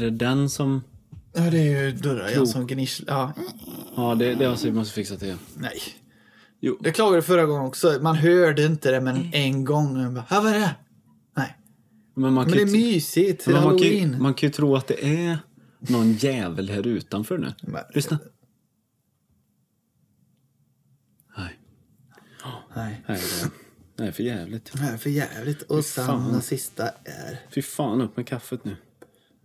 Är det den som... Ja, det är ju dörrar Krok. som gnisslar. Ja, Ja, det, det alltså, vi måste fixa till. nej. Jo. Det klagade jag förra gången också. Man hörde inte det, men en gång. Jag bara, "Här, vad är det? Nej. Men man Men det är mysigt. Men man, kan man kan ju tro att det är någon jävel här utanför nu. Men- Lyssna. Nej, Nej. nej det, det är för jävligt. Det är för jävligt. Och sen den sista är... Fy fan, upp med kaffet nu.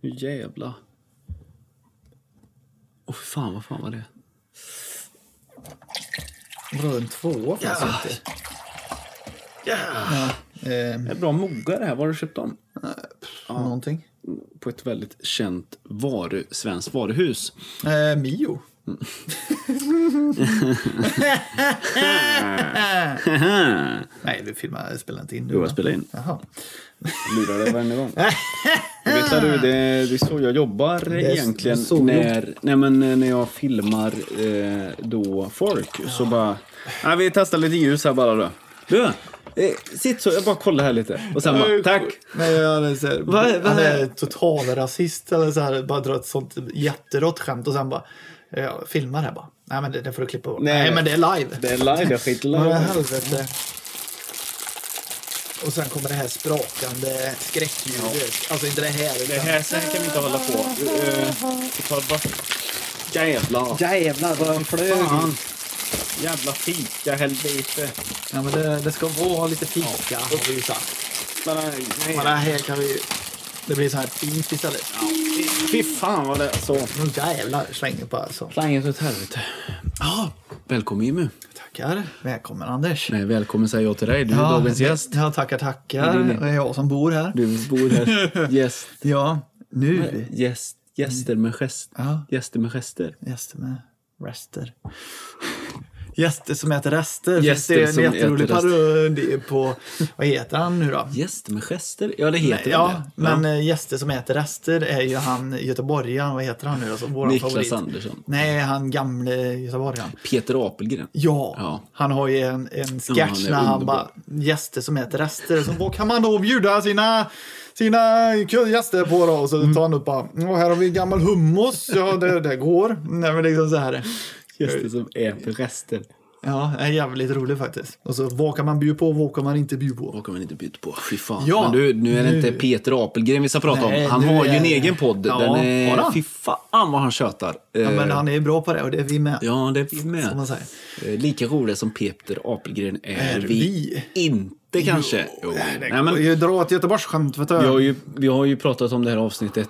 Nu jävla. Åh fy fan, vad fan var det? En tvåa fanns Ja. inte. Ja. Eh, Det är bra moggar här. Var har du köpt dem? Någonting. På ett väldigt känt varu, svenskt varuhus. Eh, Mio. Nej, du filmar, spelar inte in. Du, Jo, jag va? spelar in. Jaha. Lurar dig varje gång. Vet du, det, det är så jag jobbar är egentligen. så när, nej, men eh, när jag filmar eh, då folk så bara... Nej, vi testar lite ljus här bara då. Du, eh, sitt så. Jag bara kollar här lite. Och sen bara, tack. Nej, han är, så här, Vad är- vad han är- är total rasist eller så här, bara drar ett sånt jätterått skämt och sen bara ja, filmar här bara. Nej, men det, det får du klippa bort. Nej. Nej, men det är live. Det är live, jag skiter live. helvete. Och sen kommer det här sprakande skräckljudet. Alltså inte det här. Utan... Det här, så här kan vi inte hålla på. Uh, vi tar bara... Jävlar. Jävlar vad flög. Fan. Jävla fika, helvete. Ja, men det, det ska vara lite fika har vi ju sagt. Men, nej. Men det här kan vi... Det blir så här fint istället. Fy fan vad det är så. Nu jävlar slänger på alltså. Slanget åt helvete. Ja, välkommen Jimmy. Tackar. Välkommen Anders. Nej, välkommen säger jag till dig. Du är dagens gäst. Ja, tackar, tackar. Det är det. Det är jag som bor här. Du bor här. Gäst. Ja, nu. Gäst. Gäster med gest. Ja, Gäster med gester. gäster med rester. Gäster som äter rester. Gäster det är en jätterolig parodi på... Vad heter han nu då? Gäster med gester? Ja, det heter ja, det. men eh, gäster som äter rester är ju han göteborgaren. Vad heter han nu då? Vår Niklas favorit. Andersson. Nej, han gamle göteborgaren. Peter Apelgren. Ja, Ja. han har ju en, en Ja, sketch han är när han underbar. bara gäster som äter rester. Så vad kan man då bjuda sina, sina gäster på då? Och så tar han upp bara, "Åh, här har vi gammal hummus. Ja, det, det går. Nej, men liksom så här. Gäster som äter rester. Ja, det är jävligt roligt faktiskt. Och så vad kan man bjuda på och vad kan man inte bjuda på? Vad kan man inte byta på? Fy fan. Ja, men du, nu är det nu- inte Peter Apelgren vi ska prata Nej, om. Han har ju är en det- egen podd. Ja, Den är... Fy fan vad han tjötar. Ja, men Eh, han är bra på det och det är vi med. Ja, det är vi Som man med. säger. Eh, Lika roliga som Peter Apelgren är, Är vi, vi? inte kanske. Jo. Det Nej, men, går ju att dra ett Göteborgsskämt, vi, har ju, vi har ju pratat om det här avsnittet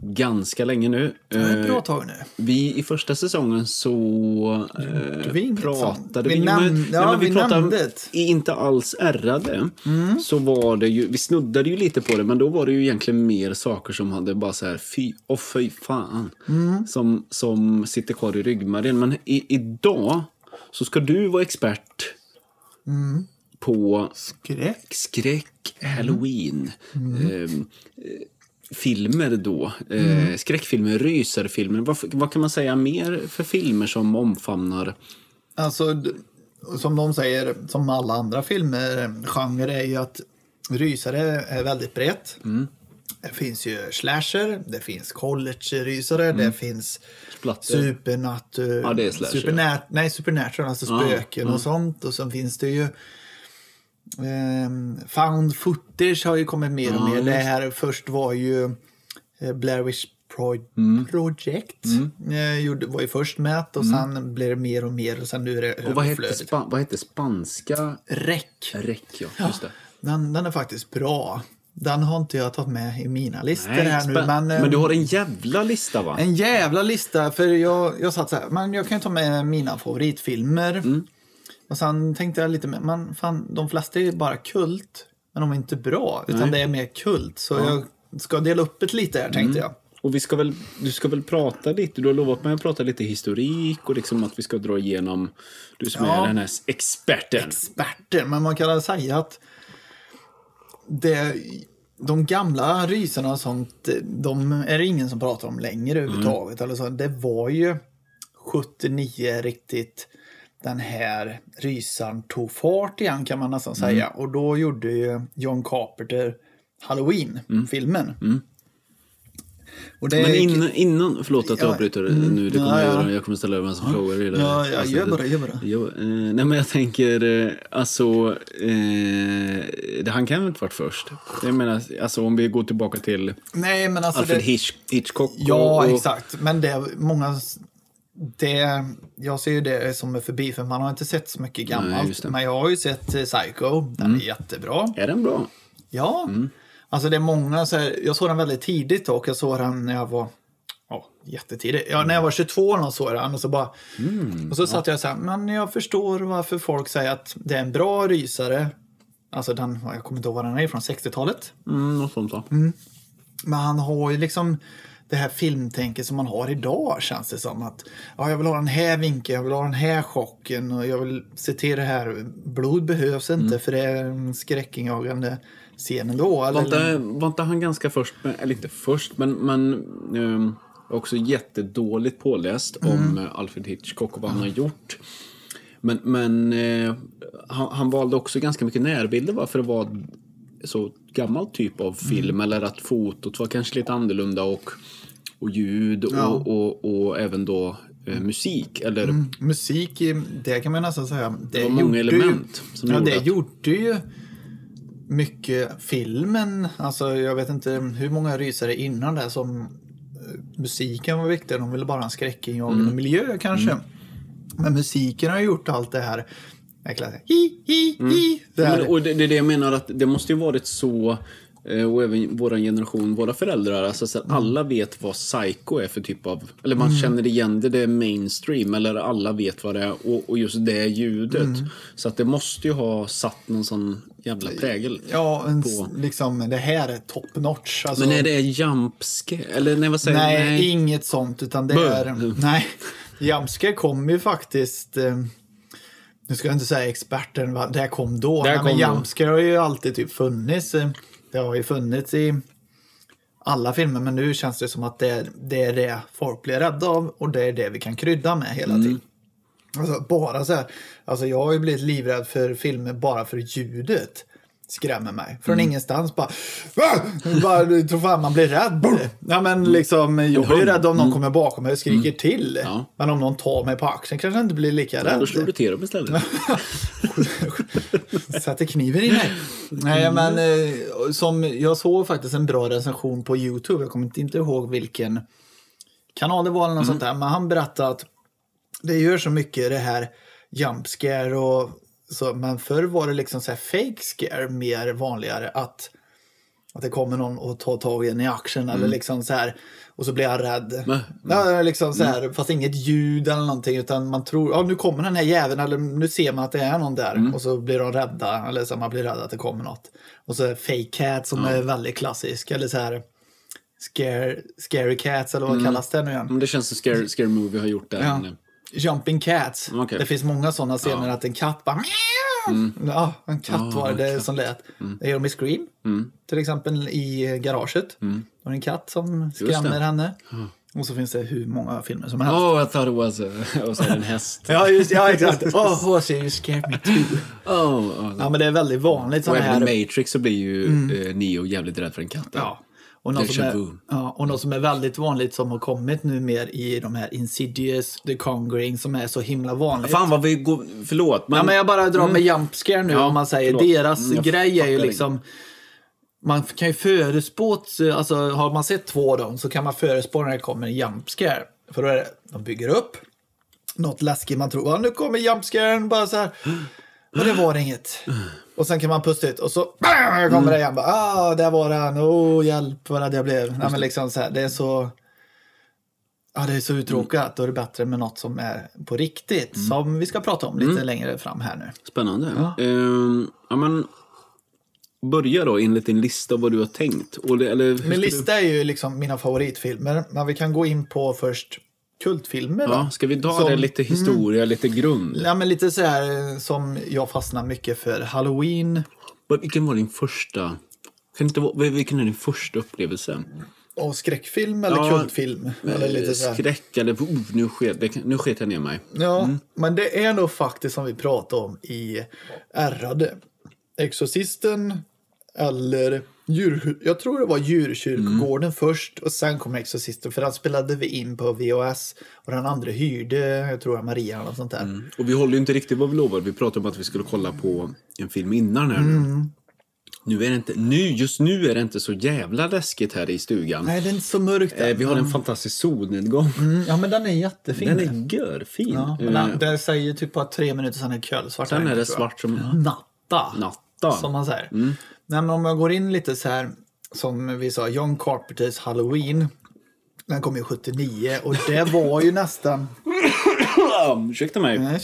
ganska länge nu. Ett Eh, bra tag nu. Vi i första säsongen så eh, vi pratade? Vi vi, men, ja, nej, vi, vi pratade i inte alls ärrade. Mm. Så var det ju, vi snuddade ju lite på det men då var det ju egentligen mer saker som hade bara så här fy, och fy fan. Mm. Som, som sitter kvar i ryggmärgen. Men i, idag så ska du vara expert Mm. på Skräck. skräck, Mm. halloween. ehm, eh, filmer då. Eh, Mm. Skräckfilmer, rysarfilmer. Vad, vad kan man säga mer för filmer som omfamnar... Alltså, som de säger, som alla andra filmer, genre är ju att rysare är väldigt brett. Mm. Det finns ju slasher, det finns college-rysare, det finns Splatter. supernatural... Ja, det är slasher, supernat nej, supernatural, alltså spöken och sånt. Och sen finns det ju... ehm, found footage har ju kommit mer och mer. Det just här först var ju eh, Blair Witch Pro- Mm. Project. Eh, gjorde, var ju först med och sen blev det mer och mer och sen nu är det Och vad hette, spa, vad hette spanska? Räck. Räck, ja. Just det. Den, den är faktiskt bra. Den har inte jag tagit med i mina listor Nej, här nu. Men, men eh, du har en jävla lista va? En jävla lista, för jag, jag satt så här, men jag kan ju ta med mina favoritfilmer. Mm. Och sen tänkte jag lite man, fan, de flesta är ju bara kult, men de är inte bra, utan Nej. det är mer kult. Så jag ska dela upp det lite här, Mm. tänkte jag. Och vi ska väl, du ska väl prata lite, du har lovat mig att prata lite historik och liksom att vi ska dra igenom, du som Ja. är den här experten. Experter, men man kan väl säga att det, de gamla rysarna och sånt, de är det ingen som pratar om längre överhuvudtaget. Eller så. Det var ju 79 riktigt den här rysaren tog fart igen kan man nästan säga. Och då gjorde ju John Carpenter Halloween-filmen. Det Men är- innan, innan förlåt att jag Ja, avbryter mm, nu, det kommer ja, jag ja. göra. Jag kommer ställa en massa frågor i det här Ja, ja, gör bara, gör bara. Jo, eh, nej men jag tänker, eh, alltså, eh, det, han kan väl inte varit först? Jag menar, alltså om vi går tillbaka till Nej, men alltså... Alfred det, Hitch, Hitchcock. Ja, och, och, exakt. Men det många... Det, jag ser ju det som är förbi, för man har inte sett så mycket Nej, gammalt. Mm. men jag har ju sett eh, Psycho. Den är jättebra. Är den bra? Ja. Mm. Alltså det är många så här, Jag såg den väldigt tidigt och jag såg den när jag var ja, jättetidigt. Ja, när jag var 22 år och såg den och så bara... Mm, och så satt jag så här, men jag förstår varför folk säger att det är en bra rysare. Alltså den, jag kommer inte ihåg vad den är från 60-talet. Mm, något sånt va? Men han har ju liksom det här filmtänket som man har idag känns det som. att ja, Jag vill ha den här vinkeln, jag vill ha den här chocken och jag vill se till det här. Blod behövs inte Mm. för det är en skräckinjagande scen ändå. Eller, Var inte, var inte han ganska först, med, eller inte först, men, men ehm, också jättedåligt påläst Mm. om Alfred Hitchcock och vad han har gjort. Men, men eh, han, han valde också ganska mycket närbilder va? för det var så gammal typ av film. Mm. Eller att fotot var kanske lite annorlunda och, och ljud Ja. och, och, och även då eh, musik. Eller Musik, i- det kan man nästan säga. Det, det var många element Ju, som ja, gjorde det att- gjorde ju mycket filmen. Alltså, jag vet inte hur många rysare innan det som eh, musiken var viktig. De ville bara ha en skräckinjagande Mm. miljö kanske. Men musiken har gjort allt det här. Hi, hi, hi. Det här. Mm. Men, och det, det är det jag menar att det måste ju varit så och även vår generation, våra föräldrar, alltså så Mm. alla vet vad psycho är för typ av, eller man känner igen det, det är mainstream, eller alla vet vad det är och, och just det ljudet. Mm. Så att det måste ju ha satt någon sån jävla prägel. Ja, en, på- liksom, det här är top notch. Alltså, Men är det jumpscare? Eller nej, vad säger nej, jag? inget sånt. Utan det Bö. är... Nej, Jamske kom ju faktiskt... Eh, nu ska jag inte säga experten, va, det kom då. Det Nej, kom men. Jamske har ju alltid typ funnits. eh, Det har ju funnits i alla filmer, men nu känns det som att det är det, är det folk blir rädda av och det är det vi kan krydda med hela Mm. tiden. Alltså, bara så här, alltså jag har ju blivit livrädd för filmer bara för ljudet skrämmer mig. Från Mm. ingenstans bara... Bara tror fan man blir rädd. Ja men liksom, jag blir rädd om någon kommer bakom mig och skriker till. Mm. Ja. Men om någon tar mig på axeln kanske jag inte blir lika Ja, rädd. då slår du till dem istället. Sätter kniven i mig. Nej, men eh, som jag såg faktiskt en bra recension på YouTube. Jag kommer inte- ihåg vilken kanal det var eller något sånt där. Men han berättade att det gör så mycket det här jump scare och så. Men förr var det liksom så här fake scare mer vanligare. Att, att det kommer någon och tar tag i en i axeln eller liksom så här. Och så blir jag rädd. Men- Ja, liksom så här, Fast inget ljud eller någonting. Utan man tror, ja nu kommer den här jäveln. Eller nu ser man att det är någon där. Och så blir de rädda. Eller så man blir rädd att det kommer något. Och så fake cat som är väldigt klassisk. Eller så här scare, scary cats eller vad kallas det nu igen? Men det känns som Scare, Scare Movie har gjort det. Ja. Jumping cats. Okej. Det finns många sådana scener att en katt bara Ja, en katt var det som lät. Det gör de i Scream. Till exempel i garaget. Då är en katt som skrämmer henne. Och så finns det hur många filmer som helst. Oh, I thought it was a, och så en häst. Ja, just ja, exakt. Oh, horse, you scared me too. Oh, oh. Ja, men det är väldigt vanligt Och även här. i Matrix så blir ju eh, Neo jävligt rädd för en katt. Ja. Och något, som är, ja, och något som är väldigt vanligt som har kommit nu mer i de här Insidious, The Conjuring som är så himla vanligt. Fan vad vi går... Förlåt. Men, Ja, men jag bara drar med jump scare nu Ja, om man säger. förlåt. Deras Mm, grej är ju liksom... Man kan ju förutspå, alltså har man sett två av dem så kan man förutspå när det kommer en jump scare. För då är det, de bygger upp något läskigt man tror, ja, nu kommer jump scaren bara så här. Och det var inget. Och sen kan man pusta ut och så bang, kommer det igen. Bara, ah, där var den. Oh, hjälp vad rädd jag blev. Nej, men liksom så här, det är så... Ja, det är så uttråkat. Då är det bättre med något som är på riktigt. Som vi ska prata om lite längre fram här nu. Spännande. Ja. Ehm, ja, men, börja då enligt din lista vad du har tänkt. Eller, Min du- lista är ju liksom mina favoritfilmer. Men vi kan gå in på först kultfilmer. Ja, ska vi ta Som- det lite historia, lite grund? Ja, men lite så här eh, som jag fastnar mycket för. Halloween Vilken var din första... Kan inte vilken är din första upplevelse? och skräckfilm eller Ja, kultfilm. Eller lite så här. Skräck eller... Oh, nu, sket, det, nu sket jag ner mig. Ja, men det är nog faktiskt som vi pratade om i Ärrade. Exorcisten eller djur, jag tror det var djurkyrkogården först och sen kom Exorcisten. För den spelade vi in på VHS. Och den andra hyrde, jag tror var Maria eller sånt där. Och vi håller ju inte riktigt vad vi lovade. Vi pratade om att vi skulle kolla på en film innan här. Mm. Nu är det inte, nu, just nu är det inte så jävla läskigt här i stugan. Nej, det är inte så mörkt Eh, än. vi har en fantastisk solnedgång. Mm, Ja, men den är jättefin. Den är görfin. Ja, men Eh, den, det säger typ bara tre minuter sen är det kölsvart. Sen är det jag. svart som Natta. natta. Som man säger. Nej, men om jag går in lite så här, som vi sa, John Carpenters Halloween. Den kom ju 79 och det var ju nästan... Ursäkta mig. Nej.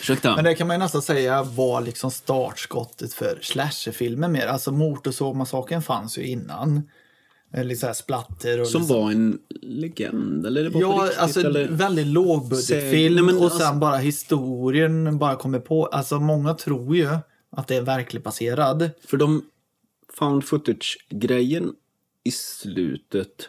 Ursäkta. Men det kan man ju nästan säga var liksom startskottet för slasherfilmer mer. Alltså Motorsågmassakern fanns ju innan. Eller så här splatter och Som liksom. var en legend, eller det var Ja, riktigt? alltså eller? väldigt lågbudgetfilm och alltså- sen bara historien bara kommer på. Alltså många tror ju att det är verkligt baserad. För de found footage-grejen i slutet.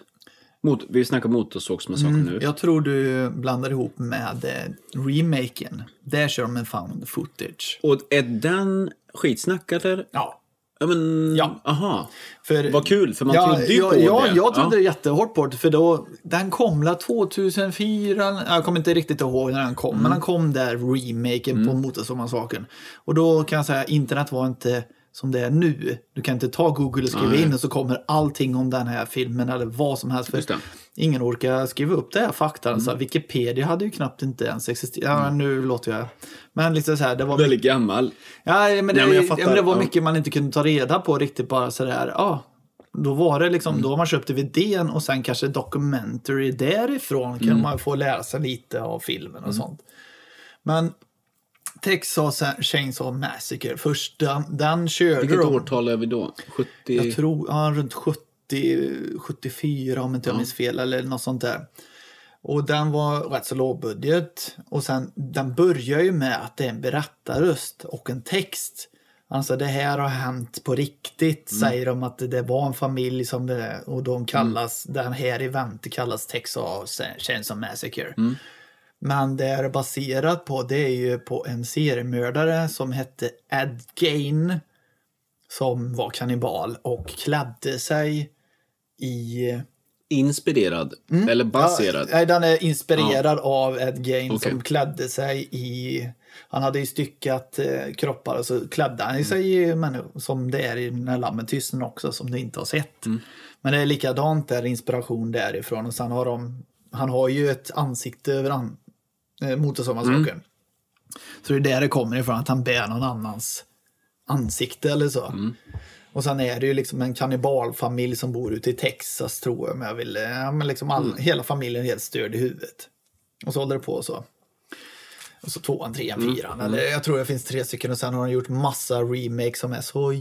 Mot, vi snackar Motorsågsmassakern nu. Jag tror du blandar ihop med eh, remaken. Där kör de en found footage. Och är den skitsnack eller? Ja. Ja, men... Ja. Aha. För, Vad kul, för man ja, trodde ju ja, på ja, det. jag trodde Ja. jättehårt på det. För då, den kom la 2004, jag kommer inte riktigt ihåg när den kom. Mm. Men den kom där, remaken på Motorsågmassakern. Och då kan jag säga, internet var inte som det är nu. Du kan inte ta Google och skriva Nej. in och så kommer allting om den här filmen eller vad som helst. För. Mm. ingen orkar skriva upp det här fakta. Så Wikipedia hade ju knappt inte ens existerat. Ja, nu låter jag... Men liksom så här, det var Väldigt gammal. Ja, men det, Nej, men ja, men det var mycket man inte kunde ta reda på riktigt bara sådär. Ja, då var det liksom, Mm. då man köpt DVDn och sen kanske documentary därifrån Mm. man få lära sig lite av filmen och sånt. Men Texas Chainsaw Massacre, första, den körde Vilket de. årtal är vi då? 70? Jag tror, ja, runt 70, 74 om inte jag minns fel eller något sånt där. Och den var rätt så lågbudget. Och sen, den börjar ju med att det är en berättarröst och en text. Alltså det här har hänt på riktigt, säger de att det var en familj som det och de kallas, den här eventet kallas Texas Chainsaw Massacre. Men det är baserat på, det är ju på en seriemördare som hette Ed Gain som var kannibal och klädde sig i... Inspirerad? Eller baserad? Mm. Ja, nej, den är inspirerad av Ed Gain Okej. som klädde sig i... Han hade ju styckat eh, kroppar och så klädde han sig i människor som det är i När lammen tystnar också som du inte har sett. Mm. Men det är likadant där, inspiration därifrån och sen har de... Han har ju ett ansikte över an, eh, Motorsågmassakern. Mm. Så det är där det kommer ifrån, att han bär någon annans ansikte eller så. Mm. Och sen är det ju liksom en kannibalfamilj som bor ute i Texas tror jag. Men jag vill, ja, men liksom all, Mm. hela familjen är helt störd i huvudet. Och så håller det på så. Och så tvåan, trean, Mm. fyran. Eller jag tror det finns tre stycken och sen har de gjort massa remakes som är så...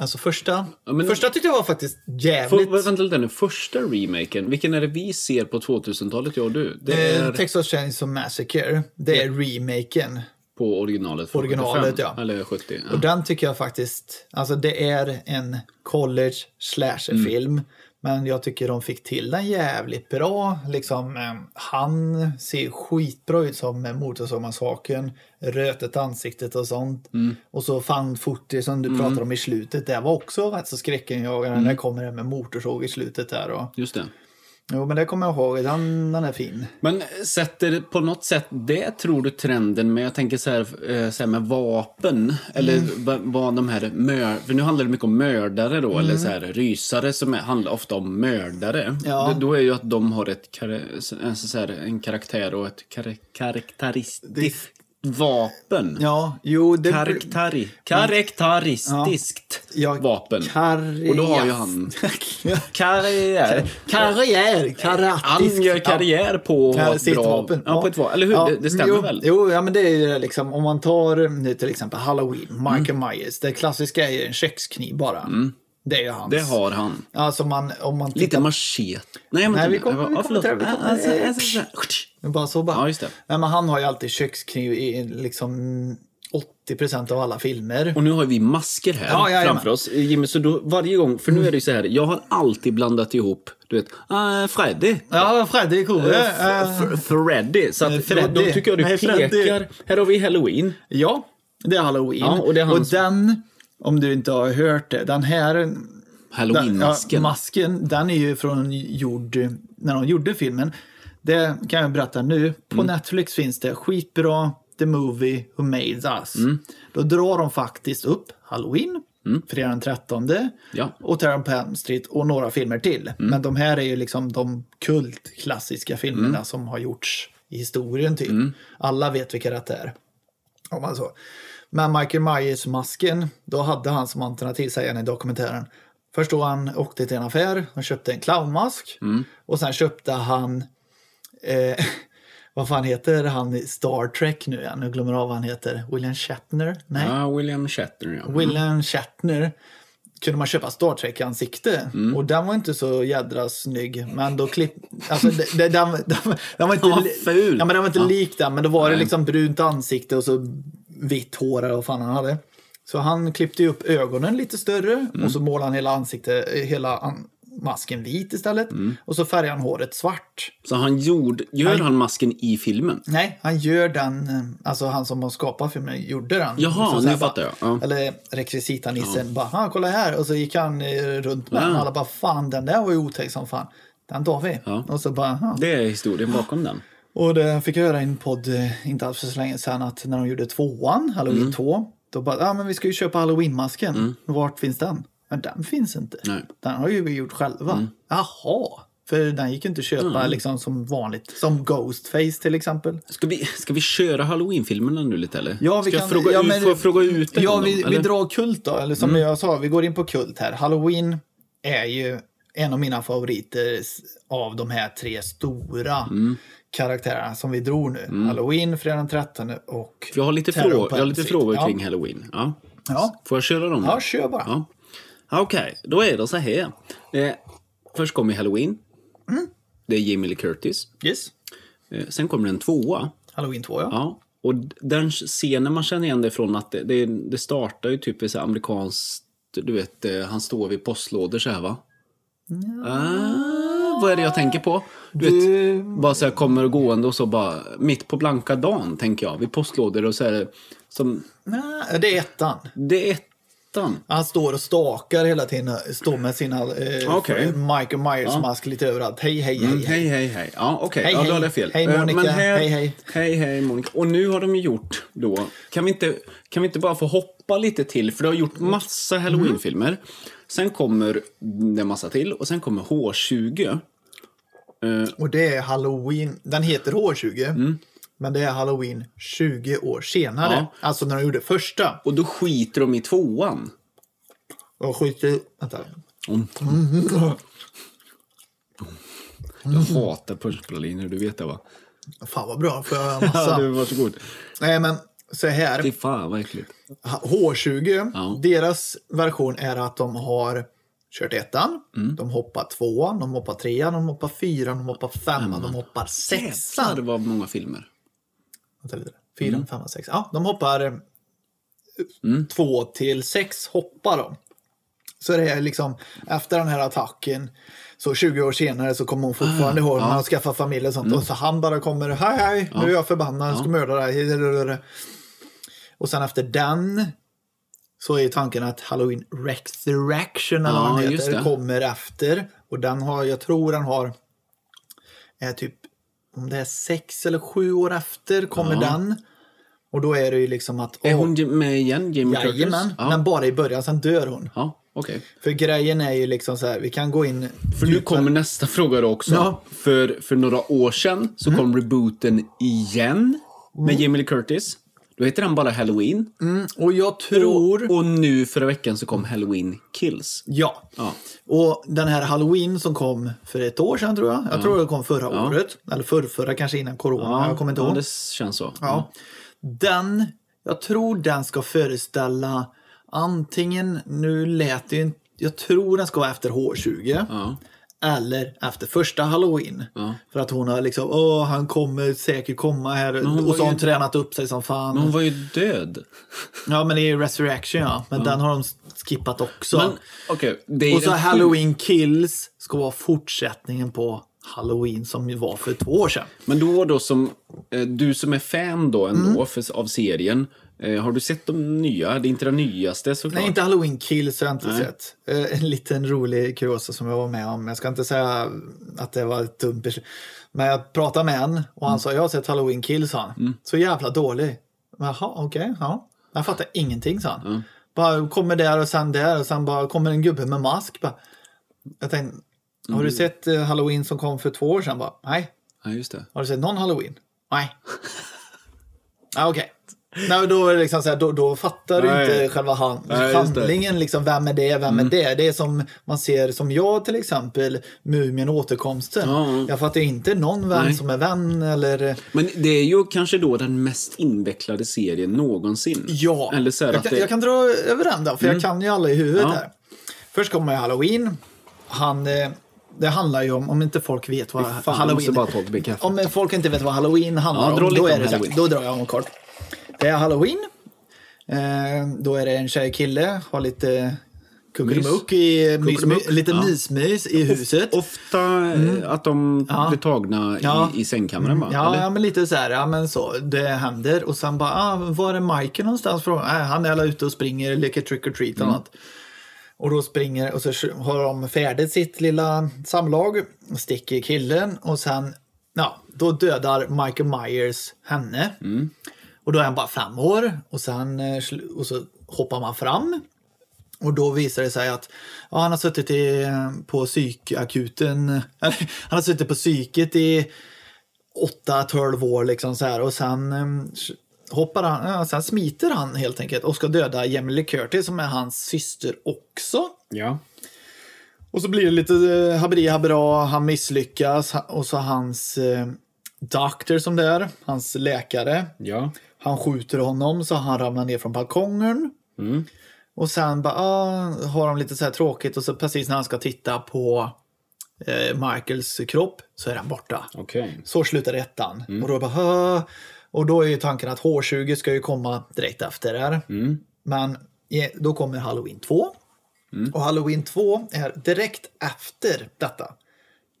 Alltså första, Ja, men- första tyckte jag var faktiskt För, jävligt... vänta lite nu, första remaken, vilken är det vi ser på 2000-talet, jag och du? Det Eh, är Texas Chainsaw Massacre, det är remaken. på originalet från Originalet, 75, ja. Eller 70. Ja. Och den tycker jag faktiskt, alltså det är en college slasherfilm. Mm. Men jag tycker de fick till den jävligt bra. Liksom, eh, han ser skitbra ut som eh, Motorsågmassakern. Rötet ansiktet och sånt. Mm. Och så found footage som du pratar om i slutet. Det var också rätt så skräckinjagande. Mm. När kommer det med motorsåg i slutet där. Och, Just det. Jo men det kommer jag ihåg. Den, den är fin. Men sätter på något sätt det, tror du, trenden med, jag tänker så här, eh, så här med vapen, eller Mm. va- vad de här mör, för nu handlar det mycket om mördare då, eller Mm. så här rysare som är, handlar ofta om mördare. Ja. Då, då är ju att de har ett, en, så här, en karaktär och ett kar- karaktäristiskt vapen. Ja, jo det... Karaktari, karaktäristiskt Ja, vapen. Karriär. Och då har ju han karriär. Karriär, Han karatisk. gör karriär på Ja, ett sitt bra... vapen. Ja, på ett vapen. Eller hur? Ja, det, det stämmer jo, väl? Jo, ja, men det är ju liksom. Om man tar nu till exempel Halloween, Michael Mm. Myers. Det klassiska är ju en kökskniv bara. Det är ju hans. Det har han. Alltså man, om man Lite tittar... machete. Nej, men Nej, vi inte- kommer- ja, vi kommer till det, vi kommer- Alltså, alltså. Bara så bara. Ja, just det. Nej, men han har ju alltid kökskniv i liksom 80% av alla filmer. Och nu har vi masker här Ja, jajamän. framför oss. Jimmy, så då varje gång, för nu är det ju så här, jag har alltid blandat ihop, du vet, uh, Freddy. Ja, Freddy Krueger. Uh, eh, F- Freddy. Så Eh, att Freddy. Då, då tycker jag du Nej, Freddy. pekar. Här har vi Halloween. Ja, det är Halloween. Ja, och det är han som- den, Om du inte har hört det. Den här... Halloween-masken. Ja, masken, den är ju från gjord, när de gjorde filmen. Det kan jag berätta nu. På Mm. Netflix finns det skitbra The Movie Who Made Us. Mm. Då drar de faktiskt upp Halloween, fredag den 13 Ja. och Terror på Elm Street och några filmer till. Men de här är ju liksom de kultklassiska filmerna som har gjorts i historien typ. Alla vet vilka det är. Om man så. Men Michael Myers-masken, då hade han som alternativ, säger han i dokumentären. Först då han åkte till en affär och köpte en clownmask. Och sen köpte han, eh, vad fan heter han i Star Trek nu igen? Nu glömmer jag av vad han heter. William Shatner? Nej. Ja, William Shatner, ja. William Shatner kunde man köpa Star Trek-ansikte. Mm. Och den var inte så jädra snygg. Men då klipp... Alltså, det, det, den, den, var inte, Den var ful. Ja, men den var inte Ja. lik den. Men då var det Nej. liksom brunt ansikte och så vitt hår eller vad fan han hade. Så han klippte ju upp ögonen lite större Mm. och så målade han hela ansiktet, hela an, masken vit istället. Mm. Och så färgade han håret svart. Så han gjorde, gör han masken i filmen? Nej, han gör den, eh, alltså han som har skapat filmen gjorde den. Jaha, nu fattar jag. Ja. Eller rekvisitanissen bara, ah, kolla här. Och så gick han eh, runt med Ja. den. Alla bara, fan den där var ju otäck som fan. Den tar vi. Ja. Och så bara, ah. Det är historien bakom den. Och det fick jag höra i en podd, eh, inte alls för så länge sedan, att när de gjorde tvåan, Halloween Mm. 2, då bara, ja ah, men vi ska ju köpa Halloween-masken. Vart finns den? Men den finns inte. Nej. Mm. Den har ju vi gjort själva. Jaha. För den gick inte att köpa liksom som vanligt. Som Ghostface till exempel. Ska vi, ska vi köra Halloween-filmerna nu lite eller? Ja, vi ska kan, jag fråga, ja, ut, men, får jag fråga ut Ja, av dem, vi, vi? Mm. drar kult då. Eller som jag sa, vi går in på kult här. Halloween är ju en av mina favoriter av de här tre stora Mm. karaktärerna som vi drog nu. Halloween, fredag den 13 och jag har lite, Terror frå, på jag har lite frågor Ja. kring Halloween. Ja. Ja, Får jag köra dem? ja då? kör bara. Ja. Ja, Okej, då är det så här. Eh, först kommer Halloween. Mm. Det är Jamie Lee Curtis. Yes. Eh, sen kommer en tvåa. Halloween 2 ja. Ja. Och den scenen man känner igen det från att det, det, det startar ju typ i så här amerikanskt, du vet, eh, han står vid postlådor så här va? Ah, vad är det jag tänker på? Du vet, bara så här kommer och gående och så bara mitt på blanka dagen tänker jag, vid postlådor och så är det som, Nej, det är ettan. det är ettan. Han står och stakar hela tiden, står med sina eh, Okej. Michael Myers-mask lite överallt. Hej, hej, hej. Mm, hej. hej, hej. Ja, okej. Hej, Ja, då hade jag fel. Hej, Eh, Monica. Men här, Hej, hej. Hej, hej, Monica. Och nu har de gjort då... Kan vi, inte, kan vi inte bara få hoppa lite till? För de har gjort massa Halloween-filmer. Sen kommer det en massa till och sen kommer H20. Eh, Och det är Halloween. Den heter H20. Men det är Halloween 20 år senare. Ja. Alltså när de gjorde första. och då skiter de i tvåan. Och skiter... Vänta. Mm. Jag hatar punschpraliner, du vet det va? Fan vad bra, får jag Ja, massa? du, varsågod. Nej men så här. Fy fan vad äckligt. H20, Ja. deras version är att de har kört ettan, Mm. de hoppar tvåan, de hoppar trean, de hoppar fyran, de hoppar femman, de hoppar Jävlar sexan. vad många filmer. Vänta lite. Fyran, femman, sexan. Ja, de hoppar eh, Mm. två till sex hoppar de. Så det är liksom efter den här attacken så 20 år senare så kommer hon fortfarande ihåg när han skaffar familj och sånt. Mm. Och så han bara kommer, hej hej, nu är jag förbannad, jag ska mörda dig. Och sen efter den så är tanken att Halloween Resurrection eller Ja, vad den heter, kommer efter. Och den har, jag tror den har, är typ, om det är sex eller sju år efter kommer Ja. den. Och då är det ju liksom att... Är hon med igen, Jamie Curtis? Jajamän, Ja, men bara i början, sen dör hon. ja okej. För grejen är ju liksom så här, vi kan gå in... För nu kommer nästa fråga då också. Ja. För, för några år sedan så kom rebooten igen med Jamie Lee Curtis. Då heter den bara Halloween. Och jag tror... Och, och nu förra veckan så kom Halloween Kills. Ja. Ja. Och den här Halloween som kom för ett år sedan tror jag. Jag tror det kom förra året. Eller förrförra kanske innan corona. jag kommer inte ja, ihåg. det känns så. Ja. Den, jag tror den ska föreställa antingen, nu lät det ju inte, jag tror den ska vara efter H20. Ja. Eller efter första halloween. Ja. För att hon har liksom, åh han kommer säkert komma här. Och så har hon ju- tränat upp sig som fan. Men hon var ju död. Ja men det är ju Resurrection ja. Men den har de skippat också. Men är och så Halloween Kills ska vara fortsättningen på Halloween som var för två år sedan. Men då då som, eh, du som är fan då ändå Mm. för, av serien. Eh, har du sett de nya? Det är inte den nyaste såklart. Nej, inte Halloween Kills har jag inte sett. Eh, En liten rolig kuriosa som jag var med om. Jag ska inte säga att det var ett dumt beslut. Men jag pratade med en och han sa jag har sett Halloween Kills, han. Så jävla dålig. Jaha, okej, ja. Jag fattar ingenting, sa han. Bara kommer där och sen där och sen bara kommer en gubbe med mask. Bara. Jag tänkte, har du sett eh, Halloween som kom för två år sedan? Bara, Nej. Ja, just det. Har du sett någon Halloween? Nej. ah, Okej. Nej, då, är liksom så här, då, då fattar du inte själva han, Nej. Mm. handlingen. Liksom, vem är det? Vem är det? Det är som man ser, som jag till exempel, Mumien återkomsten. Ja. Jag fattar inte någon vän Nej. som är vän eller... Men det är ju kanske då den mest invecklade serien någonsin. Ja, Eller så jag, det... Mm. jag kan dra över den då, för jag kan ju alla i huvudet Ja. här. Först kommer ju Halloween. Han, eh, det handlar ju om, om inte folk vet vad Fan, Halloween. Om folk inte vet vad Halloween handlar Ja, om, då, är det Halloween. då drar jag om kort. Det är Halloween. Eh, då är det en tjej kille, har lite kuckelimuck i mys, Kuckelimuck, lite ja. mysmys i huset. Ofta eh, att de Ja. blir tagna Ja. i, i sängkammaren va? Ja, Eller? ja, men lite så här, ja men så, det händer. Och sen bara, ah, var är Michael någonstans? Frågan, äh, han är alla ute och springer, leker trick or treat och något. Och då springer, och så har de färdigt sitt lilla samlag, och sticker killen och sen, ja, då dödar Michael Myers henne. Och då är han bara fem år och sen eh, och så hoppar man fram. Och då visar det sig att ja, han har suttit i, på psykakuten, han har suttit på psyket i 8-12 år liksom så här och sen eh, hoppar han, ja, sen smiter han helt enkelt och ska döda Lee Curtis som är hans syster också. Ja. Och så blir det lite eh, haveri habera, han misslyckas och så hans eh, doctor som det är, hans läkare. Ja. Han skjuter honom så han ramlar ner från balkongen. Mm. Och sen bara, ah, har de lite så här tråkigt och så precis när han ska titta på eh, Michaels kropp så är han borta. Okej. Så slutar ettan. Och då bara. Och då är ju tanken att H20 ska ju komma direkt efter där. Men eh, då kommer Halloween 2. Och Halloween 2 är direkt efter detta.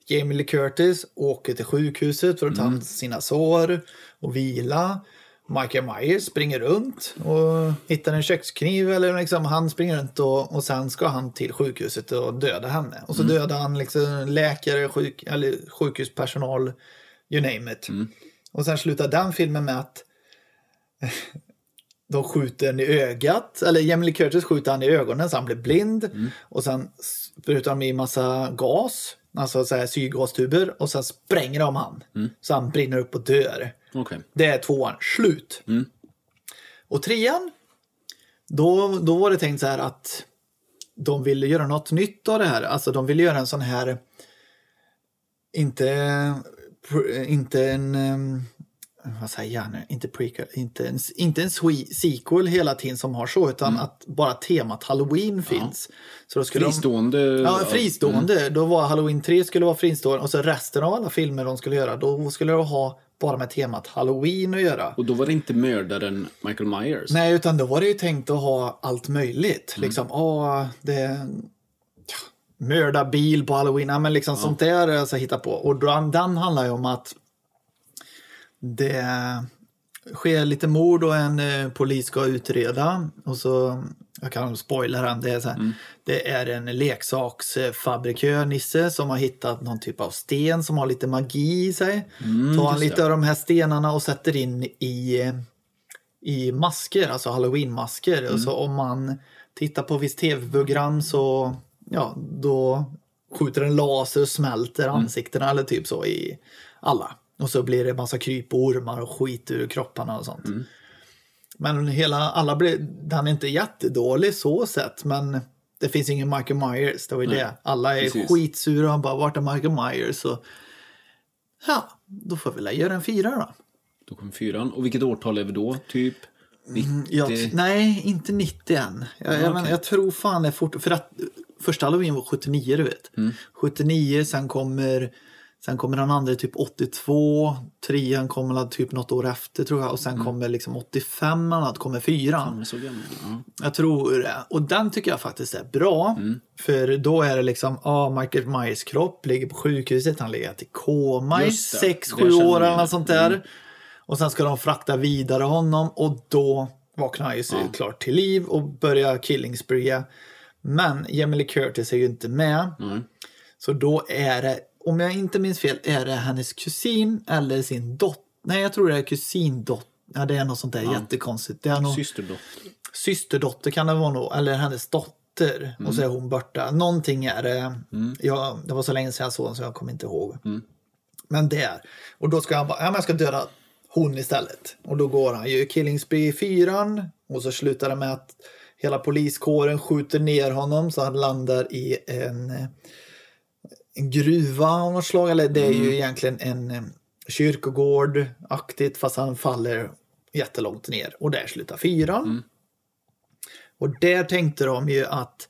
Jamie Lee Curtis åker till sjukhuset för att ta sina sår och vila. Michael Myers springer runt och hittar en kökskniv. Eller liksom, han springer runt och, och sen ska han till sjukhuset och döda henne. Och så dödar han liksom läkare, sjuk, eller sjukhuspersonal, you name it. Och sen slutar den filmen med att de skjuter den i ögat, eller Jamie Lee Curtis skjuter han i ögonen så han blir blind. Och sen sprutar de i massa gas, alltså så här syrgastuber, och sen spränger de han. Så han brinner upp och dör. Okej. Det är tvåan, slut. Och trean, då, då var det tänkt så här att de ville göra något nytt av det här. Alltså de ville göra en sån här, inte, inte en, vad säger jag nu, inte prequel, inte en, inte en sequel hela tiden som har så, utan att bara temat Halloween finns. Så då skulle de, Fristående... Ja, fristående. Då var Halloween 3 skulle vara fristående och så resten av alla filmer de skulle göra, då skulle de ha bara med temat Halloween att göra. Och då var det inte mördaren Michael Myers? Nej, utan då var det ju tänkt att ha allt möjligt. Liksom, åh, det... ja, Mörda bil på halloween, ja, men liksom sånt där alltså, hitta på. Och den, den handlar ju om att det sker lite mord och en eh, polis ska utreda. Och så, jag kan spoila den, det är, så här, det är en leksaksfabrikör, Nisse, som har hittat någon typ av sten som har lite magi i sig. Tar han lite det. av de här stenarna och sätter in i i masker, alltså halloween-masker. Och så om man tittar på visst tv-program så ja, då skjuter en laser och smälter ansiktena eller typ så i alla. Och så blir det massa kryp och ormar och skit ur kropparna och sånt. Men hela, alla blir, den är inte jättedålig så sett, men det finns ingen Michael Myers, det var ju det. Alla är precis. skitsura, han bara vart är Michael Myers? Och, ja, då får vi väl göra en fyra då. Då kom fyran. Och vilket årtal är vi då? Typ 90? Jag, nej, inte 90 än. Jag, men, okej. jag tror fan det är fort... För att första halloween var 79, du vet. 79, sen kommer, sen kommer den andra typ 82. Trean kommer typ något år efter tror jag. Och sen kommer liksom 85 eller något, kommer fyran. Ja. Jag tror det. Och den tycker jag faktiskt är bra. För då är det liksom, ja, Michael Myers kropp ligger på sjukhuset. Han ligger i koma i Just det. 6-7 Det känner år eller något sånt där. Och sen ska de frakta vidare honom och då vaknar han ju såklart till liv och börjar killing spree. Men Jamie Curtis är ju inte med. Så då är det, om jag inte minns fel, är det hennes kusin eller sin dotter. Nej, jag tror det är kusindotter. Ja, det är något sånt där jättekonstigt. Det är nog Systerdotter. systerdotter kan det vara nog, eller hennes dotter. Och så är hon borta. Någonting är det. Ja, det var så länge sedan jag såg den så jag kommer inte ihåg. Men det är. Och då ska han bara, ja men jag ska döda hon istället. Och då går han ju Killing Spree 4 och så slutar det med att hela poliskåren skjuter ner honom så han landar i en, eh, en gruva av något slag. Eller det är ju egentligen en kyrkogård-aktigt fast han faller jättelångt ner. Och där slutar fyran. Och där tänkte de ju att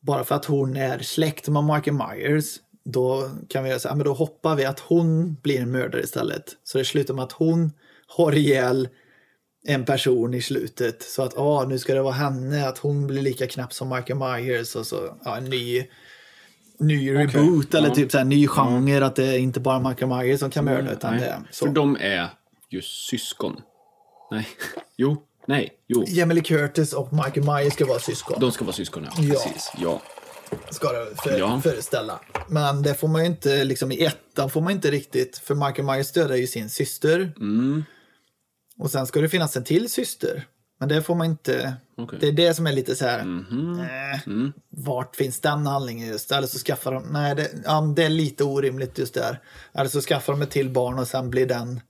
bara för att hon är släkt med Michael Myers då kan vi säga, men då hoppar vi att hon blir en mördare istället. Så det slutar med att hon har ihjäl en person i slutet. Så att ah, nu ska det vara henne, att hon blir lika knäpp som Michael Myers och så ja, en ny, ny reboot eller Ja. typ så här, ny genre. Att det är inte bara Michael Myers som kan mörda utan Nej, det är så. För de är ju syskon. Nej. Jo. Nej. Jo. Jamie Curtis och Michael Myers ska vara syskon. De ska vara syskon, ja. Ja. Precis. Ja. ska det för, Ja. föreställa. Men det får man ju inte, liksom i ettan får man inte riktigt, för Michael Myers dödar ju sin syster. Mm. Och sen ska det finnas en till syster. Men det får man inte, Okej. det är det som är lite så här, Mhm. eh, Mm. vart finns den handlingen just? Eller så skaffar de, nej det, ja, det är lite orimligt just där. Eller så skaffar de ett till barn och sen blir den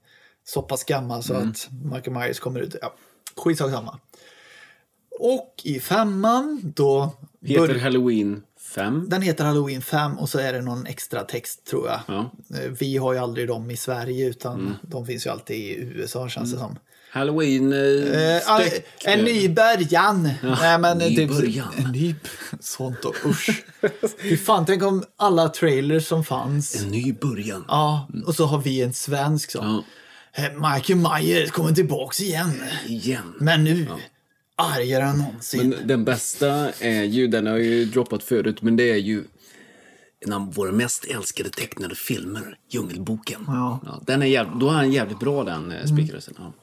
så pass gammal så Mm. att Michael Myers kommer ut. Ja, skitsak samma. Och i femman då Heter Halloween 5. den heter Halloween 5 och så är det någon extra text tror jag. Ja. Eh, Vi har ju aldrig dem i Sverige utan Mm. de finns ju alltid i USA känns det som. Halloween... Eh, Eh, all- stäck- en ny början! Nej men ny typ, början. En ny... Sånt då, usch. Fan, tänk om alla trailers som fanns. En ny början. Ja, och så har vi en svensk sån. Ja. Eh, Michael Myers kommer tillbaks igen. Igen. Men nu, argare än någonsin. Men den bästa är ju, den har ju droppat förut, men det är ju en av våra mest älskade tecknade filmer, Djungelboken. Ja. den är jävligt, då är han jävligt bra den eh, speakerrösten. Ja.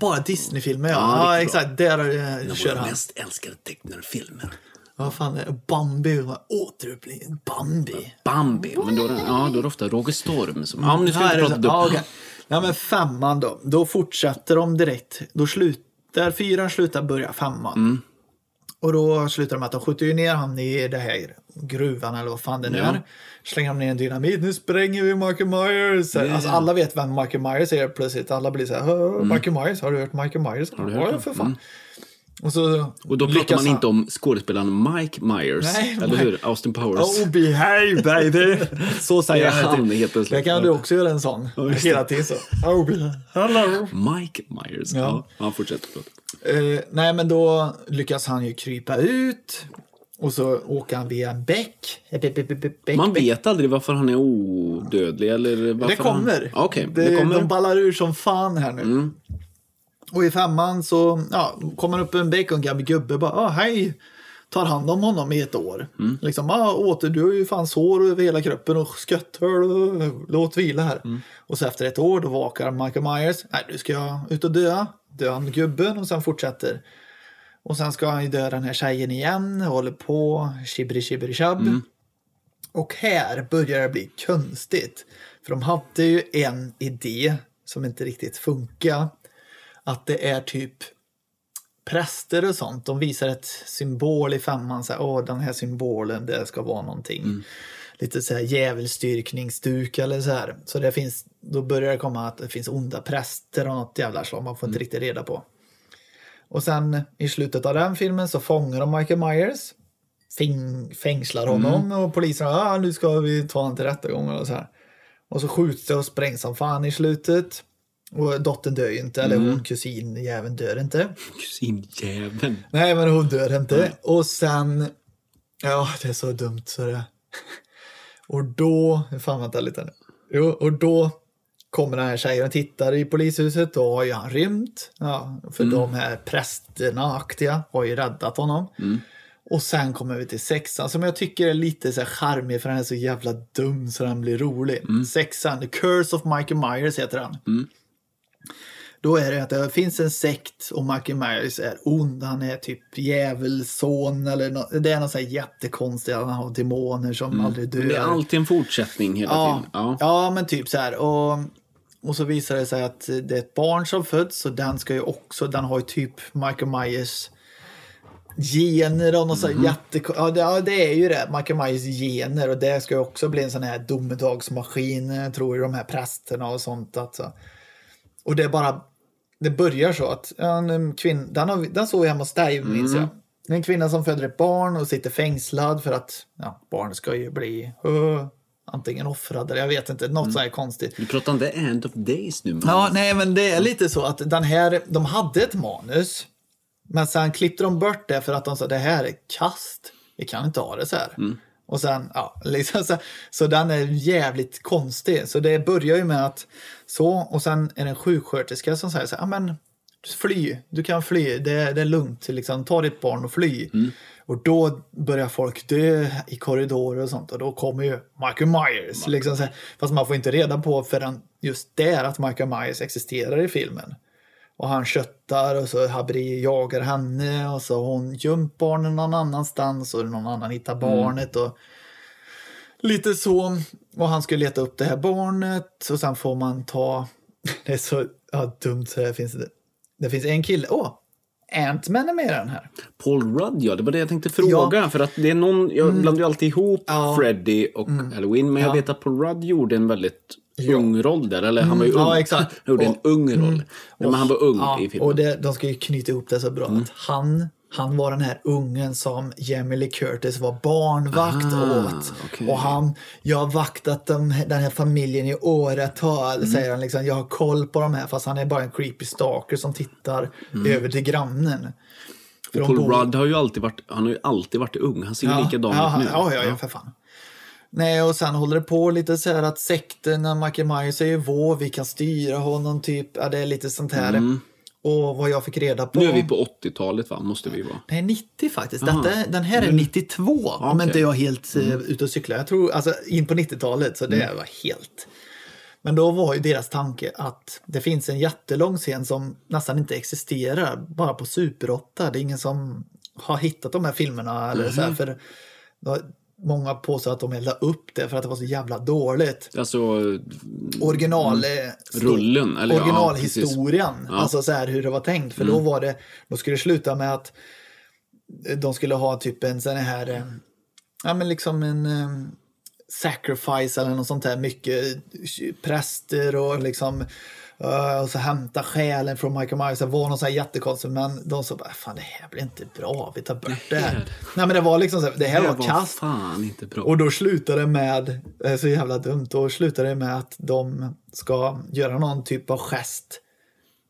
Bara Disney-filmer ja. Ja, Ja, exakt. Där eh, av kör han. mest älskade tecknade filmer. Vad fan är det? Bambi? Återupplivning? Bambi? Bambi, men då, är det- ja, då är det ofta Roger Storm som... Ja, men nu ska vi inte det prata dubbel. Ja, okej. Ja, men femman då. Då fortsätter de direkt. Då slutar fyran slutar börja femman. Mm. Och då slutar de med att de skjuter ju ner han i det här gruvan eller vad fan det nu Ja. är. Slänger de ner en dynamit. Nu spränger vi Michael Myers. Alltså alla vet vem Michael Myers är plötsligt. Alla blir så här. "Hö, Michael Myers, har du hört Michael Myers? Mm. du hört ja, för fan. Mm. Och, så Och då pratar man inte om skådespelaren Mike Myers, Nej, eller hur? Austin Powers. Oh, behave baby! Så säger Ja, han. alltid. helt plötsligt. Det kan du också göra en sån. det. Hela tiden så. Oh, hello! Mike Myers. Ja. Ja, han fortsätter. Eh, nej, men då lyckas han ju krypa ut. Och så åker han via en bäck. Bäck, bäck, Man bäck. vet aldrig varför han är odödlig eller varför Det kommer. Han... Okej, det, det, kommer. De ballar ur som fan här nu. Mm. Och i femman så ja, kommer upp en bäck och en gammal gubbe bara ah, hej. Tar hand om honom i ett år. Mm. Liksom, ah, åter, du har ju fan sår över hela kroppen och skotthål. och Låt vila här. Mm. Och så efter ett år då vakar Michael Myers. Nej, nu ska jag ut och dö. Dö han gubben och sen fortsätter. Och sen ska han ju dö den här tjejen igen. Håller på. Shibri shibri shab. Mm. Och här börjar det bli konstigt. För de hade ju en idé som inte riktigt funkar. Att det är typ präster och sånt. De visar ett symbol i femman. Så här, Åh, den här symbolen, det ska vara någonting. Lite så här djävulsdyrkningsstuk eller så här. Så det finns, då börjar det komma att det finns onda präster och något jävla slag. Man får inte riktigt reda på. Och sen i slutet av den filmen så fångar de Michael Myers. Fäng, fängslar honom och polisen ah, nu ska vi ta honom till rättegång och så här. Och så skjuts det och sprängs som fan i slutet. Och dottern dör ju inte, eller hon, kusinjäveln dör inte. Kusinjäveln. Nej, men hon dör inte. Och sen, ja, det är så dumt så det. Och då, fan vänta lite nu. Jo, och då kommer den här tjejen och tittar i polishuset. Då har ju han rymt. Ja, för de här prästerna-aktiga har ju räddat honom. Och sen kommer vi till sexan som jag tycker är lite så här charmig för den är så jävla dum så den blir rolig. Sexan, The Curse of Michael Myers heter den. Då är det att det finns en sekt och Michael Myers är ond. Han är typ djävulson eller nå- det är något så här jättekonstigt. Han har demoner som aldrig dör. Mm. Det är alltid en fortsättning hela Ja, tiden. Ja. ja, men typ så här. Och, och så visar det sig att det är ett barn som föds och den ska ju också, den har ju typ Michael Myers gener och något här jätte... Ja det, ja, det är ju det. Michael Myers gener och det ska ju också bli en sån här domedagsmaskin, eh, tror jag, de här prästerna och sånt. Alltså. Och det är bara, det börjar så att en kvinna, den, har, den såg jag hemma hos dig, minns Mm. jag. Det är En kvinna som föder ett barn och sitter fängslad för att ja, barnet ska ju bli uh, antingen offrad eller jag vet inte, något så här konstigt. Du pratar inte End of Days nu? man. Ja, nej, men det är lite så att den här, de hade ett manus, men sen klippte de bort det för att de sa det här är kast. Vi kan inte ha det så här. Och sen, ja, liksom så, så den är jävligt konstig. Så det börjar ju med att så, och sen är det en sjuksköterska som säger så här, ja men fly, du kan fly, det, det är lugnt, liksom, ta ditt barn och fly. Och då börjar folk dö i korridorer och sånt och då kommer ju Michael Myers. Liksom så här, fast man får inte reda på förrän just där att Michael Myers existerar i filmen. Och han köttar och så Habri jagar henne och så hon gömt barnen någon annanstans och någon annan hittar barnet. och Lite så. Och han ska leta upp det här barnet och sen får man ta... Det är så ja, dumt så det finns det. Det finns en kille. Åh! Ant-Man är med i den här. Paul Rudd, ja. Det var det jag tänkte fråga. För att det är någon, jag blandar ju alltid ihop Ja. Freddy och Halloween. Men jag Ja. vet att Paul Rudd gjorde en väldigt ung roll där. Eller han var ju ung. ja, exakt. Han gjorde en Och- ung roll. Nej, men han var ung Ja, i filmen. och det, de ska ju knyta ihop det så bra. Att han, han var den här ungen som Jamie Lee Curtis var barnvakt Ah, åt. okej. Och han, jag har vaktat de, den här familjen i åratal, Mm. säger han. Liksom, jag har koll på de här, fast han är bara en creepy stalker som tittar över till grannen. För Mm. Paul bor- Rudd har ju alltid varit, han har ju alltid varit ung. Han ser ju likadan ja, ut nu. Ja, ja, ja, för fan. Nej, och sen håller det på lite så här att sekten, när Michael Myers är ju vår, vi kan styra honom typ. Ja, det är lite sånt här. Och vad jag fick reda på. Mm. Nu är vi på 80-talet va? Måste vi vara. Nej, 90 faktiskt. Detta, den här är 92. Om okej. Mm. inte jag är helt uh, ute och cyklar. Jag tror, alltså in på 90-talet, så det var helt... Men då var ju deras tanke att det finns en jättelång scen som nästan inte existerar, bara på Super 8. Det är ingen som har hittat de här filmerna. Eller så här, för då, många påstår att de eldade upp det för att det var så jävla dåligt. Alltså, Original... eh, Rullen, eller ja, originalhistorien. precis. Ja. Alltså så här hur det var tänkt. För då var det, då skulle det sluta med att de skulle ha typ en sån här, eh, ja men liksom en eh, sacrifice eller något sånt där. Mycket präster och liksom eh, och så hämta själen från Michael Myers. Det var något så här jättekonstigt men de sa bara, fan det här blir inte bra, vi tar bort det här. här- Nej men det var liksom så här, det här det var var kast. fan inte bra. Och då slutar det med, det är så jävla dumt, då slutar det med att de ska göra någon typ av gest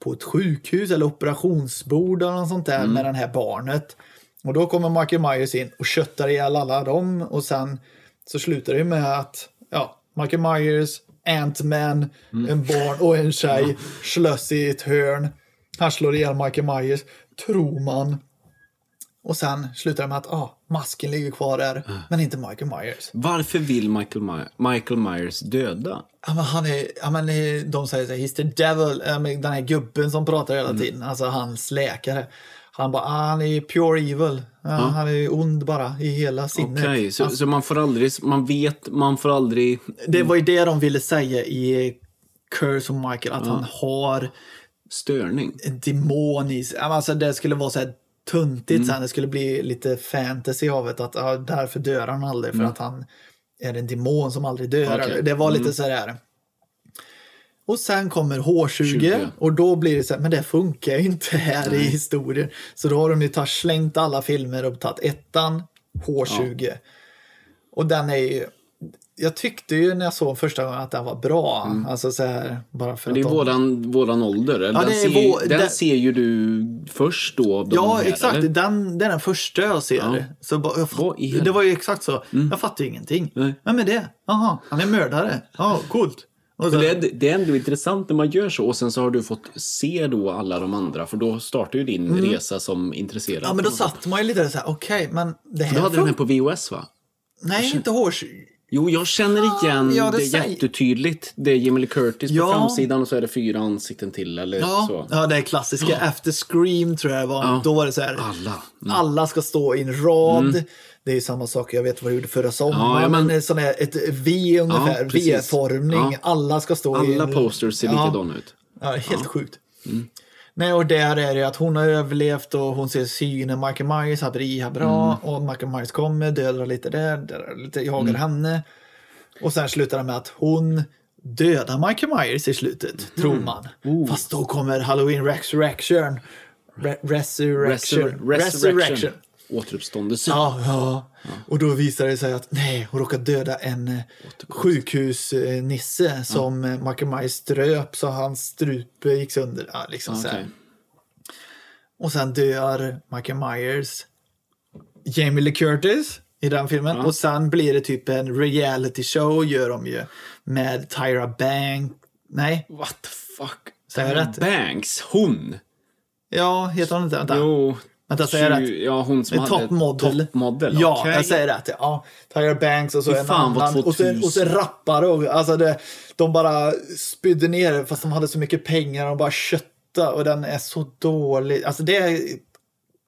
på ett sjukhus eller operationsbord eller något sånt där med det här barnet. Och då kommer Michael Myers in och köttar ihjäl alla dem och sen så slutar det med att ja, Michael Myers, Ant-Man, en barn och en tjej slåss i ett hörn. Han slår ihjäl Michael Myers, tror man. Och sen slutar det med att ah, masken ligger kvar där, men inte Michael Myers. Varför vill Michael, My- Michael Myers döda? Ja, men han är, ja, men de säger så här, he's the devil, den här gubben som pratar hela Mm. tiden, alltså hans läkare. Han bara, ah, han är pure evil. Ja, Han är ond bara i hela sinnet. Okej, så, Alltså, så man får aldrig, man vet, man får aldrig... det var ju det de ville säga i Curse of Michael, att han har Störning. en demon i sig. Ja, Alltså, det skulle vara så här tuntigt Mm. sen, det skulle bli lite fantasy av det, att ja, därför dör han aldrig, för att han är en demon som aldrig dör. Mm. Okej. Det var lite Mm. så här. Och sen kommer H20 20. och då blir det så här, men det funkar ju inte här i historien. Så då har de ju tagit, slängt alla filmer och tagit ettan, H20. Och den är ju, jag tyckte ju när jag såg första gången att den var bra. Alltså så här, bara för Mm. Men det är de... våran, våran ålder. eller? Ja, den ser, vår- den det- ser ju du först då. av Ja, här, exakt. eller? Den, det är den första jag ser. Ja. Så bara, jag fatt, det var ju exakt så. Jag fattar ju ingenting. Nej. Vem är det? Jaha, han är mördare. Ja, coolt. Och så, Men det, är, det är ändå intressant när man gör så och sen så har du fått se då alla de andra för då startar ju din resa som intresserad. Mm. ja, men då satt man ju lite så här, okej, men det här Du hade den här på VOS va? Nej, inte H20. Jo, jag känner igen ja, det det, säger- jättetydligt. Det är Jamie Lee Curtis Ja. på framsidan och så är det fyra ansikten till eller Ja, så. ja, det är klassiska. Efter Scream tror jag det var. Ja. Då var det så här. Alla. Alla ska stå i en rad. Det är samma sak, jag vet vad jag gjorde förra sommaren. Ja, men- sån här, ett V ungefär, precis. V-formning. Ja. Alla ska stå i Alla en... posters ser Ja. likadana ut. Ja, det helt sjukt. Nej, och där är det att hon har överlevt och hon ser synen. Michael Myers har rehab bra och Michael Myers kommer, dödar lite där, dödar lite, jagar henne. Och sen slutar det med att hon dödar Michael Myers i slutet, tror man. Fast då kommer Halloween Resurrection. Re- resurrection. Resur- resurrection. Återuppståndelse. Ja, ja. Och då visar det sig att nej, hon råkar döda en eh, sjukhusnisse som ja. Michael Myers ströp så hans strupe gick sönder. Ja, liksom så här. Okej. Och sen dör Michael Myers, Jamie Lee Curtis i den filmen. Och sen blir det typ en reality show gör de ju med Tyra Banks. Nej, What the fuck? Rätt? Banks, hon. ja, heter hon inte? Vänta. Jo. Vänta, säger jag tju- rätt? Ja, hon som hade... toppmodell. Toppmodell, Ja, okej. jag säger rätt. Ja. Tyra Banks och så Fy en annan. Och så, 2000. och så rappare. Och, alltså det, de bara spydde ner fast de hade så mycket pengar. De bara kötta och den är så dålig. Alltså det är,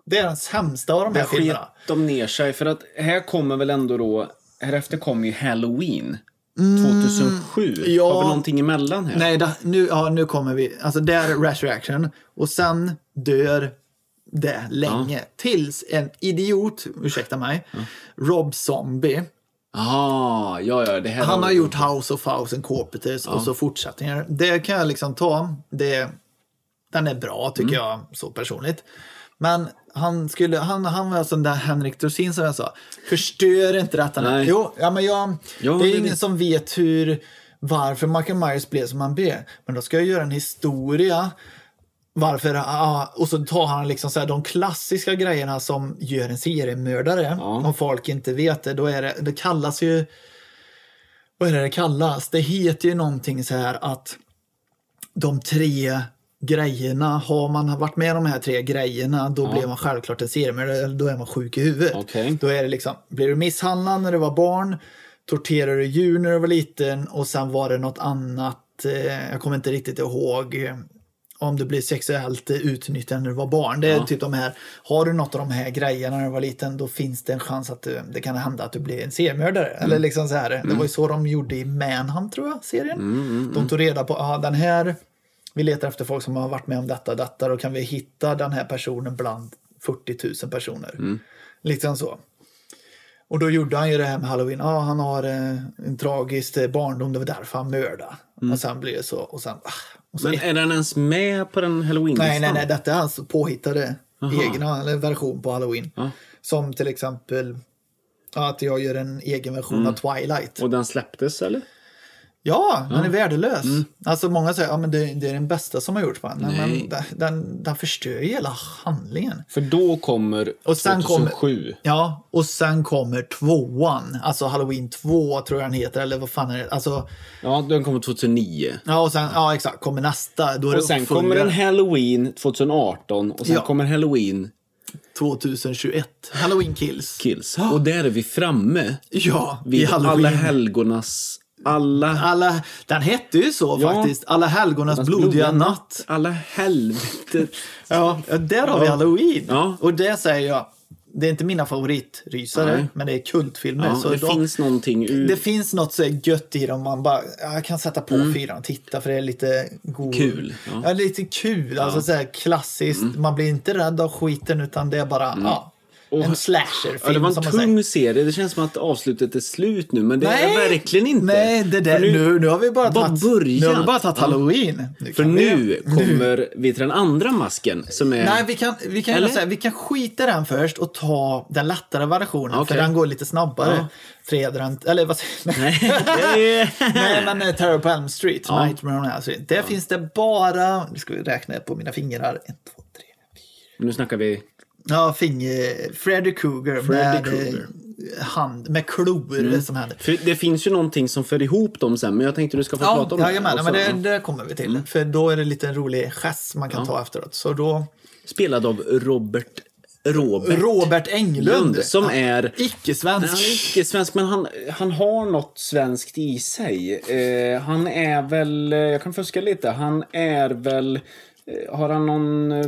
det är den sämsta av de här Där filmerna. de ner sig. För att här kommer väl ändå då... Här efter kommer ju Halloween. 2007. Mm. ja. Har vi någonting emellan här? Nej, da, nu, ja, nu kommer vi. Alltså där är Resurrection. Och sen dör det länge. Tills en idiot, ursäkta mig, Rob Zombie. Ah, ja, ja, det här Han har gjort House of Thousand Corpeters och så fortsättningar. Det kan jag liksom ta. Det, den är bra tycker Mm. jag, så personligt. Men han, skulle, han, han var som den Henrik Dorsin som jag sa. Förstör inte detta nu. Jo, ja, men jag, Ja, det är ingen det- som vet hur, varför Michael Myers blev som han blev. Men då ska jag göra en historia. Varför, ja, och så tar han liksom så här, de klassiska grejerna som gör en seriemördare. Om folk inte vet det, då är det, det kallas ju vad är det det kallas? Det heter ju någonting så här att de tre grejerna, har man varit med om de här tre grejerna, då blir man självklart en seriemördare, då är man sjuk i huvudet. Okej. Då är det liksom, blir du misshandlad när du var barn, torterade du djur när du var liten och sen var det något annat, eh, jag kommer inte riktigt ihåg, eh, om du blir sexuellt utnyttjad när du var barn. Det är typ de här, har du något av de här grejerna när du var liten, då finns det en chans att du, det kan hända att du blir en seriemördare. Eller liksom så här, det var ju så de gjorde i Manhunt tror jag, serien. De tog reda på, ja den här, vi letar efter folk som har varit med om detta, detta, då kan vi hitta den här personen bland 40 000 personer. Liksom så. Och då gjorde han ju det här med Halloween. Ja, han har eh, en tragisk eh, barndom, det var därför han mördade. Och sen blir det så. Och sen, ah, så Men är den ens med på den halloween Nej, nej, nej. Detta är hans påhittade Aha. egna eller version på Halloween. Ja. Som till exempel att jag gör en egen version Mm. av Twilight. Och den släpptes, eller? Ja, den är värdelös. Mm. Alltså många säger att ja, men det, det är den bästa som har gjorts den. Nej, Nej. Men den, den, den förstör ju hela handlingen. För då kommer Och sen 2007. Ja, och sen kommer tvåan. Alltså Halloween 2 tror jag den heter. Eller vad fan är det? Alltså, Ja, den kommer 2009. ja, och sen, ja exakt, kommer nästa. Då Och sen kommer en halloween 2018 och sen Ja. kommer halloween 2021. Halloween Kills. kills. Och där är vi framme Ja, vid Halloween. alla helgonas... Alla... Alla, den hette ju så Ja. faktiskt. Alla helgonas blodiga natt. Alla helvete. Ja, där har vi Halloween. Ja. Och det säger jag, det är inte mina favoritrysare, Nej. men det är kultfilmer. Ja, så det de, finns någonting ur... det finns något så gött i dem. Man bara, ja, jag kan sätta på fyran och titta för det är lite god. Mm. Kul, ja. Mm. Ja, lite kul. Alltså så här klassiskt. Man blir inte rädd av skiten utan det är bara, ja. Och- en slasherfilm Ja, det var en tung serie. Det känns som att avslutet är slut nu, men det Nej. är verkligen inte. Nej, det där, nu, nu, nu, har vi bara bara tagit, börjat. nu har vi bara tagit Ja. halloween. Nu för kan vi- nu kommer vi till den andra masken som är... Nej, vi kan, vi kan, här, vi kan skita den först och ta den lättare versionen. Okej. För den går lite snabbare. Ja. Fredagen, eller vad säger Nej. Nej, men eh, Terror på Elm Street, Ja. Nightmare on Elm Street. Där finns det bara, nu ska vi räkna på mina fingrar. En, två, tre. nu snackar vi... Ja, finger, Freddy Krueger med, eh, hand, med klor som händer. För det finns ju någonting som för ihop dem sen, men jag tänkte du ska få Ja, prata om det. men också. det, det kommer vi till. För då är det lite en rolig gest man kan ta efteråt. Så då, Spelad av Robert Robert. Robert Englund. Lund, som är... Icke-svensk. Han är icke svensk, men han, han har något svenskt i sig. Eh, han är väl, eh, jag kan fuska lite, han är väl, eh, har han någon eh,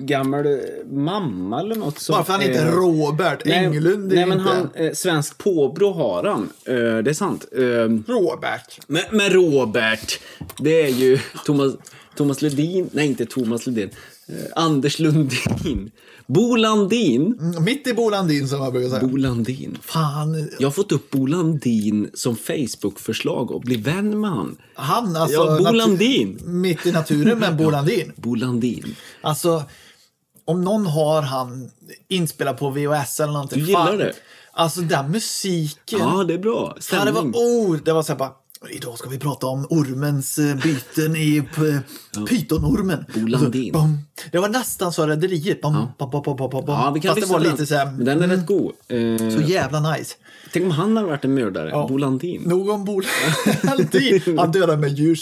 gammal eh, mamma eller något som Bara för han heter är- Robert Englund. är Nej, men inte... han, eh, svensk påbrå har han. Eh, det är sant. Eh, Robert. men, men Robert, det är ju Thomas, Thomas Ledin, nej inte Thomas Ledin, eh, Anders Lundin. Bo Landin. Mm, Mitt i Bo Landin som jag brukar säga. Bo Landin. Fan, Jag har fått upp Bo Landin som Facebook-förslag och bli vän med han. han alltså. Ja, Bo natu- Landin. Mitt i naturen med Bo Landin. Bo Landin. Alltså, om någon har han inspelat på VHS eller någonting. Du gillar fan, det? Alltså den musiken. Ja, det är bra. Ja, det var, Stämning. oh, det var så här bara, idag ska vi prata om ormens eh, byten i p- pytonormen. Bo Landin. Och så, bam. Det var nästan så Rederiet. Bam. Ja, vi kan Fast det var lite så här, den är rätt god. Eh, så jävla nice. Tänk om han hade varit en mördare. Bo Landin. Nog om Bo Landin. Han dödar med djur.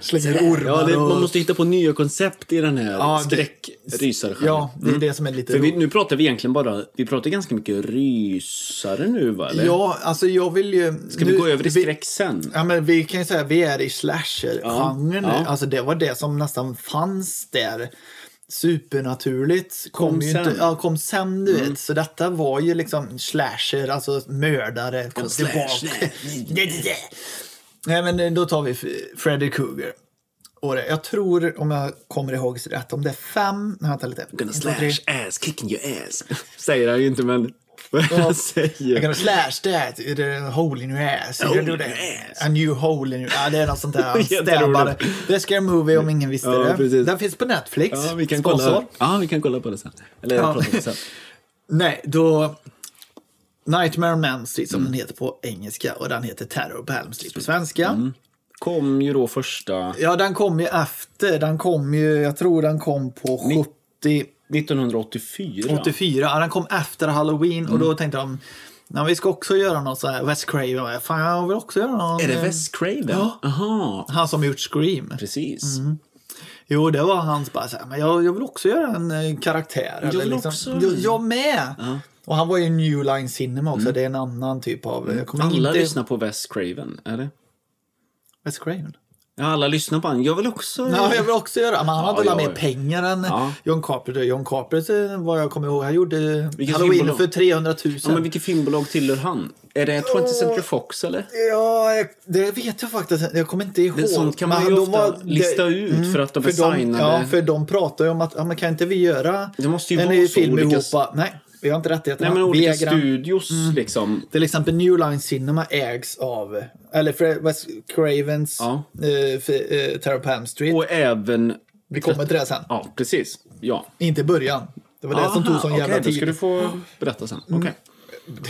Slänger ormar Ja, det, och... man måste hitta på nya koncept i den här Ja, skräckrysargenren. Ja, det är det som är lite För vi, nu pratar vi egentligen bara, vi pratar ganska mycket rysare nu va? Eller? Ja, alltså jag vill ju... Ska vi gå över i skräck sen? Ja, men vi kan ju säga att vi är i slasher-genren Ja, nu. ja. Alltså det var det som nästan fanns där. Supernaturligt kom, Kom ju sen. Mm. Inte, ja, kom sen, du vet. Så detta var ju liksom slasher, alltså mördare. Kom tillbaka. Nej, men då tar vi Freddy Krueger. Och jag tror, om jag kommer ihåg rätt, om det är fem... Vänta lite. Gonna två, tre. slash ass, kicking your ass. Säger han ju inte men... Vad jag säger. I'm gonna slash that, the hole in your ass. You do that. A new hole in your... Ja, det är något sånt där. Stäbbare. Det är Scare Movie om ingen visste Ja, det. precis. Den finns på Netflix. Ja, vi kan Sponsor. kolla. Ja, vi kan kolla på det sen. Eller Ja. prata sen. Nej, då... Nightmare on Elm Street Mm. som den heter på engelska och den heter Terror på Elm Street på svenska. Mm. Kom ju då första... Ja, den kom ju efter. Den kom ju, jag tror den kom på 70... 1984. 84. Ja, den kom efter Halloween och Mm. då tänkte de Ja, vi ska också göra något så här Wes Craven. Fan, jag vill också göra någon... Är det eh, Wes Craven? Ja. Aha, Han som gjort Scream. precis. Jo, det var hans bara så här, men jag, jag vill också göra en eh, karaktär. Jag eller vill liksom, också. Jag, jag med! Och han var ju New Line Cinema också, det är en annan typ av... Kommer Alla inte... lyssnar på Wes Craven, är det? Wes Craven? Ja, alla lyssnar på han. Jag vill också... Ja, jag vill också göra Men han hade Ja, väl ja, mer ja. pengar än Ja. John Carpenter. John Carpenter, vad jag kommer ihåg, han gjorde Vilket Halloween filmbolag? för 300 000. Ja, men vilket filmbolag tillhör han? Är det 20th Century Fox eller? Ja, det vet jag faktiskt Jag kommer inte ihåg. Det, sånt kan man Men ju ofta var- lista det- ut för att de är de, signade. Ja, för de pratar ju om att, ja, men kan inte vi göra Det måste ju en så film olika- ihop? Nej, vi har inte rättigheterna. Nej, men olika den. studios liksom. Till exempel New Line Cinema ägs av, eller Fred- Wes Cravens Ja. eh, eh, Terror på Elm Street. Och även... vi kommer till det sen. Ja, precis. Ja. Inte i början. Det var det som tog sån Aha, jävla okej, då tid. ska du få berätta sen. Okej.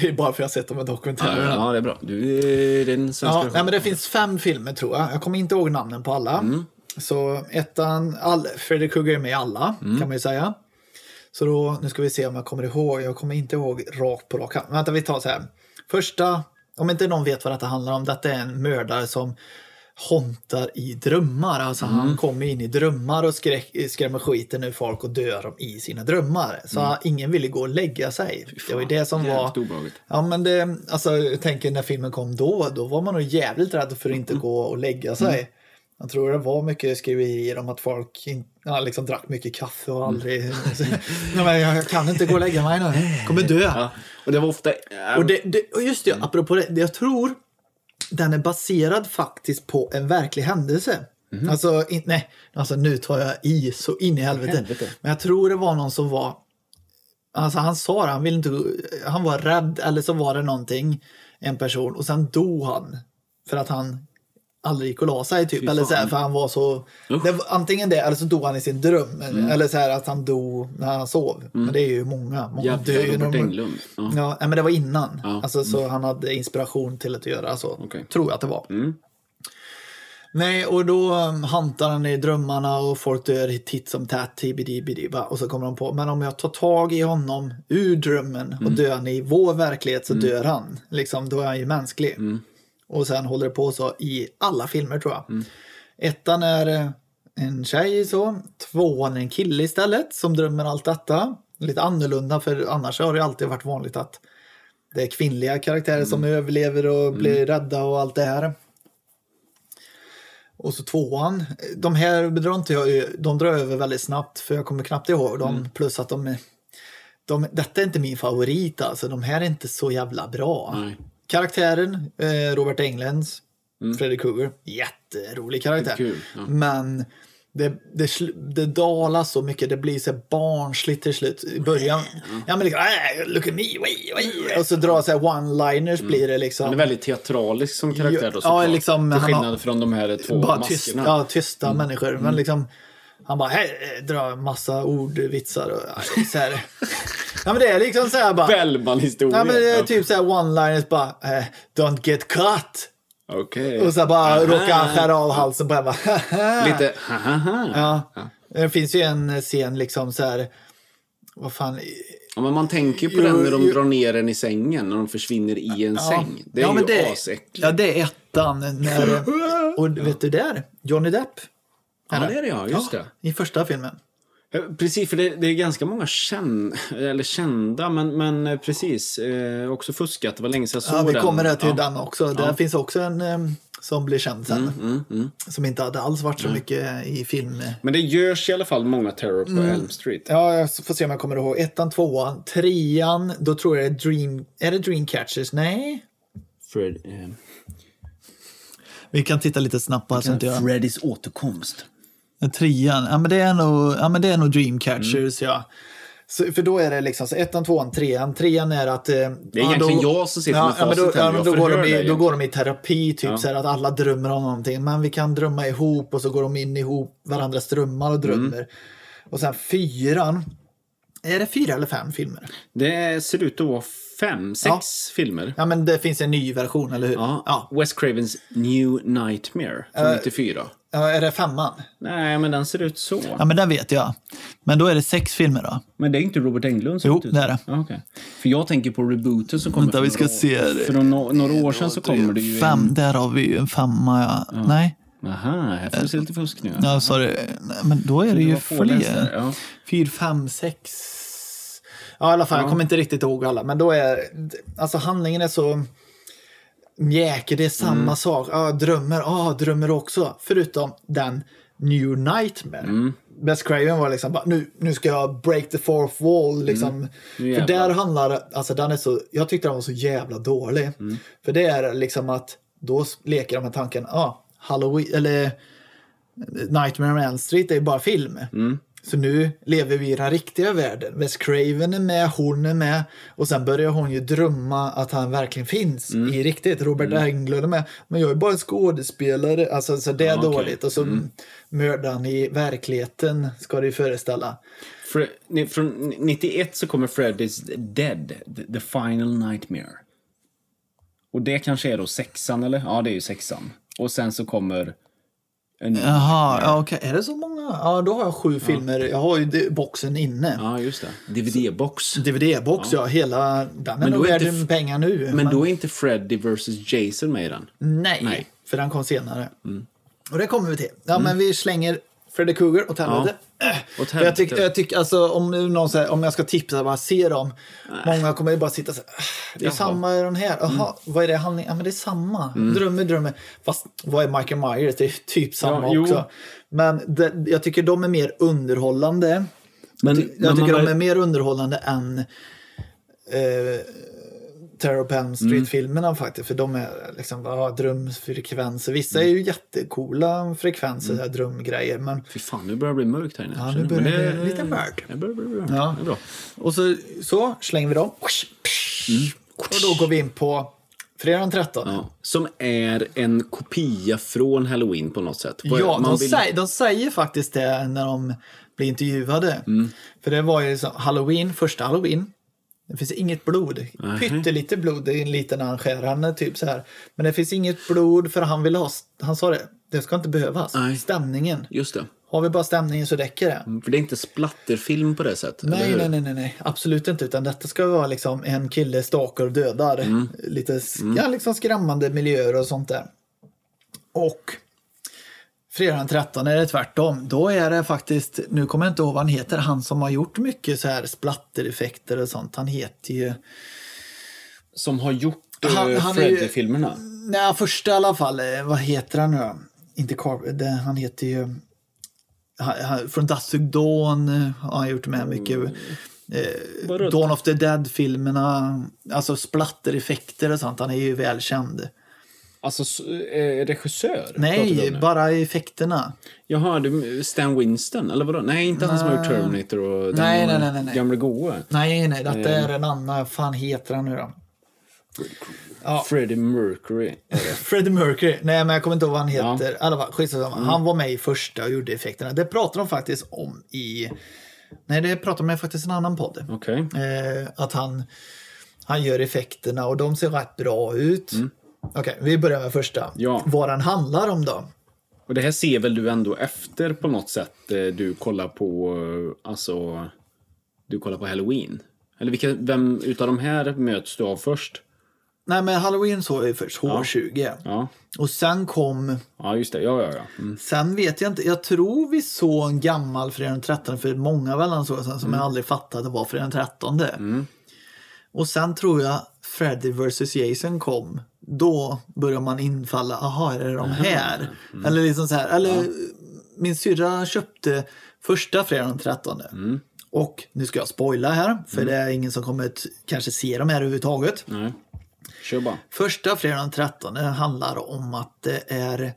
Det är bara för att jag sett de här dokumentärerna. Ja, det är bra. Du är den svenska Ja, nej, men det finns fem filmer tror jag. Jag kommer inte ihåg namnen på alla. Mm. Så ettan, all, Fredrik Krueger är med i alla Mm. kan man ju säga. Så då, nu ska vi se om jag kommer ihåg. Jag kommer inte ihåg rakt på rak hand. Vänta, vi tar så här. Första, om inte någon vet vad detta handlar om. Detta är en mördare som hontar i drömmar. Alltså Mm. han kommer in i drömmar och skräck, skrämmer skiten ur folk och dör dem i sina drömmar. Så ingen ville gå och lägga sig. Det var ju det som var... Mm. Obehagligt. Ja men det, alltså jag tänker när filmen kom då, då var man nog jävligt rädd för att inte Mm. gå och lägga sig. Jag tror det var mycket skriverier om att folk ja, liksom drack mycket kaffe och aldrig... Nej, men jag kan inte gå och lägga mig nu, kommer dö. Ja. Och det var ofta... äh, Och, det, det, och just det, apropå det, det, jag tror den är baserad faktiskt på en verklig händelse. Alltså, in, nej, alltså nu tar jag i så in i helvete. Helvete. Men jag tror det var någon som var Alltså han sa det, han ville inte, han var rädd eller så var det någonting, en person och sen dog han för att han aldrig gick och la sig typ. Eller så här, för han var så, det var, antingen det eller så dog han i sin dröm. Mm. Eller så här att han dog när han sov. Men det är ju många, många Jävla dör ju Englund. Ja. Ja, men det var innan. Ja. Alltså, Så han hade inspiration till att göra så. Okej. Tror jag att det var. Mm. Nej, och då um, hantar han i drömmarna och folk dör titt som tätt, Och så kommer de på, men om jag tar tag i honom ur drömmen och Mm. dör han i vår verklighet så dör han. Liksom, då är han ju mänsklig. Mm. Och sen håller det på så i alla filmer tror jag. Mm. Ettan är eh, en tjej så, tvåan är en kille istället som drömmer allt detta. lite annorlunda för annars har det alltid varit vanligt att det är kvinnliga karaktärer som överlever och blir rädda och allt det här. Och så tvåan, de här drar inte jag, de drar över väldigt snabbt för jag kommer knappt ihåg dem. Plus att de, de, detta är inte min favorit alltså, de här är inte så jävla bra. Nej. Karaktären, eh, Robert Englunds, Freddy Krueger, jätterolig karaktär. Kul, ja. Men det, det, det dalar så mycket, det blir så barnsligt till slut. I början, ja men liksom, "Äh, look at me, way, way. och så drar så one-liners blir det liksom. Han är väldigt teatralisk som karaktär då Ja, såklart. liksom, Till har- skillnad från de här två bara maskerna. tyst, ja, tysta människor. Men liksom, han bara hej, drar massa ordvitsar och ja, så här. Ja men det är liksom så här bara. Bellman-historia. Ja men det är typ så här one-liners bara, eh, don't get cut. Okej. Och så bara råkar han skära av halsen på en bara, Lite. Ja. Det finns ju en scen liksom så här, vad fan, Ja, men man tänker på Jo, den när de jo. drar ner den i sängen, när de försvinner i en säng. Det är ja, ju asäckligt. Ja, det är ettan. När, och vet du där? Johnny Depp. Ja, det är det ja, just det. I första filmen. Ja, Precis, för det, det är ganska många känn, eller kända, men, men eh, precis. Eh, också fuskat. Det var länge sedan jag såg Ja, vi den. kommer där till ja. den också. Där finns också en eh, som blir känd sen. Mm, mm. Som inte hade alls varit så mycket i film. Men det görs i alla fall många Terror på Mm. Elm Street. Ja, jag får se om jag kommer ihåg. Ettan, tvåan, trean. Då tror jag det är Dream... Är det Dreamcatchers? Nej. Fred, eh, Vi kan titta lite snabbt på så inte jag... Freddys återkomst. Trean, ja men det är nog, ja, men det är nog Dreamcatchers, Mm. ja. Så, för då är det liksom så ettan, tvåan, trean. Trean är att... Eh, Det är egentligen jag som sitter med ja, men då, facit här ja, men Jag då, går de i, då går de i terapi, typ Ja. så här att alla drömmer om någonting. Men vi kan drömma ihop och så går de in ihop varandras drömmar och drömmer. Mm. Och sen fyran. Är det fyra eller fem filmer? Det ser ut att vara fem, sex Ja. filmer. Ja, men det finns en ny version, eller hur? Ja. ja. Wes Cravens New Nightmare från 94. Ja, är det femman? Nej, men den ser ut så. Ja, men den vet jag. Men då är det sex filmer då? Men det är inte Robert Englund som Jo, det är det. Ja, okej. För jag tänker på rebooten som kommer Vänta, för vi ska några år- se det. För no några år sedan så kommer det ju Fem, en... där har vi ju en femma, ja. Nej, Aha, här får du se lite fusk nu. ja, sorry. Nej, Men då är det ju fler. ja. Fyra, fem, sex. Ja, i alla fall, jag kommer inte riktigt ihåg alla. Men då är, alltså handlingen är så mjäkig, det är samma Mm. sak. Ja, drömmer, ja, drömmer också. Förutom den New Nightmare. Mm. Wes Craven var liksom bara, nu, nu ska jag break the fourth wall. Liksom. Nu För där handlar alltså den är så, jag tyckte den var så jävla dålig. Mm. För det är liksom att, då leker de med tanken, ja, ah, Halloween, eller Nightmare on Elm Street är ju bara film. Mm. Så nu lever vi i den riktiga världen. Wes Craven är med, hon är med. Och sen börjar hon ju drömma att han verkligen finns Mm. i riktigt. Robert Englund är med. Men jag är bara en skådespelare. Alltså så det är Ja, okej. dåligt. Och så mördaren i verkligheten ska det ju föreställa. Fre från 91 så kommer Freddy's Dead, the, the Final Nightmare. Och det kanske är då sexan, eller? Ja, det är ju sexan. Och sen så kommer... Jaha, ja, okej. Är det så många? Ja, då har jag sju filmer. Jag har ju boxen inne. Ja, just det. DVD-box. DVD-box, ja. Hela, den är Men nog är värd inte pengar nu. Men då är inte Freddy vs Jason med i den. Nej, Nej. Mm. för den kom senare. Och det kommer vi till. Ja, men vi slänger Freddy Krueger åt helvete. Äh, Åt Jag tycker, helvete. jag tycker alltså, om, någon säger, om jag ska tipsa, bara se dem. Många kommer ju bara sitta så här, "Ah, det är Jaha. samma i den här. Jaha, vad är det handling? Ja, men det är samma. Drömmer, drömmer. Fast vad är Michael Myers? Det är typ samma Ja, jo. också. Men det, jag tycker de är mer underhållande. Men, jag ty- jag tycker de är mer underhållande än eh, Terror på Elm Street-filmerna faktiskt. För de är liksom ja, drömfrekvenser. Vissa är ju jättecoola frekvenser, mm. drömgrejer. Men, Fy fan, nu börjar det bli mörkt här inne. ja, nu börjar det bli lite mörkt. Det börjar bli bra. Ja. Det är bra. Och så, så slänger vi dem. Och då går vi in på fredag den 13. Ja. Som är en kopia från Halloween på något sätt. Vad- Ja, de, vill- säger, de säger faktiskt det när de blir intervjuade. Mm. För det var ju så, Halloween, första Halloween. Det finns inget blod. Nej. Pyttelite blod, är en liten han skär, han är typ så här. Men det finns inget blod för han vill ha, han sa det, det ska inte behövas. Nej. Stämningen. Just det. Har vi bara stämningen så räcker det. För det är inte splatterfilm på det sättet. Nej, nej, nej, nej, nej, absolut inte. Utan detta ska vara liksom en kille stakar och dödar. Mm. Lite sk- ja, liksom skrämmande miljöer och sånt där. Och Fredag den 13 är det tvärtom. Då är det faktiskt, nu kommer jag inte ihåg vad han heter, han som har gjort mycket så här splattereffekter och sånt. Han heter ju... Som har gjort eh, ju- Freddy-filmerna. Nej, första i alla fall. eh, Vad heter han nu då? Inte Carp... det- Han heter ju... Han, han, från Dusk Dawn eh, har han gjort med mycket. Eh, Vadå? Dawn of the Dead-filmerna. Alltså splattereffekter och sånt. Han är ju välkänd. Alltså eh, regissör? Nej, bara effekterna. Jaha, du, Stan Winston? Eller vadå? Nej, inte han som har gjort Terminator och den Nej, nej, nej, nej, gamla goa. Nej, nej, detta är en annan. Fan heter han nu då? Ja. Freddie Mercury. Freddie Mercury. Nej, men jag kommer inte ihåg vad han Ja. heter. I alla fall, skitsamma. Han var med i första och gjorde effekterna. Det pratar de faktiskt om i... Nej, det pratar de faktiskt en annan podd. Okej. Eh, att han, han gör effekterna och de ser rätt bra ut. Okej, vi börjar med första. Mm. Ja. Vad den handlar om då? Och det här ser väl du ändå efter på något sätt? eh, Du kollar på, eh, alltså... Du kollar på Halloween? Eller vilka, vem utav de här möts du av först? Nej, men Halloween såg jag ju först, H20. Ja, Och sen kom, ja just det. Ja, ja, ja. Mm. sen vet jag inte, jag tror vi såg en gammal Fredag den 13 för många väl såg sen som jag aldrig fattade var Fredag den 13. Och sen tror jag Freddy vs Jason kom. Då börjar man infalla, aha är det de här? Eller liksom så här, eller min syrra köpte första fredagen den 13. Och nu ska jag spoila här, för det är ingen som kommer att kanske se de här överhuvudtaget. Nej. Kör bara. Första fredagen den 13 handlar om att det är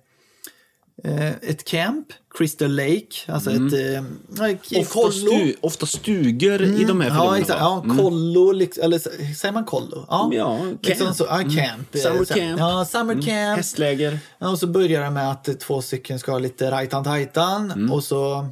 ett camp, Crystal Lake, alltså ett eh, Ofta, stu, ofta stugor i de här filmerna. Ja, exakt. Ja, kollo, liksom, eller säger man kollo? Ja, Ja, camp. Liksom så, ja, camp. eh, Summer camp. Ja, summer camp. Hästläger. Ja, och så börjar det med att två stycken ska ha lite rajtan-tajtan Mm. och så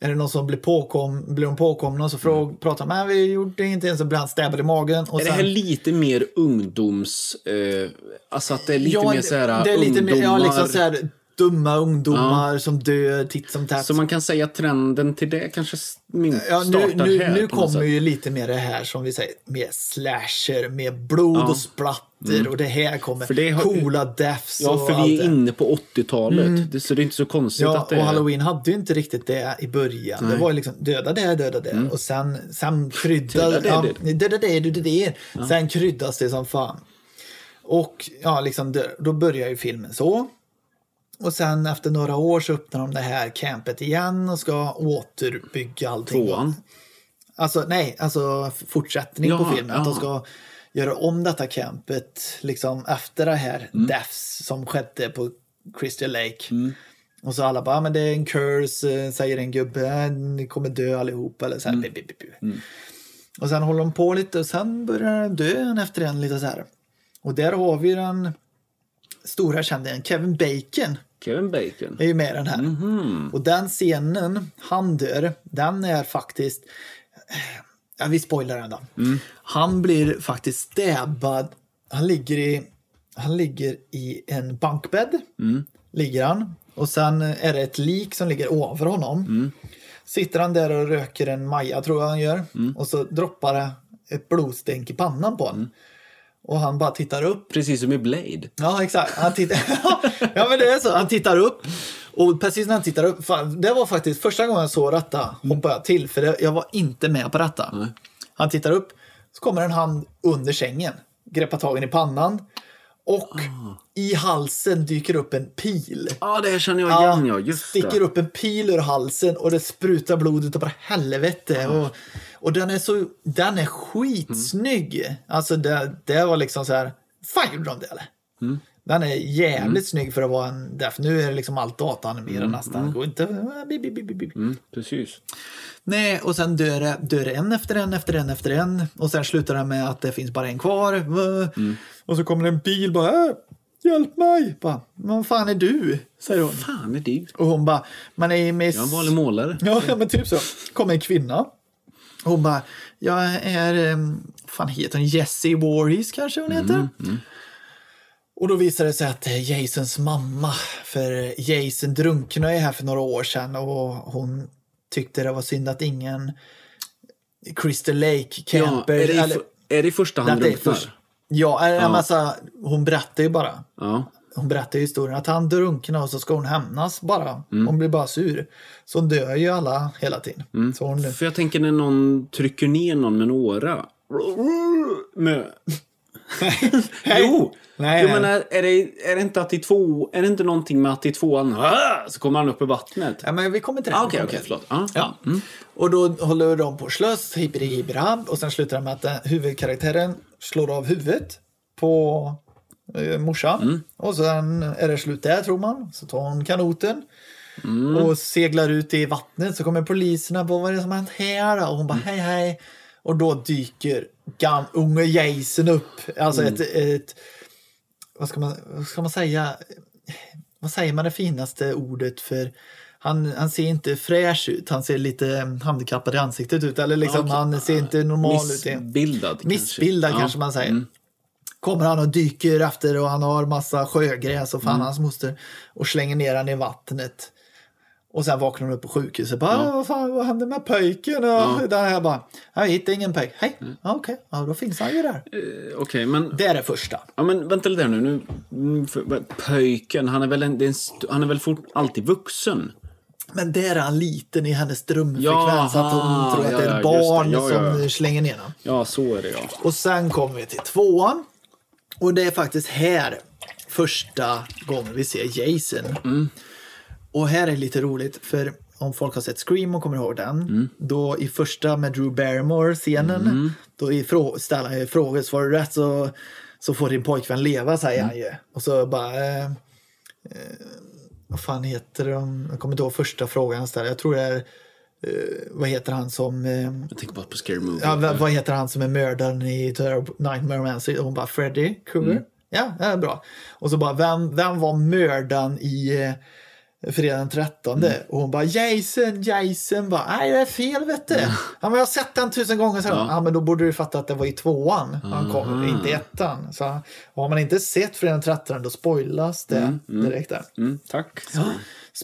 är det någon som blir, påkom, blir de påkomna och så fråg, pratar de, men vi gjorde ingenting, så blir han stäbbad i magen. Och Mm. Är det sen, här lite mer ungdoms... Eh, alltså att det är lite ja, mer så här det är lite mer, ja, ungdomar... liksom så här, dumma ungdomar som dör titt som tätt. Så man kan säga att trenden till det kanske Ja, nu, startar nu, här nu kommer ju lite mer det här som vi säger, med slasher, med blod och splatter och det här kommer Mm. För det har- coola deaths Ja, för vi är. Mm. inne på 80-talet. Det, så det är inte så konstigt Ja, att det och. Halloween hade ju inte riktigt det i början. Det var ju liksom döda det, döda det. Och sen, sen kryddas Mm. Döda det, ja, döda det, döda det. Sen kryddas det som fan. Och ja, liksom, då börjar ju filmen så. Och sen efter några år så öppnar de det här campet igen och ska återbygga allting. Tvåan. Alltså nej, alltså fortsättning på Jaha, filmen. Att de ska göra om detta campet liksom efter det här Mm. deaths som skedde på Crystal Lake. Och så alla bara, "Ah, men det är en curse, eh, säger en gubbe, ni kommer dö allihop eller så här. Mm. bi. Och sen håller de på lite och sen börjar den dö en efter en lite så här. Och där har vi den stora kändisen Kevin Bacon Kevin Bacon. är ju med i den här. Mhm. Och den scenen, han dör, den är faktiskt... Ja, vi spoilar den då. Mm. Han blir faktiskt stäbbad. Han ligger i, han ligger i en bankbädd. Mm. Ligger han. Och sen är det ett lik som ligger över honom. Mm. Sitter han där och röker en maja, tror jag han gör. Mm. Och så droppar det ett blodstänk i pannan på honom. Och han bara tittar upp Precis som i Blade. Ja, exakt. Han tittar... ja, men det är så. Han tittar upp. Och precis när han tittar upp, fan, det var faktiskt första gången jag såg detta, hoppade jag till, för det, jag var inte med på detta. Han tittar upp, så kommer en hand under sängen, greppar tagen i pannan och i halsen dyker upp en pil. Ja, det här känner jag igen, ja. Just sticker det. upp en pil ur halsen och det sprutar blod utav bara helvete. Och, och den är så, den är skitsnygg. Alltså det, det var liksom så här, fan gjorde de det eller? Mm. Den är jävligt snygg för att vara en def. Nu är det liksom allt dataanimerat nästan. Mm. Går inte... Bip, bip, bip. Mm, precis. Nej, och sen dör det, dör det en efter en efter en efter en. Och sen slutar det med att det finns bara en kvar. Mm. Och så kommer en bil bara, äh, hjälp mig. Bara, vad fan är du? Säger hon. Fan är det? Och hon bara, man är med... Jag är en vanlig målare. Ja, men typ så. Kommer en kvinna. Hon bara, jag är, um, fan heter hon, Jessie Voorhees kanske hon heter. Och då visar det sig att Jasons mamma. För Jason drunknade ju här för några år sedan och hon tyckte det var synd att ingen Crystal Lake Ja, camper... är, det i, eller, är det i första hand drunknar? först- Ja, ja. Ja. Massa, hon berättar ju bara. Ja. Hon berättar historien att han drunknar och så ska hon hämnas bara. Mm. Hon blir bara sur. Så hon dör ju alla hela tiden. Mm. Så hon, För jag tänker när någon trycker ner någon med en åra. Med... jo! Nej, jo nej. men är, är, det, är det inte att i två... Är det inte någonting med att i tvåan... "Ah!" Så kommer han upp i vattnet? ja, men vi kommer till det. Ah, Okej, förlåt. Ah, Ja. Och då håller de på slöss, hippidi hippirabb. Och sen slutar det med att eh, huvudkaraktären slår av huvudet på morsan. Mm. Och sen är det slut där tror man. Så tar hon kanoten. Mm. Och seglar ut i vattnet. Så kommer poliserna på vad är det som har hänt här? Och hon bara hej hej. Och då dyker gam, unge Jason upp. Alltså Mm. ett, ett vad, ska man, vad ska man säga? Vad säger man det finaste ordet för han, han ser inte fräsch ut, han ser lite handikappad i ansiktet ut. Eller liksom, Okej. han ser inte normal ut. Missbildad kanske. Missbildad Ja. kanske man säger. Mm. Kommer han och dyker efter och han har massa sjögräs och fan Mm. hans moster och slänger ner han i vattnet. Och sen vaknar hon upp på sjukhuset. Bara, "Ah, vad fan, vad hände med pojken? Och där här bara, jag hittar ingen pojk. Hej, Mm. ja, okej, ja, då finns han ju där. Eh, Okej, men... Det är det första. Ja, men vänta lite här nu. nu mm, för, pöjken, han är väl, en, är en, han är väl fort, alltid vuxen? Men där är han liten i hennes drömfrekvens. Jaha, att hon tror att det är ett ja, ja, barn Ja, ja, som ja. slänger ner honom. Ja, så är det ja. Och sen kommer vi till tvåan. Och det är faktiskt här första gången vi ser Jason. Mm. Och här är lite roligt för om folk har sett Scream och kommer ihåg den. Mm. Då i första med Drew Barrymore-scenen. Då i frå- ställer han ju frågor. Svarar du rätt så, så får din pojkvän leva säger Mm. han ju. Och så bara... Eh, eh, vad fan heter de? Jag kommer inte ihåg första frågan han ställer. Jag tror det är... Eh, vad heter han som... Eh, Jag tänker bara på Scary Movie. Ja, vad, vad heter han som är mördaren i Nightmare on Elm Street? Och hon bara Freddy Krueger. Mm. Ja, det är bra. Och så bara, vem, vem var mördaren i eh, Fredag den 13? Mm. Och hon bara Jason, Jason. Bara, Nej, det är fel vet du. Ja. men jag har sett den tusen gånger. Så. Ja. men då borde du fatta att det var i tvåan han kom, inte i ettan. Så, har man inte sett Fredag den 13 då spoilas det direkt där. Mm, tack.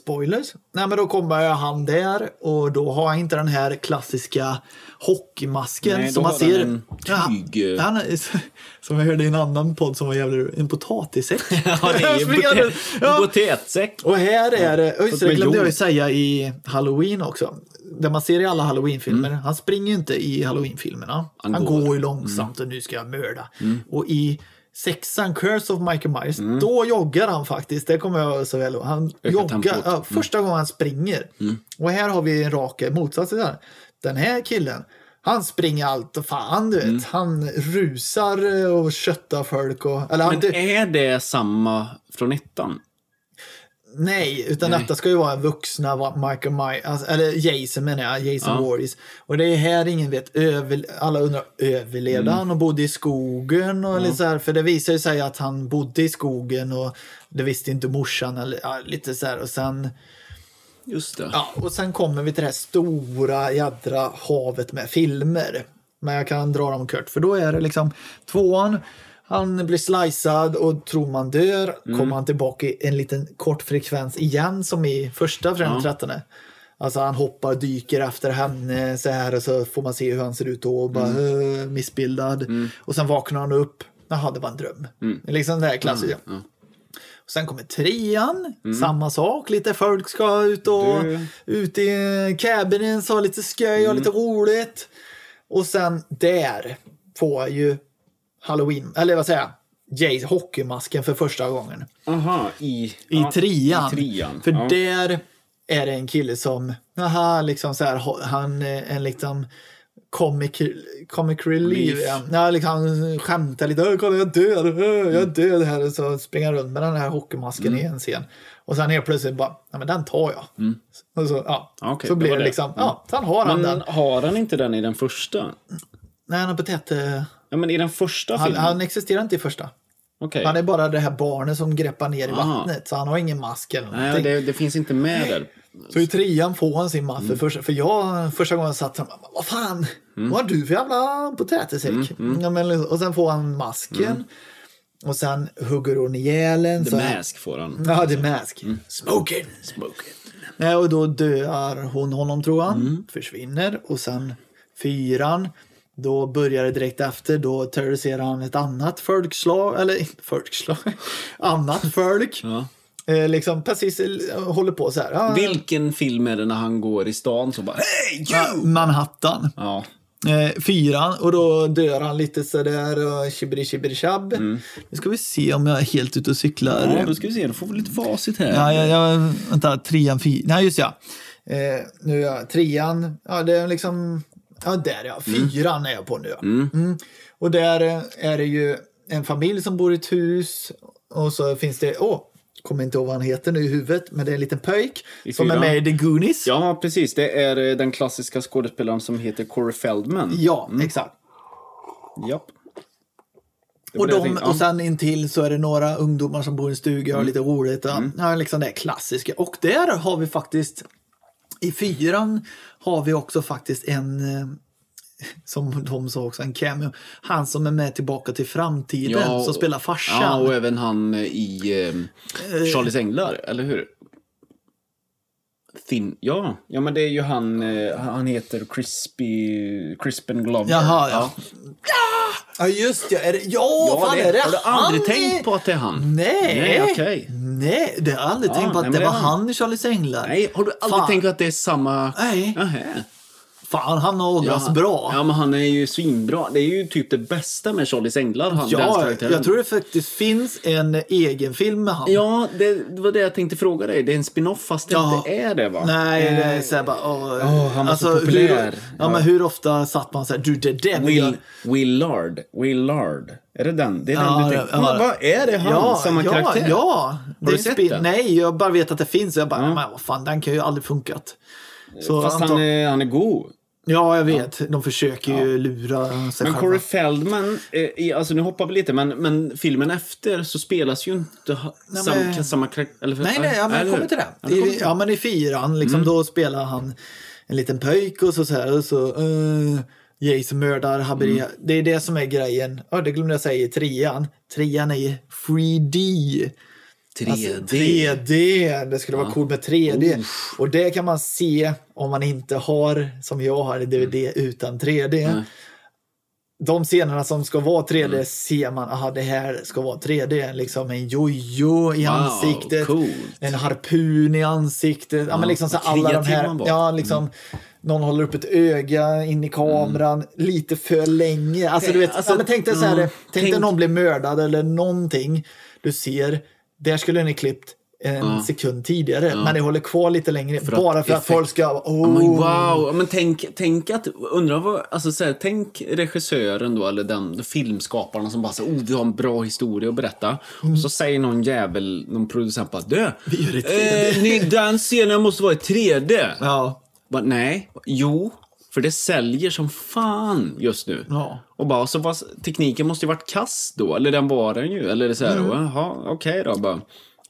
Spoilers. Nej, men då kommer han där och då har han inte den här klassiska hockeymasken Nej, som man ser. han en tyg- Ja, han är, som jag hörde i en annan podd som var jävligt en potatissäck. Ja, det är potet- runt. Ja. Och här är det, just det glömde jag ju säga i Halloween också. Det man ser i alla Halloween-filmer. Han springer ju inte i Halloween-filmerna. Han, Han går. ju långsamt och nu ska jag mörda. Och i sexan, Curse of Michael Myers, då joggar han faktiskt. Det kommer jag så väl ihåg. Han Ökar joggar, ja, första gången han springer. Och här har vi en rak motsats till det. Den här killen, han springer allt och fan du vet. Han rusar och köttar folk. Och, eller han, Men är det samma från ettan? Nej, utan Nej. detta ska ju vara vuxna Michael Myers, alltså, eller Jason menar jag, Jason Ja. Voorhees. Och det är här ingen vet, över, alla undrar, överlevde Mm. han och bodde i skogen? Och lite så här, för det visar ju sig att han bodde i skogen och det visste inte morsan. Eller, ja, lite så här. Och sen, Just det. ja, och sen kommer vi till det här stora jädra havet med filmer. Men jag kan dra dem kort, för då är det liksom tvåan, han blir slicead och tror man dör, Mm. kommer han tillbaka i en liten kort frekvens igen som i första den 13. Alltså han hoppar, dyker efter henne så här och så får man se hur han ser ut då och bara Mm. "Äh, missbildad. Och sen vaknar han upp, jaha det var en dröm. Mm. Liksom det här klassiska. Och sen kommer trean, samma sak. Lite folk ska ut och Du- ut i cabinen, ha lite skoj och lite roligt. Och sen där får ju Halloween, eller vad säger jag, Jays hockeymasken för första gången. Aha, i, I ja, trean. I trean. För ja. där är det en kille som, aha, liksom så här, han är en liksom comic, comic relief. Relief. Ja, liksom, han skämtar lite, "Åh, kolla jag dör, jag dör här. Och så springer han runt med den här hockeymasken Mm. i en scen. Och sen helt plötsligt bara, ja men den tar jag. Och så, ja, okej, så blir det det. liksom, Mm. ja, sen har han Men den. har han inte den i den första? Nej, han har eh, Ja, men i den första han, filmen? han existerar inte i första. Okej. Han är bara det här barnet som greppar ner i Ah. vattnet. Så han har ingen mask eller Nej, någonting. det, det finns inte med där. Så i trean får han sin mask. Mm. För, för jag, första gången jag satt där, vad fan, Mm. vad har du för jävla potätsäck? Ja, men, och sen får han masken. Och sen hugger hon ihjäl en. Mm. The så- Mask får han. Ja, är mask. Mm. Smoking. Smoking. Nej, och då dör hon honom tror han. Mm. Försvinner. Och sen fyran. Då börjar det direkt efter, då terroriserar han ett annat folkslag, eller inte folkslag, annat folk. Ja. Eh, liksom precis eh, håller på så här. Ja, Vilken film är det när han går i stan så bara Hey ja, you! Manhattan. Ja. Eh, fyran och då dör han lite sådär och shibiri shibiri shab. Nu ska vi se om jag är helt ute och cyklar. Mm. ja, då ska vi se. Då får vi lite facit här. Ja, jag, jag, vänta, trean, fyran. Nej, just ja. Eh, nu är jag trean. Ja, det är liksom... Ja, där ja. Fyran är jag på nu. Ja. Mm. Och där eh, är det ju en familj som bor i ett hus. Och så finns det... Åh, kommer inte ihåg vad han heter nu i huvudet. Men det är en liten pöjk som är med i The Goonies. Ja, precis. Det är eh, den klassiska skådespelaren som heter Corey Feldman. Ja, exakt. Japp. Och, de, tänkte. och sen intill så är det några ungdomar som bor i en stuga och har lite roligt. Ja, Mm. ja, liksom det klassiska. Och där har vi faktiskt, i fyran har vi också faktiskt en, eh, som de sa också, en cameo. Han som är med Tillbaka till framtiden, Ja, som spelar Ja, farsan. och även han eh, i eh, Charlies Änglar, eller hur? Thin, ja, ja, men det är ju han, eh, han heter Crispy, Crispin Glover. Jaha, ja. Ja, just det. Är det, ja, Ja, fan det, är det har du aldrig han? tänkt på att det är han? Nej. Nej, okej. Nej, det har jag aldrig Ja, tänkt på att nej, det var han i Charlies Änglar. Nej, har du aldrig Fan. tänkt att det är samma... Nej. Nähä. Fan, han har åldrats Ja, bra. Ja, men han är ju svinbra. Det är ju typ det bästa med Charlies Änglar, han, Ja, jag tror det faktiskt finns en egen film med han. Ja, det, det var det jag tänkte fråga dig. Det är en spin-off fast det Ja. inte är det va? Nej, det är Eh, såhär bara... Åh, Åh, han var så populär. Hur, ja, Ja. men hur ofta satt man såhär, du det där Will. Willard. Willard. Är det den? Det är Ja, den du tänker. ja. Vad är det han? Ja, Samma ja, karaktär? Ja, det du är en sett den? Nej, jag bara vet att det finns. Jag bara, men vad fan, den kan ju aldrig funkat. Så Fast han är, han är god. Ja, jag vet. De försöker ju lura sig Men själva. Corey Feldman, eh, alltså nu hoppar vi lite, men, men filmen efter så spelas ju inte Nej, sam, men- samma karaktär. Nej, nej, ja, men jag kommer till det. Ja, I, till ja, men i fyran, liksom, då spelar han en liten pöjk och så, så här, och så uh, Jason mördar, havererar. Det är det som är grejen. Ja, det glömde jag säga i trean. Trean är ju 3D. 3D. Alltså, 3D. Det skulle vara coolt med 3D. Och det kan man se om man inte har, som jag har, DVD utan 3D. Nej. De scenerna som ska vara 3D Mm. ser man, aha det här ska vara 3D. Liksom en jojo i Wow, ansiktet. coolt. En harpun i ansiktet. Ja, men liksom så alla de här. Ja, liksom. Någon håller upp ett öga in i kameran lite för länge. Alltså, du vet, Alltså, ja, men tänk dig så här, mm, tänk dig tänk- någon blir mördad eller någonting. Du ser, där skulle ni klippt en sekund tidigare. Men det håller kvar lite längre. att bara för att folk ska... Oh. Ja, men wow, men tänk, tänk att, undrar vad, alltså så här, tänk regissören då, eller den filmskaparna som bara säger oh vi har en bra historia att berätta. Och så säger någon jävel, någon producent bara, du, Vi gör det i 3D." eh, ni, den scenen måste vara i 3D. Ja. Bara, nej, jo, för det säljer som fan just nu. Ja. Och bara, så var, tekniken måste ju varit kass då, eller den var den ju. Eller så här, Mm. jaha, okej då, bara.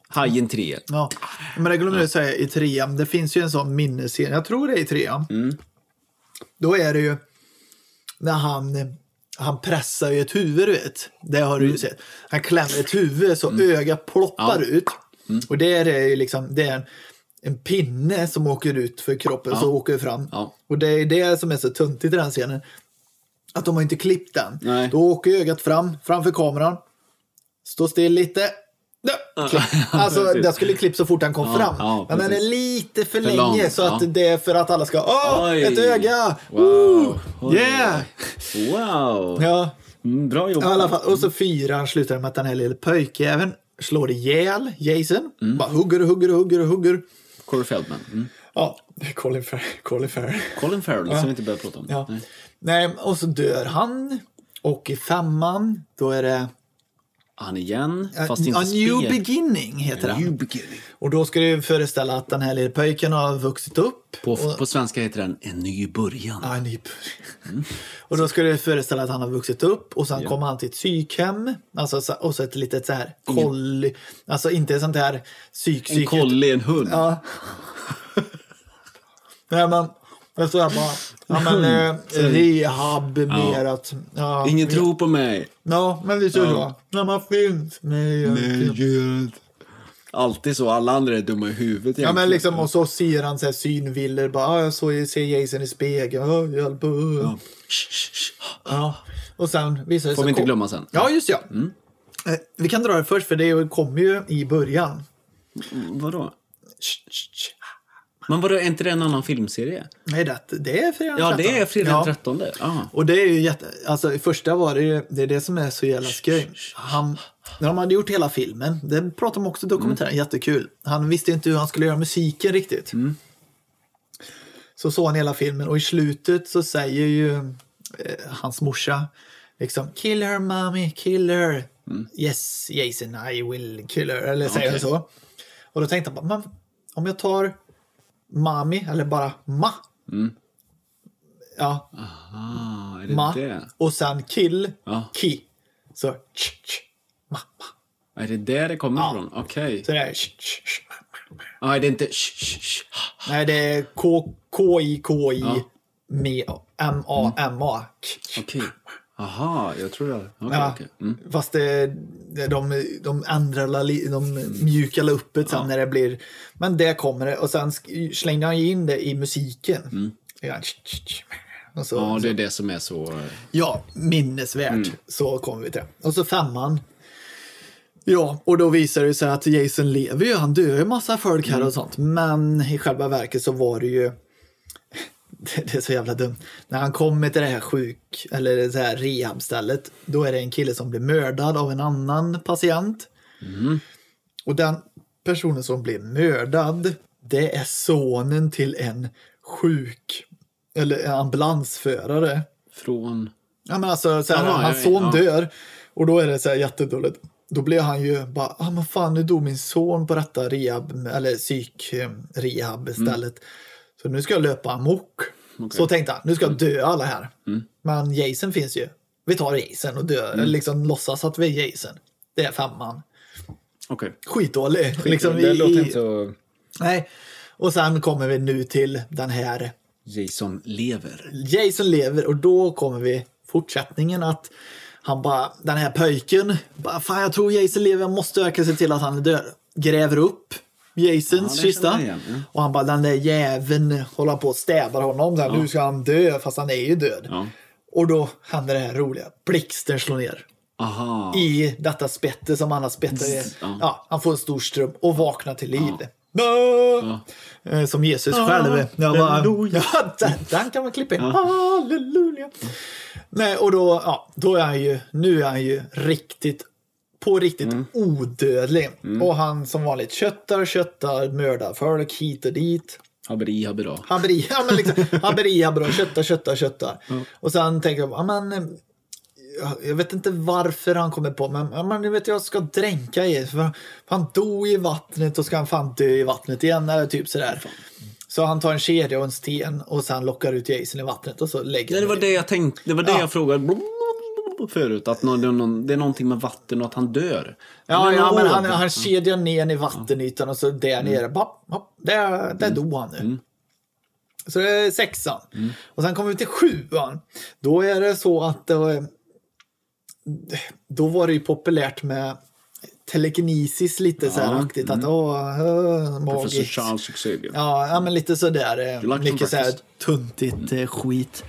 Hajen 3. Ja, men det glömde jag säga i trean. Det finns ju en sån minnesscen. Jag tror det är i trean. Mm. Då är det ju när han, han pressar ju ett huvud, du vet. Det har Mm. du ju sett. Han klämmer ett huvud så ögat ploppar ut. Mm. Och det är ju liksom, det är en, en pinne som åker ut för kroppen så åker fram. Ja. Och det är det som är så tuntigt i den scenen. Att de har inte klippt den. Nej. Då åker ögat fram, framför kameran. Står still lite. Ja, klipp. Alltså, det skulle klippt så fort han kom Ja, fram. ja, men den är lite för, För länge lång, så att ja. det är för att alla ska Åh, Oj. ett öga! Wow. Oj. Yeah! Wow! Ja, Mm, bra jobbat. fall. Och så fyran slutar med att den här lilla pojkjäveln slår ihjäl Jason. Mm. Bara hugger och hugger och hugger och hugger. Corey Feldman. Mm. Ja, Colin Farrell. Colin Farrell. Colin Farrell, som vi inte behöver prata om. Ja. Nej. Nej, och så dör han. Och i femman, då är det Han igen, fast inte A New spel. Beginning heter A den. Beginning. Och då ska ju föreställa att den här lilla pojken har vuxit upp. På, och, på svenska heter den En ny början. Ja, en ny början. Och då ska det föreställa att han har vuxit upp och sen kommer han till ett psykhem. Alltså, så- och så ett litet så här kolli. Alltså inte sånt här psyk, En psyk. collie, en hund. Ja. Nej men, jag står här bara. Ja men eh, mer att. Ja, Ingen tror på mig. Ja, men lite så. När man finns. Nej, jag finns. Alltid så. Alla andra är dumma i huvudet Ja, men liksom, och så ser han så här synviller. Bara, ah, jag såg, ser Jason i spegeln. Ah, hjälp. Ja. Ja. Och sen visar det Får vi inte glömma sen. Ja, just ja. Eh, Vi kan dra det först, för det kommer ju i början. Vadå? Men vadå, är inte det en annan filmserie? Nej, det, det är fredag Ja, det är fredag den Ja. 13. Ah. Och det är ju jätte... Alltså första var det ju, det är det som är så jävla skoj. Han, när de hade gjort hela filmen, det pratar de också i dokumentären, jättekul. Han visste inte hur han skulle göra musiken riktigt. Så såg han hela filmen och i slutet så säger ju eh, hans morsa liksom Kill her mommy, kill her. Yes, Jason, I will kill her. Eller säger Okej. så. Och då tänkte han bara, om jag tar mami, eller bara ma. Ja, Ah, är det ma det? och sen kill, Ja. ki. Så ch, ch, ma, ma. Är det där det kommer Ja. ifrån? Okej. Så det är ch, ch, ch, ma, ma. Ah, är det inte... Shh, shh, shh. Nej, det är K, K, I, K, I, Ja. M, A, M, A. Okej. Aha, jag tror det. Okej, Ja, okej. Mm. Fast det, det, de, de ändrar, de mjukar upp det sen när det blir... Men det kommer det och sen slängde han in det i musiken. Ja, så, Mm. Ja, så- det är det som är så... Ja, minnesvärt. Mm. Så kommer vi till. Och så femman. Ja, och då visar det sig att Jason lever ju. Han dör ju massa folk Mm. här och sånt. Men i själva verket så var det ju... Det är så jävla dumt. När han kommer till det här sjuk eller det här rehabstället. Då är det en kille som blir mördad av en annan patient. Mm. Och den personen som blir mördad. Det är sonen till en sjuk eller en ambulansförare. Från... Ja men alltså, så här, Jaha, hans ja, son ja. dör och då är det så här jättedåligt. Då blir han ju bara, ah men fan nu dog min son på detta rehab, eller psykrehab stället. Så nu ska jag löpa amok. Så tänkte han, nu ska jag dö alla här. Men Jason finns ju. Vi tar Jason och dör, eller liksom låtsas att vi är Jason. Det är femman. Okej. Skitdålig. Liksom, det i- låter inte så... Nej. Och sen kommer vi nu till den här Jason lever. Jason lever och då kommer vi fortsättningen att han bara, den här pöjken, bara, fan jag tror Jason lever, jag måste verkligen se till att han dör. Gräver upp Jasons Ja, kista. igen, ja. Och han bara, den där jäveln håller på och stävar honom. Så här, Nu ska han dö, fast han är ju död. Ja. Och då händer det här roliga. Blixten slår ner. Aha. I detta spette som han har spettat ja. Ja, han får en stor ström och vaknar till liv. Ja. Eh, Som Jesus själv. Jag bara, Halleluja. ja, den, den kan man klippa in. Halleluja. Nej, och då, ja, då är han ju, nu är han ju riktigt, på riktigt Mm. odödlig. Och han som vanligt köttar, köttar, mördar folk hit och dit. Haveri, habera. Haberi, ja men liksom, haberi, haberi, köttar, köttar, köttar. Och sen tänker jag, ja men, jag- vet inte varför han kommer på, men, ja, men du vet jag ska dränka i, för han dog i vattnet och ska han fan dö i vattnet igen, eller typ sådär. Så han tar en kedja och en sten och sen lockar ut Jason i vattnet och så lägger Ja, det var det jag tänkte. Det var det Ja. jag frågade förut. Att någon, det, är någonting med vatten och att han dör. Ja, Men ja men åh, han, han kedjar ner i vattenytan och så där nere, bapp, bapp, där, där dog han nu. Så det är sexan. Och sen kommer vi till sjuan. Då är det så att eh, då var det ju populärt med telekinesis lite så här aktigt. Att åh, äh, Professor magiskt. Charles Xavier. Ja, ja, men lite sådär. eh, Mycket så här tuntigt eh, skit.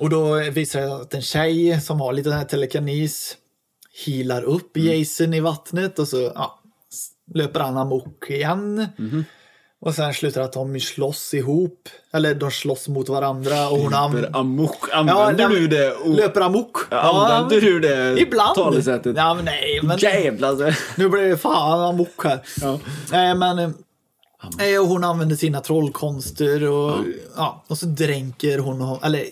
Och då visar det att en tjej som har lite den här telekinis healar upp Mm. Jason i vattnet och så ja, löper han amok igen. Mhm. Och sen slutar att de slåss ihop. Eller de slåss mot varandra och hon använder... amok. Använder du det? o- Löper amok. Använder du det Ibland. talesättet? Ja, men nej, men Jävlar. nu blir det fan amok här. Ja. Nej, men... eh, eh, och hon använder sina trollkonster och, ja. och så dränker hon. Eller,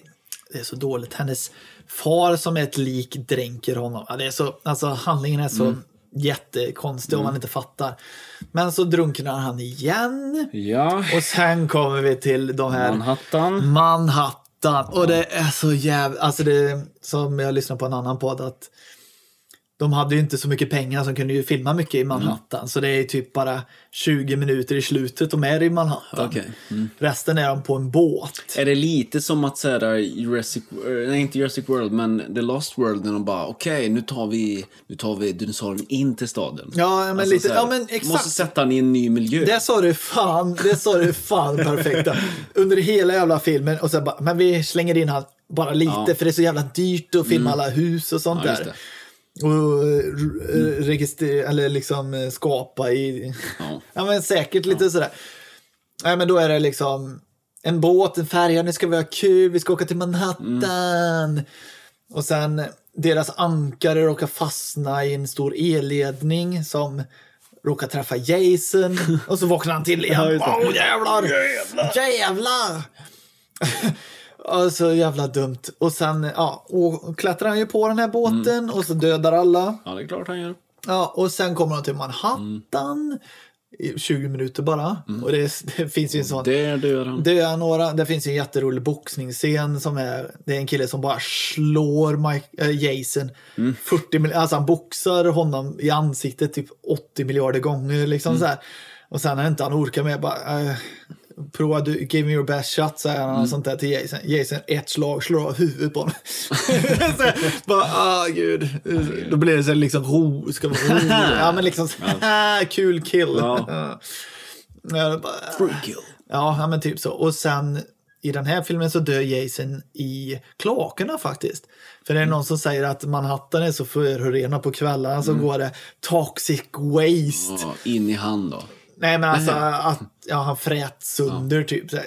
det är så dåligt. Hennes far som är ett lik dränker honom. Ja, det är så, alltså, handlingen är så jättekonstig om man inte fattar. Men så drunknar han igen. Ja. Och sen kommer vi till de här Manhattan. Manhattan. Och det är så jävla... Alltså det som jag lyssnar på en annan podd att de hade ju inte så mycket pengar som kunde ju filma mycket i Manhattan. Så det är typ bara 20 minuter i slutet de är i Manhattan. Okej. Resten är de på en båt. Är det lite som att säga Jurassic, nej inte Jurassic World, men The Lost World när de bara okej, nu tar vi, nu tar vi dinosaurien in till staden. Ja, men Alltså, lite, här, ja men exakt. Måste sätta den i en ny miljö. Det sa du fan, det sa du fan perfekta. Under hela jävla filmen och så bara, men vi slänger in han bara lite Ja. för det är så jävla dyrt att filma alla hus och sånt Ja, där. Och eh, registrera, eller liksom eh, skapa i, Ja. ja men säkert lite sådär. Nej men då är det liksom en båt, en färja, nu ska vi ha kul, vi ska åka till Manhattan. Och sen deras ankare råkar fastna i en stor elledning som råkar träffa Jason och så vaknar han till igen. Ja. Åh jävlar! Jävlar! jävlar! Ja, så jävla dumt. Och sen ja, och klättrar han ju på den här båten och så dödar alla. Ja, det är klart han gör. Ja, och sen kommer de till Manhattan. I 20 minuter bara. Och det, det finns ju en sån... Där dör han. Är några, det finns en jätterolig boxningsscen som är, det är en kille som bara slår Mike, äh, Jason 40 mil, alltså han boxar honom i ansiktet typ 80 miljarder gånger liksom så här. Och sen när inte han orkar mer bara, äh, prova du, give me your best shot säger han och sånt där till Jason. Jason ett slag slår av huvudet på honom. så här, bara, ah gud. Då blir det så liksom ro, ska vara ro. ja men liksom, kul kill. Ja. Bara, Free kill. Ja, men typ så. Och sen i den här filmen så dör Jason i kloakerna faktiskt. För det är någon som säger att Manhattan är så förorenad på kvällarna så går det toxic waste. Ja, in i hand då. Nej men alltså att ja, han frät sönder typ. Så här,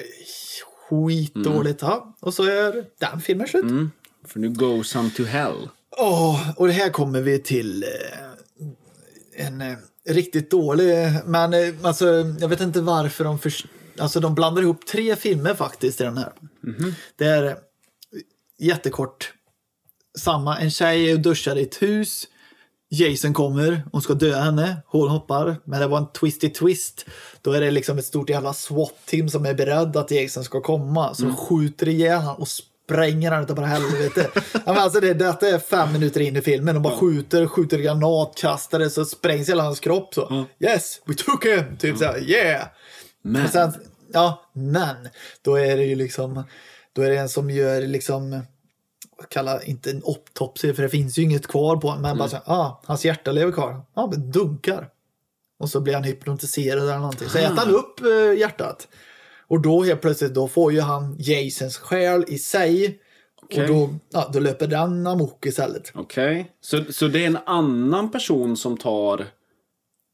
skitdåligt. Ja. Och så är den filmen slut. Mm. För nu goes han to hell. Åh, och här kommer vi till eh, en eh, riktigt dålig, men eh, alltså, jag vet inte varför de först, alltså de blandar ihop tre filmer faktiskt i den här. Det är eh, jättekort, samma, en tjej är och duschar i ett hus, Jason kommer, hon ska döda henne, hon hoppar, men det var en twisty twist. Då är det liksom ett stort jävla SWAT-team som är beredd att Jason ska komma, så de skjuter ihjäl han och spränger han utav bara helvete. ja, men alltså det, detta är fem minuter in i filmen, de bara skjuter, skjuter granatkastare så sprängs hela hans kropp så. Yes, we took him! Typ såhär, yeah! Men, Och sen, ja, men då är det ju liksom, då är det en som gör liksom, vad kallar inte en autopsy för det finns ju inget kvar på honom, men bara så, här, ah, hans hjärta lever kvar, ja, men dunkar. Och så blir han hypnotiserad eller någonting. Så äter han upp eh, hjärtat. Och då helt plötsligt, då får ju han Jasons själ i sig. Okej. Och då, ja, då löper den amok istället. Okej. Så, så det är en annan person som tar...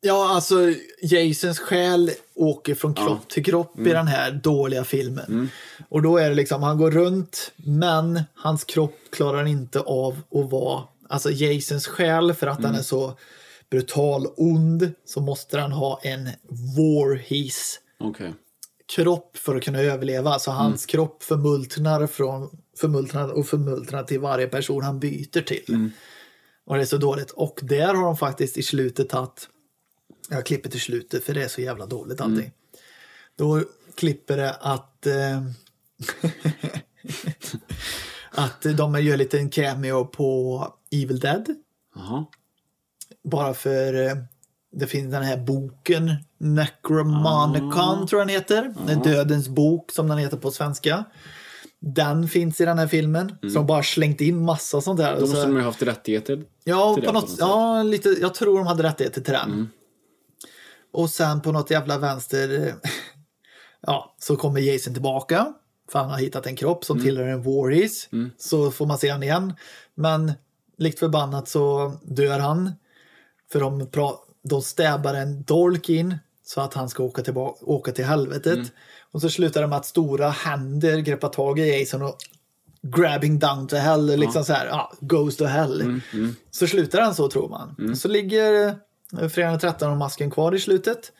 Ja, alltså Jasons själ åker från kropp till kropp i den här dåliga filmen. Och då är det liksom, han går runt, men hans kropp klarar inte av att vara, alltså Jasons själ, för att den är så brutal ond, så måste den ha en warhis Okej. kropp för att kunna överleva. Så hans kropp förmultnar, från, förmultnar och förmultnar till varje person han byter till. Och det är så dåligt. Och där har de faktiskt i slutet tagit, jag klipper till slutet för det är så jävla dåligt allting. Då klipper det att eh, att de gör lite en cameo på Evil Dead. Jaha. Bara för eh, det finns den här boken Necromonicon tror jag den heter. Den Dödens bok som den heter på svenska. Den finns i den här filmen. Så de bara slängt in massa sånt där. Då måste Så- de ha haft rättigheter. Ja, på något, sätt. ja lite, jag tror de hade rättigheter till den. Och sen på något jävla vänster ja, så kommer Jason tillbaka. För han har hittat en kropp som tillhör en Warris. Så får man se han igen. Men likt förbannat så dör han. För de, de stäbar en dolk in så att han ska åka, tillbaka, åka till helvetet. Och så slutar det med att stora händer greppar tag i Jason och grabbing down to hell, liksom så här, ja, goes to hell. Så slutar den så tror man. Så ligger Fredag den 13 och masken kvar i slutet.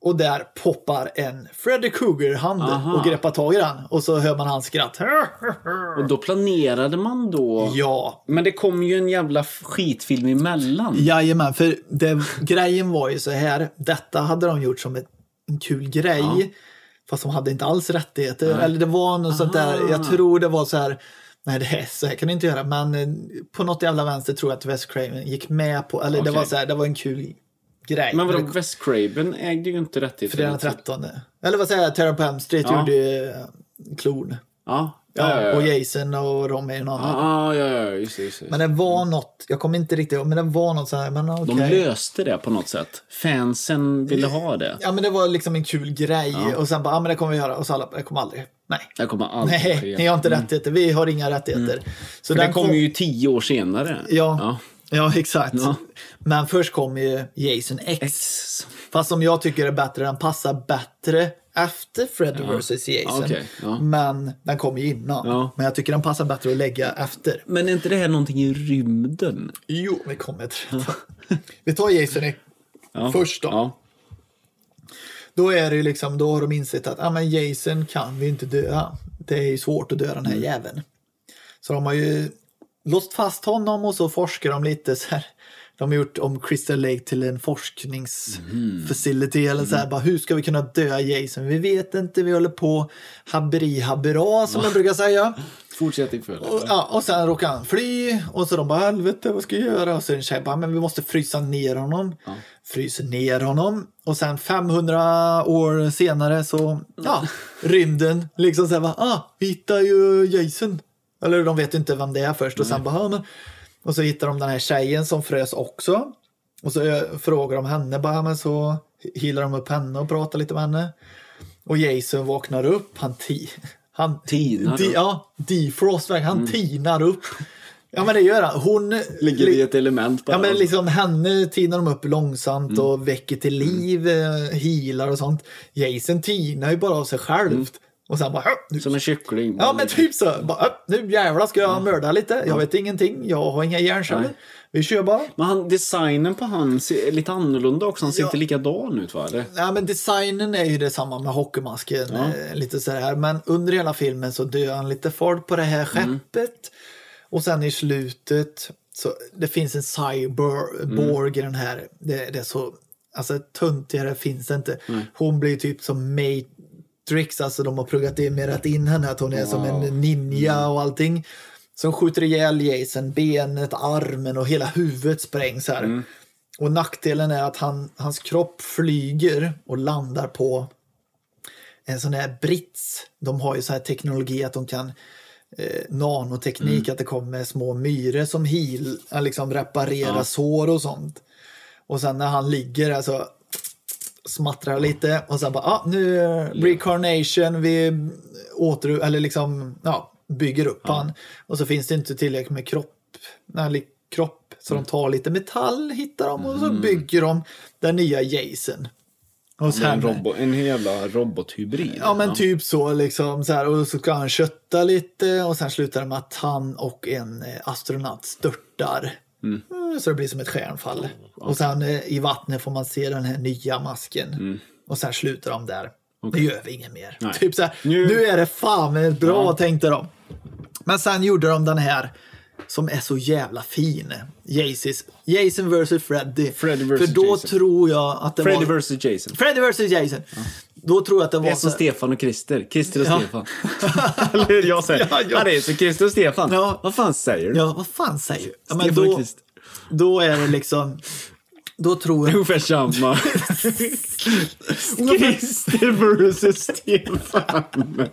Och där poppar en Freddy Krueger-hand Aha. och greppar tag i den. Och så hör man hans skratt. Och då planerade man då... Ja, Men det kom ju en jävla skitfilm emellan. Jajamän, för det, grejen var ju så här. Detta hade de gjort som ett, en kul grej. Fast de hade inte alls rättigheter. Eller det var något sånt där. Jag tror det var så här. Nej, det är så här kan du inte göra. Men eh, på något jävla vänster tror jag att Wes Craven gick med på, eller det Okej. var så här, det var en kul grej. Men vadå, Det- Wes Craven ägde ju inte rättigheter. Fredag den 13. Eller vad säger jag, Terror på Elm Street Ja. gjorde ju eh, Klon. Ja, Ja, ja, ja. Och Jason och de är ju någon annan. Ja, ja, ja, just det. Just det. Men det var något, jag kommer inte riktigt ihåg, men det var något så här, men okej. De löste det på något sätt. Fansen ville ha det. Ja men det var liksom en kul grej och sen bara, ja men det kommer vi göra och så alla, det kommer aldrig. Nej. Det kommer aldrig Nej, ske. ni har inte rättigheter, vi har inga rättigheter. Så För det den kom ju tio år senare. Ja, Ja. ja. exakt. Ja. Men först kom ju Jason X. X. Fast som jag tycker är bättre, den passar bättre efter Freddy vs Jason. Okej, ja. Men den kom ju innan. Ja. Men jag tycker den passar bättre att lägga efter. Men är inte det här någonting i rymden? Jo, vi kommer till det. Vi tar Jason X Ja. först då. Då är det ju liksom, då har de insett att ah, men Jason kan vi inte döda. Det är ju svårt att döda den här Mm. jäveln. Så de har ju låst fast honom och så forskar de lite så här. De har gjort om Crystal Lake till en forskningsfacility Mm. eller så här, bara, hur ska vi kunna döda Jason? Vi vet inte, vi håller på haberi habera som jag brukar säga. Fortsätt i följd. Och, ja, och sen råkar han fly och så de bara helvete vad ska jag göra? Och så är det en tjej bara men vi måste frysa ner honom. Fryser ner honom och sen 500 år senare så ja, rymden liksom såhär bara ah vi hittar ju Jason. Eller de vet inte vem det är först och sen bara ah, men och så hittar de den här tjejen som frös också. Och så eh, frågar de henne bara men så healar de upp henne och pratar lite med henne. Och Jason vaknar upp, han, han Tinar di- upp. Ja, defrost, han tinar upp. Ja men det gör han. Hon Ligger i ett element bara. Ja men liksom henne tinar de upp långsamt Mm. och väcker till liv, eh, healar och sånt. Jason tinar ju bara av sig självt. Och sen bara "Hö, nu Som en kyckling. Ja men typ så. Bara, "Hö, nu jävlar ska jag mörda lite. Jag vet ingenting. Jag har inga hjärnceller. Vi kör bara. Men han, designen på han ser lite annorlunda också. Han ser Ja. inte likadan ut va? Eller? Ja, men designen är ju detsamma med hockeymasken. Ja. Eh, lite så här. Men under hela filmen så dör han lite folk på det här skeppet. Och sen i slutet så det finns en cyborg i den här. Det, det är så, alltså töntigare finns det inte. Hon blir typ som Matrix, alltså de har pluggat in, henne att hon är som en ninja och allting. Som skjuter ihjäl Jason, benet, armen och hela huvudet sprängs här. Och nackdelen är att han, hans kropp flyger och landar på en sån här brits. De har ju så här teknologi att de kan eh, nanoteknik, att det kommer små myror som heal, eh, liksom reparera sår och sånt. Och sen när han ligger där så smattrar lite och sen bara, ah, nu recarnation, vi åter, eller liksom, ja, bygger upp han. Och så finns det inte tillräckligt med kropp, eller kropp så de tar lite metall, hittar de och så bygger de den nya Jason. Och är en, sen, robo, en jävla robothybrid. Ja men typ så liksom så här, och så ska han kötta lite och sen slutar det med att han och en eh, astronaut störtar. Mm, Så det blir som ett stjärnfall. Och sen eh, i vattnet får man se den här nya masken. Och sen slutar de där. Det gör vi inget mer. Nej. Typ så här, Nu- nu... är det fan bra tänkte de. Men sen gjorde de den här som är så jävla fin. Jason, Jason vs Freddy. Freddy vs. För då Jason. tror jag att det Freddy var... vs Jason. Freddy vs Jason. Då tror jag att det Det var är som så... Stefan och Christer. Christer och Ja. Stefan. Eller hur jag säger. Ja, Ja, ja. det är som Christer och Stefan. Ja. Vad fan säger du? Ja, vad fan säger du? Ja, men Stefan och då, då är det liksom... Då tror jag... Ungefär samma. Christer vs Stefan.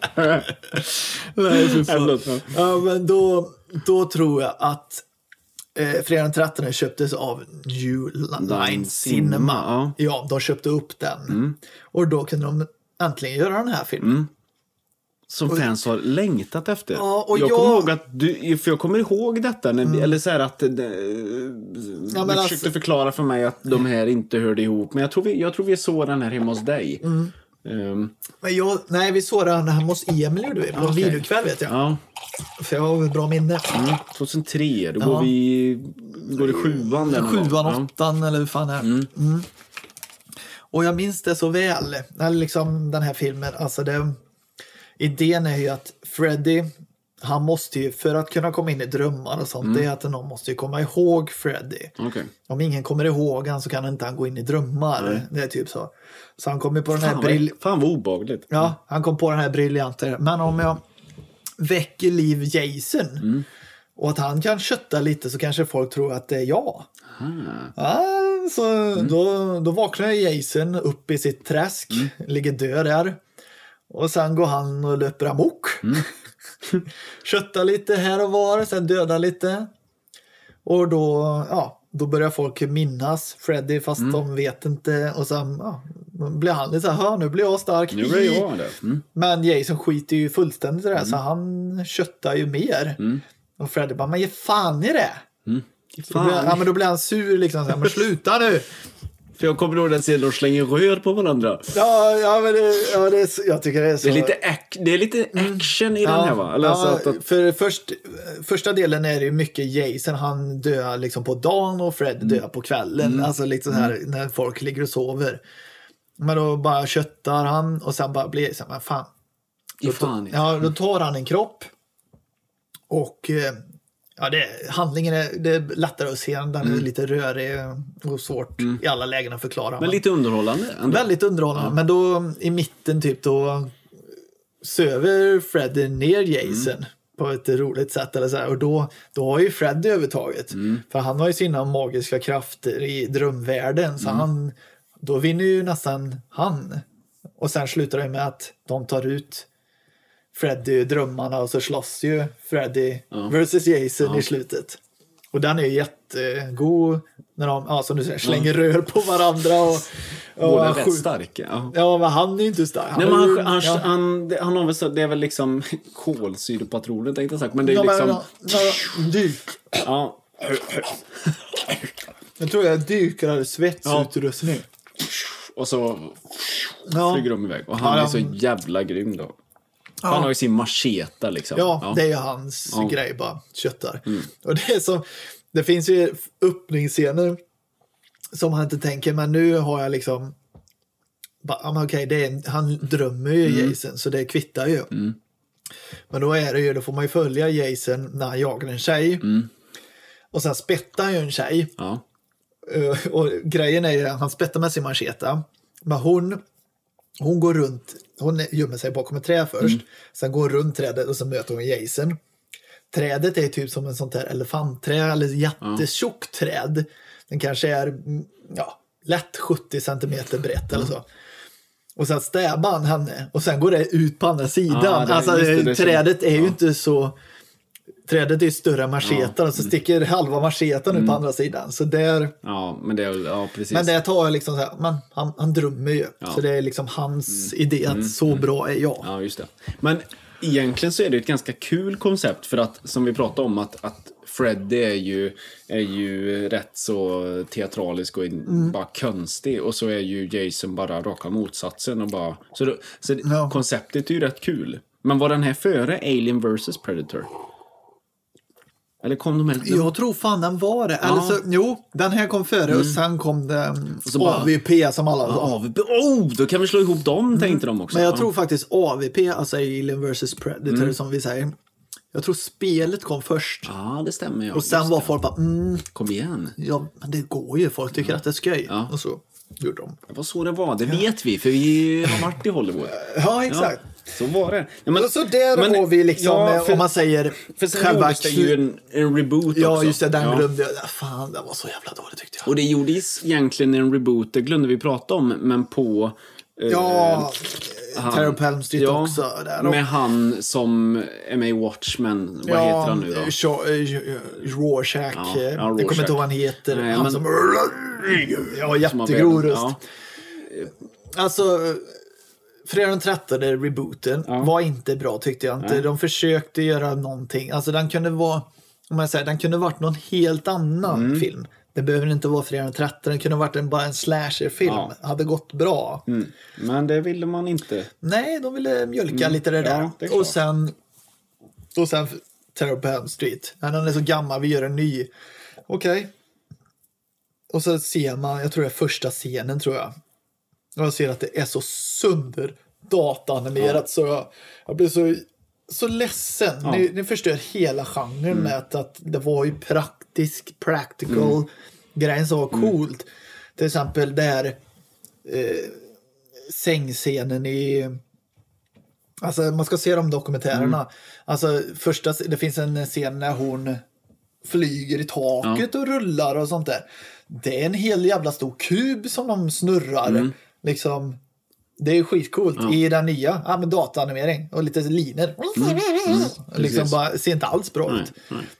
Nej, fan. ja. Men då, då tror jag att eh, fredag den 13 köptes av New Line Cinema. ja. Mm. De köpte upp den. Och då kunde de äntligen göra den här filmen. Som fans har längtat efter. Ja, och jag, jag- kommer ihåg att du, för jag kommer ihåg detta, när, vi- eller så här att eh, du men försökte alltså- förklara för mig att de här inte hörde ihop. Men jag tror vi, jag tror vi såg den här hemma hos dig. Mm. Ehm, Men jag, nej, vi såg den hemma hos Emil gjorde vi, på en Okej. videokväll vet jag. ja, För jag har ett bra minne. mm, 2003, då Ja. går vi går i sjuan. där någon. Sjuan, Ja. åttan eller hur fan är. Mm. Och jag minns det så väl. Liksom den här filmen, alltså det, idén är ju att Freddy, han måste ju, för att kunna komma in i drömmar och sånt, det är att någon måste ju komma ihåg Freddy. Okej. Om ingen kommer ihåg han så kan inte han gå in i drömmar. Det är typ så. Så han kommer på den här Fan, brill... fan vad obehagligt. Ja, han kom på den här briljanta. Men om jag väcker liv Jason. Mm. Och att han kan kötta lite så kanske folk tror att det är jag. Ah. Ja, så Mm. då, då vaknar Jason upp i sitt träsk, Mm. ligger död där. Och sen går han och löper amok. Mm. Köttar lite här och var, sen dödar lite. Och då, ja, då börjar folk minnas Freddy fast Mm. de vet inte. Och sen ja, blir han lite så här, "Hör, nu blir jag stark. Nu blir jag det. Mm. Men Jason skiter ju fullständigt i det, så han köttar ju mer. Och Freddy bara, men ge fan i det. Då blir, ja, Fan. men då blir han sur liksom, så här, men sluta nu. För jag kommer ihåg den scenen de slänger rör på varandra. Ja, ja men det, ja, det är, jag tycker det är så. Det är lite, ac- det är lite action i den här va? Eller ja, så att, att, för först, första delen är det ju mycket Jason, han dör liksom på dagen och Fred Mm. dör på kvällen. Alltså liksom här när folk ligger och sover. Men då bara köttar han och sen bara blir så här, men fan. Ge fan. Ja, då tar han en kropp. Och eh, ja, det, handlingen är, det är lättare att se. Den är lite rörig och svårt i alla lägen att förklara. Mm. men lite underhållande ändå. Väldigt underhållande. Men då i mitten typ då söver Freddy ner Jason på ett roligt sätt. Eller så här. Och då, då har ju Freddy övertaget. För han har ju sina magiska krafter i drömvärlden. Så han, då vinner ju nästan han. Och sen slutar det med att de tar ut Freddy drömmarna och så slåss ju Freddy versus Jason i slutet. Och den är jättegod när de, ja, som du säger, slänger rör på varandra. Och, och Båda han rätt starka. Ja. Ja, men han är ju inte stark. Nej, men är han, han, ja. han, det- han har väl så, det är väl liksom kolsyrepatroner tänkte jag sagt. Men det är Ja, men, liksom, ja, ja, dyk. ja, Jag tror jag dykare svetsutrustning. och så Ja. flyger de iväg. Och han Ja, är så jävla grym då. Han har ju sin macheta liksom. Ja, det är ju hans Ja. Mm. grej bara. Köttar. Och det är som, det finns ju öppningsscener som man inte tänker, men nu har jag liksom bara, ja, okej, det är han drömmer ju Mm. Jason, så det kvittar ju. Men då är det ju, då får man ju följa Jason när han jagar en tjej. Mm. Och sen spettar han ju en tjej. Ja. Eh, Och grejen är ju att han spettar med sin macheta. Men hon, hon går runt, hon gömmer sig bakom ett träd först. Sen går hon runt trädet och så möter hon Jason. Trädet är typ som en sånt här elefantträd eller jättetjockt träd. Den kanske är mm, ja, lätt 70 centimeter brett eller så. Och sen stäbar han henne och sen går det ut på andra sidan. Ja, det- alltså, det, det trädet är ju inte så... Trädet är ju större än machetan och så sticker halva machetan ut på andra sidan. Så där... ja, men det är ja, precis. Men det tar jag liksom så här, man, han, han drömmer ju. Ja. Så det är liksom hans idé att så bra är jag. Ja, just det. Men egentligen så är det ett ganska kul koncept för att, som vi pratade om, att, att Freddy är ju, är ju rätt så teatralisk och Mm. bara konstig. Och så är ju Jason bara raka motsatsen. Och bara, så det, så Ja. konceptet är ju rätt kul. Men var den här före Alien vs Predator? Eller kom de här... Jag tror fan den var det. Eller så, jo, den här kom före och sen kom Mm. så bara- AVP som alla sa. AVP? Oh, då kan vi slå ihop dem, tänkte de också. Men jag Ja. tror faktiskt AVP, alltså Alien vs Predator som vi säger. Jag tror spelet kom först. Ja, det stämmer. Ja. och sen Just var det. folk bara, mm, Kom igen. ja, men det går ju. Folk tycker att det är skoj. Ja. Och så gjorde de. Det var så det var, det vet vi, för vi har varit i Hollywood. Ja, exakt. Ja, så var det. Ja, men, så där men- har vi liksom, ja, eh, för, om man säger för sen själva... gjordes det ju en, en reboot Ja, också. just det. Den Ja. glömde jag. Fan, den var så jävla dålig tyckte jag. Och det gjordes egentligen en reboot, det glömde vi prata om, men på... eh, Ja, han- Terror på Elm Street också. Där. med han som är med i Watchmen. Vad heter han nu då? eh, eh, Rorschach. Ja, eh, ja, Jag kommer Rorschach. inte ihåg vad han heter. Nej, han men- som... Ja, jättegrov röst. Ja. Alltså, Fredag den 13, rebooten, var inte bra tyckte jag inte. Nej. De försökte göra någonting. Alltså den kunde vara, om man säger, den kunde varit någon helt annan Mm. film. Det behöver inte vara Fredag den 13, den kunde varit en, bara en slasherfilm. Ja. Hade gått bra. Mm. Men det ville man inte. Nej, de ville mjölka lite det där. Mm. Ja, det och sen, och sen Terror på Elm Street. Den är så gammal, vi gör en ny. Okej. Och så ser man, jag tror det är första scenen tror jag. Och jag ser att det är så sönder dataanimerat så jag, jag blir så, så ledsen. Ni, ni förstör hela genren Mm. med att, att det var ju praktisk, practical grejen som var Mm. coolt. Till exempel där eh, sängscenen i Alltså man ska se de dokumentärerna. Alltså första, det finns en scen när hon flyger i taket och rullar och sånt där. Det är en hel jävla stor kub som de snurrar. Liksom, det är skitcoolt. I den nya, ja men dataanimering och lite linor. Liksom Precis. bara, ser inte alls bra ut.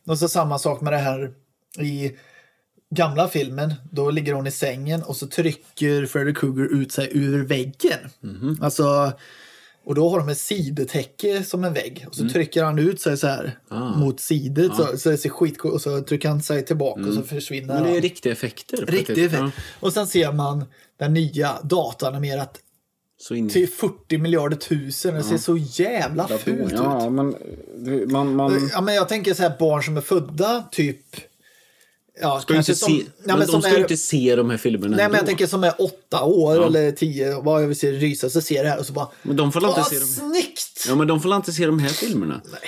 Och så samma sak med det här i gamla filmen. Då ligger hon i sängen och så trycker Freddy Krueger ut sig ur väggen. Mhm. Alltså, och då har de ett sidetäcke som en vägg. Och så trycker han ut sig så här Mm. Ah. mot sidet. Så, så det ser skitcoolt Och så trycker han sig tillbaka och så försvinner Mm. Men det är han. riktiga effekter. Riktig faktiskt. effekt. Ja. Och sen ser man den nya dataanimerat Så in... till 40 miljarder tusen. Det ser så jävla fult ut. Ja, men det- man... man... Ja, men jag tänker så här barn som är födda typ... Ja, Ska inte se... Nej, men men de som ska är, inte se de här filmerna nej, men ändå. jag tänker som är åtta år eller tio, vad jag vill se rysa, så ser det här och så bara... Men de får inte se dem. snyggt! Ja, men de får inte se de här filmerna. Nej,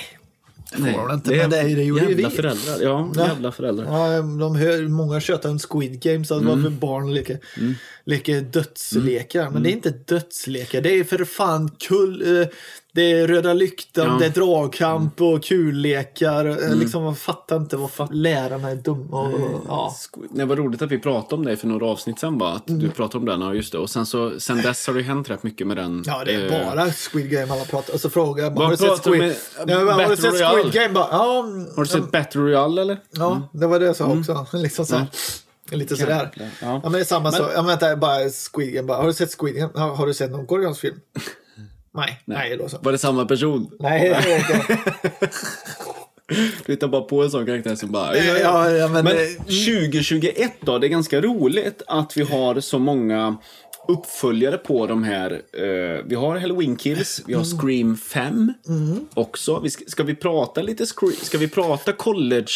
det får de inte, men det, det gjorde ju jävla vi. föräldrar. Ja, Ja. jävla föräldrar. Ja, de hör, många tjötar om Squid Games, att det Mm. var för barn leker, leker dödslekar. Men Mm. det är inte dödslekar, det är för fan kull... eh, Det är röda lyktan, Ja. Mm. det är dragkamp och kullekar. Mm. Liksom, man fattar inte varför lärarna är dumma. Och, ja. Squid- Det var roligt att vi pratade om det för några avsnitt sen bara. Att du pratade om den, ja just det. Och sen, så, sen dess har det hänt rätt mycket med den. Ja, det är eh, bara Squid Game alla pratar Och så frågar jag har du sett Squid, med- ja, men, har du sett Royale? Squid Game? Bara, ja, Har du sett Battle Royale eller? ja, det var det jag sa också. Liksom så här. Lite sådär. Ja. Ja. men det är samma sak. Ja, vänta, bara Squid Game. Bara, har du sett Squid Game? Ja, har du sett någon koreansk film? Nej. Nej, då så. Var det samma person? Nej, det är inte. Du hittar bara på en sån karaktär som bara... Ja, ja, men, Men det- 2021 då, det är ganska roligt att vi har så många uppföljare på de här. Eh, vi har Halloween Kills, vi har Mm. Scream 5 också. Vi ska, ska vi prata lite Scream, ska vi prata college?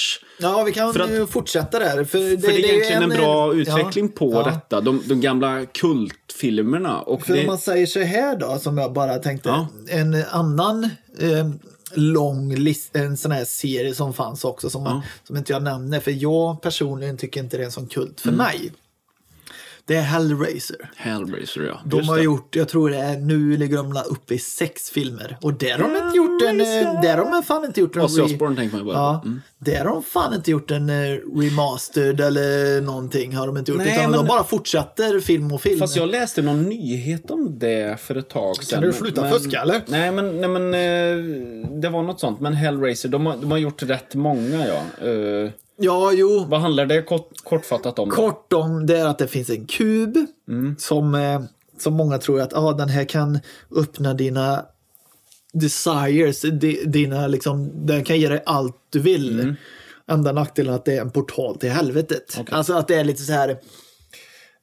Ja, vi kan att- fortsätta där. För det, För det är egentligen en, bra ja, utveckling på ja. detta. De, de gamla kultfilmerna. Och För det, om man säger så här då, som jag bara tänkte. Ja. En annan eh, lång list, en sån här serie som fanns också som, man, som inte jag nämner. För jag personligen tycker inte det är en sån kult Mm. för mig. Det är Hellraiser. Hellraiser, ja. De har gjort, jag tror det är, nu ligger de uppe i sex filmer. Och där har de inte gjort en, eh, där har de fan inte gjort en... Ozzy Osbourne tänker man ju bara Ja. Mm. där har de fan inte gjort en remastered eller någonting har de inte gjort. Nej, utan de men- bara fortsätter film och film. Fast jag läste någon nyhet om det för ett tag sedan. du men- sluta men, fuska, eller? Nej, men, nej, men eh, det var något sånt. Men Hellraiser, de har, de har gjort rätt många, ja. Eh, Ja, jo. vad handlar det kort, kortfattat om? då? Kort om det är att det finns en kub Mm. som, eh, som många tror att ah, den här kan öppna dina desires, di, dina liksom, den kan ge dig allt du vill. Mm. Enda nackdelen är att det är en portal till helvetet. Alltså att det är lite så här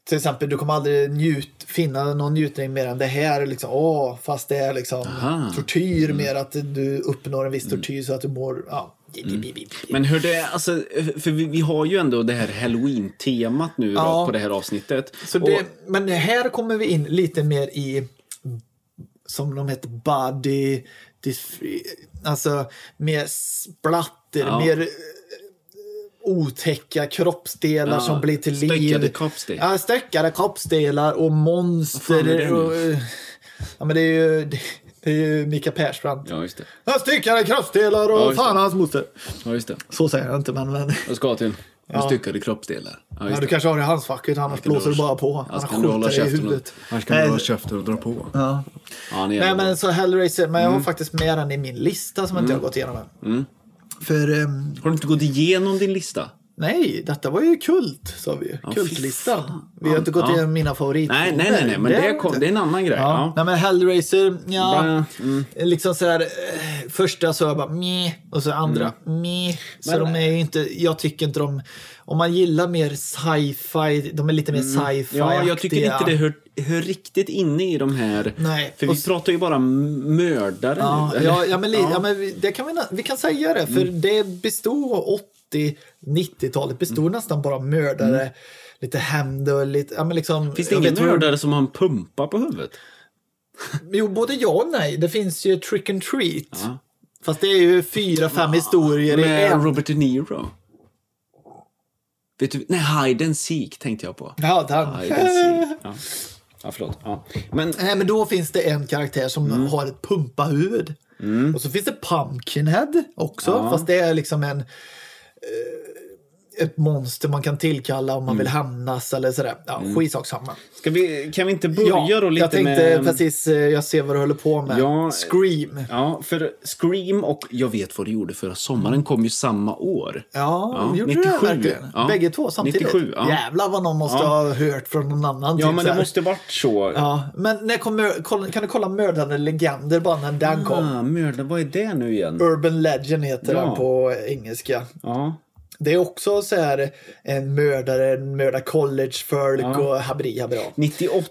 till exempel, du kommer aldrig njut, finna någon njutning mer än det här. Liksom, åh, fast det är liksom Aha. tortyr mer att du uppnår en viss tortyr så att du mår... Ja. Men hur det alltså, för vi, vi har ju ändå det här halloween-temat nu då, Ja. på det här avsnittet. Det, Och- men här kommer vi in lite mer i, som de heter, body, alltså mer splatter, Ja. mer eh, otäcka kroppsdelar Ja, som blir till liv. stöckade kroppsdelar. Ja, stöckade kroppsdelar och monster. Och, eh, ja, men det är ju, det, det är ju Mika Persbrandt. Ja, just det. Ja, styckade kroppsdelar och Ja, fan hans moster. Ja, just det. Så säger jag inte, men... men Jag ska till Ja. styckade kroppsdelar. Ja, ja, du kanske har det i handskfacket, annars blåser du bara på. Annars Han skjuter dig i huvudet. annars kan du hålla käften och dra på. Ja. Ja, Nej bra. men så Hellraiser, men jag Mm. har faktiskt med den i min lista som inte jag har gått igenom än. För ehm, Har du inte gått igenom din lista? Nej, detta var ju kult sa vi fy Kultlistan. Vi har inte gått Ja. igenom mina favoriter. Nej, nej, nej, nej men det, vi kom, det är en annan grej. Ja. Ja. Nej men Hellraiser, ja. Bra, mm. Liksom så här, eh, första så jag bara meh, och så andra meh. Så Mm. Men- de är ju inte, jag tycker inte de, om man gillar mer sci-fi, de är lite mer sci-fi Mm. Ja, jag tycker inte det hör, hör riktigt inne i de här... Nej. För Och vi pratar ju bara mördare Ja, nu. ja, ja, men, Ja. ja. men det kan vi, vi kan säga det, för Mm. det bestod 80-90-talet bestod Mm. nästan bara av mördare, lite hämnd och lite, ja men liksom. Finns det ingen hur- mördare som har en pumpa på huvudet? Jo, både ja och nej. Det finns ju Trick and Treat. Ja. Fast det är ju fyra, fem historier i Med en. Robert De Niro. Vet du, nej, Hide and Seek tänkte jag på. Ja, den. Hide and Seek. Ja. Ja, förlåt. Ja. Men Nej, men då finns det en karaktär som Mm. har ett pumpahuvud. Och så finns det Pumpkinhead också, Ja. fast det är liksom en eh, ett monster man kan tillkalla om man Mm. vill hämnas eller sådär. Ja, skitsak samma. ska vi, kan vi inte börja då lite jag tänkte med... precis, eh, jag ser vad du håller på med. Ja, Scream. Ja, för Scream och Jag vet vad du gjorde förra sommaren kom ju samma år. Ja, Ja, gjorde 97, du det verkligen? ja. Bägge två samtidigt? 97, ja. Jävlar vad någon måste Ja. ha hört från någon annan. Ja, typ men det måste varit så. Ja, men när kolla- kan du kolla Mördande Legender bara när den kom? Ah, mördare, vad är det nu igen? Urban Legend heter Ja. den på engelska. Ja, Det är också så här en mördare, en mördar collegefolk och habri habra. 98.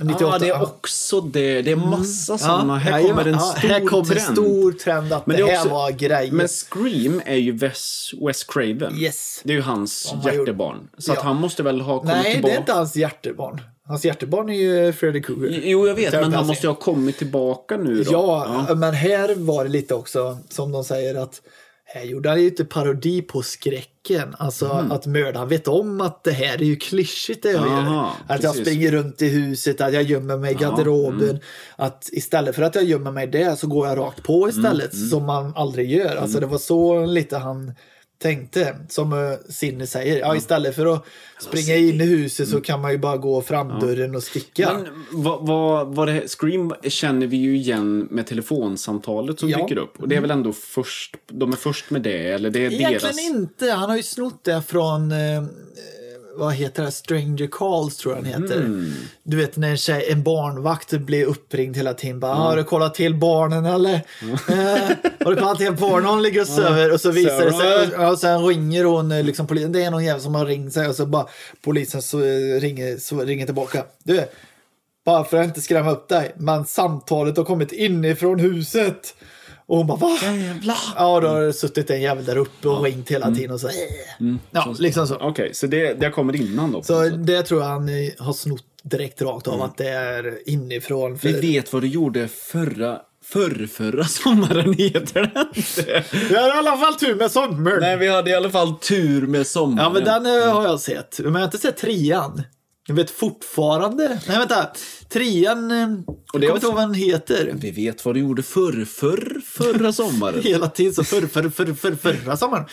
98, ah, det är ja. också det. Det är massa sådana. här jajamän. kommer en Ja, stor här kommer trend. stor trend att Men det, det är här också- var grejer. Men Scream är ju Wes, Wes Craven. Yes. Det är ju hans hjärtebarn. Så att Ja. han måste väl ha kommit Nej, tillbaka. det är inte hans hjärtebarn. Hans hjärtebarn är ju Freddy Krueger. Jo, jag vet, men han måste ju ha kommit tillbaka nu då. Ja, men här var det lite också som de säger att här gjorde han ju lite parodi på skräcken. Alltså Mm. att mördaren vet om att det här är ju klyschigt det jag Aha, gör. Att jag precis. springer runt i huset, att jag gömmer mig i garderoben. mm. Att istället för att jag gömmer mig där så går jag rakt på istället. Mm, Som man aldrig gör. Alltså det var så lite han tänkte. Som uh, Cindy säger. Ja, istället för att springa in i huset så kan man ju bara gå fram dörren och sticka. Mm. Men vad, vad, vad det, Scream känner vi ju igen med telefonsamtalet som Ja. dyker upp. Och det är väl ändå först, de är först med det, eller det är Egentligen deras... inte. Han har ju snott det från, eh, eh, vad heter det, Stranger Calls tror jag han heter. Mm. Du vet när en, tjej, en barnvakt blir uppringd hela tiden. Bara, Har du kollat till barnen eller? Eh, har du kollat till barnen? Hon ligger och söver och så visar det sig. Och, och sen ringer hon eh, liksom polisen. Det är någon jävel som har ringt sig och så bara polisen så, eh, ringer, så ringer tillbaka. Du, bara för att inte skrämma upp dig. Men samtalet har kommit inifrån huset. Och hon bara va? Jävlar! Ja, då har det suttit en jävel där uppe och ringt hela tiden och så. Ja, liksom så. Okej, så det, det kommer innan då? Så det tror jag han har snott direkt rakt av att det är inifrån. För... Vi vet vad du gjorde förra, förr, förra sommaren, heter den inte? Vi har i alla fall tur med sommaren. Nej, vi hade i alla fall tur med sommaren. Ja, men den eh, har jag sett. Men jag har inte sett trean. Jag vet fortfarande. Nej, vänta. Trean, eh, jag det är kommer inte ihåg vad den heter. Vi vet vad du gjorde förr, förr, förra sommaren. Hela tiden så förr, förr, förr, förr, förra sommaren.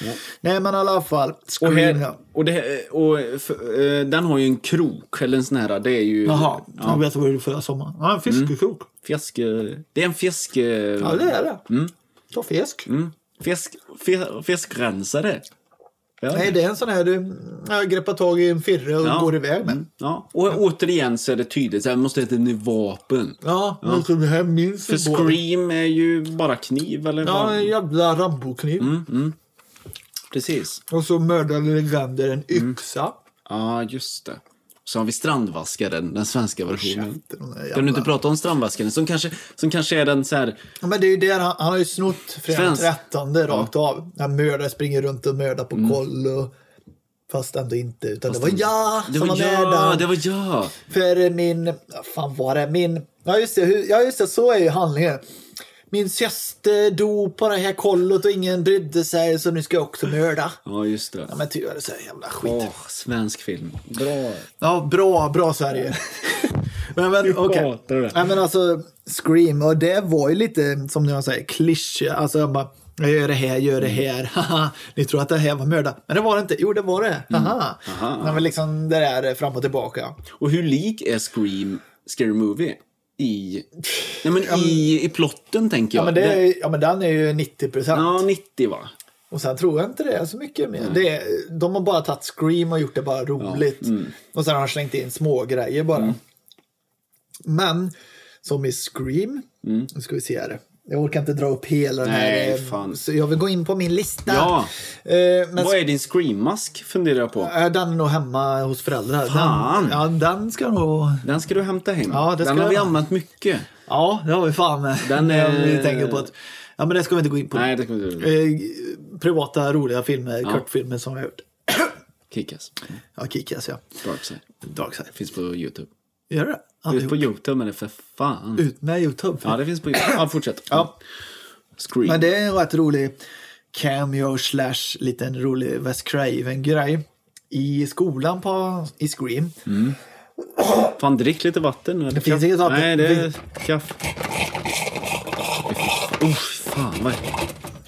Nej, men i alla fall. Och, här, ja. och, det, och för, eh, den har ju en krok, eller en sån här, det är ju... Jaha, jag Ja, vet vad det är förra sommaren. Ja, en fiskekrok. fjäske, det är en fiske... Ja, det är det. Ta fisk. Mm, fisk, fisk, fiskrensare. Ja. Nej, det är en sån här du greppar tag i en firre och Ja. går iväg med. Ja, och återigen så är det tydligt, så här, måste heta ett vapen. Ja, men så det här minns För. Scream är ju bara kniv, eller Ja, en jävla Rambo-kniv. Mm. Precis. Och så mördade legender en yxa. Ja, just det. Så har vi Strandvaskaren, den svenska versionen. Där Kan du jävla- inte prata om Strandvaskaren? Som kanske, som kanske är den så här... Ja, men det är ju där han, han har ju snott fredag Svensk. 13 rakt av. När mördare springer runt och mördar på koll. Och, fast ändå inte. Utan det var jag Det som var var med där. det var jag. För min, fan var det, min, ja just det, ja just det, så är ju handlingen. Min syster dog på det här kollot och ingen brydde sig så nu ska jag också mörda. Ja, just det. Ja men tyvärr så är det jävla skit. Åh, svensk film. Bra. Ja, bra, bra Sverige. men men det. Nej men alltså, Scream, och det var ju lite som jag säger, klyscha. Alltså jag bara, jag gör det här, gör det här. Haha, Ni tror att det här var mördat. Men det var det inte. Jo, det var det. Haha. Aha. Nej, men liksom det där fram och tillbaka. Och hur lik är Scream Scary Movie? I, nej, men i, i plotten, tänker jag. Ja men, det är, ja, men den är ju 90 procent. ja, 90 va? Och sen tror jag inte det är så mycket mer. Det är, de har bara tagit Scream och gjort det bara roligt. mm. Och sen har de slängt in små grejer bara. Men som i Scream, nu ska vi se här. Jag orkar inte dra upp hela den här. eh, fan. Så jag vill gå in på min lista. Ja. Eh, men Vad är din Scream-mask, funderar jag på. äh, den är nog hemma hos föräldrar. Fan. Den, ja, den ska nog... Den ska du hämta hem. Ja, Den ska har vi använt mycket. Ja, det har vi fan med. Den är- Vi tänker på att... Ja, men det ska vi inte gå in på. Nej, det kommer du... Eh, privata roliga filmer, kortfilmer som vi har gjort. Kickass. Ja, Kick-Ass ja. Darkside. Darkside. Finns på YouTube. Gör det? Ja, Ut på YouTube, men det för fan. Ut med YouTube. Ja, det finns på YouTube. Ja, fortsätt. Ja. Scream. Men det är en rätt rolig cameo slash liten rolig Wes Craven-grej. I skolan på, i Scream. Fan, drick lite vatten nu. Det finns inget vatten. Nej, det är kaffe. Usch, fan vad...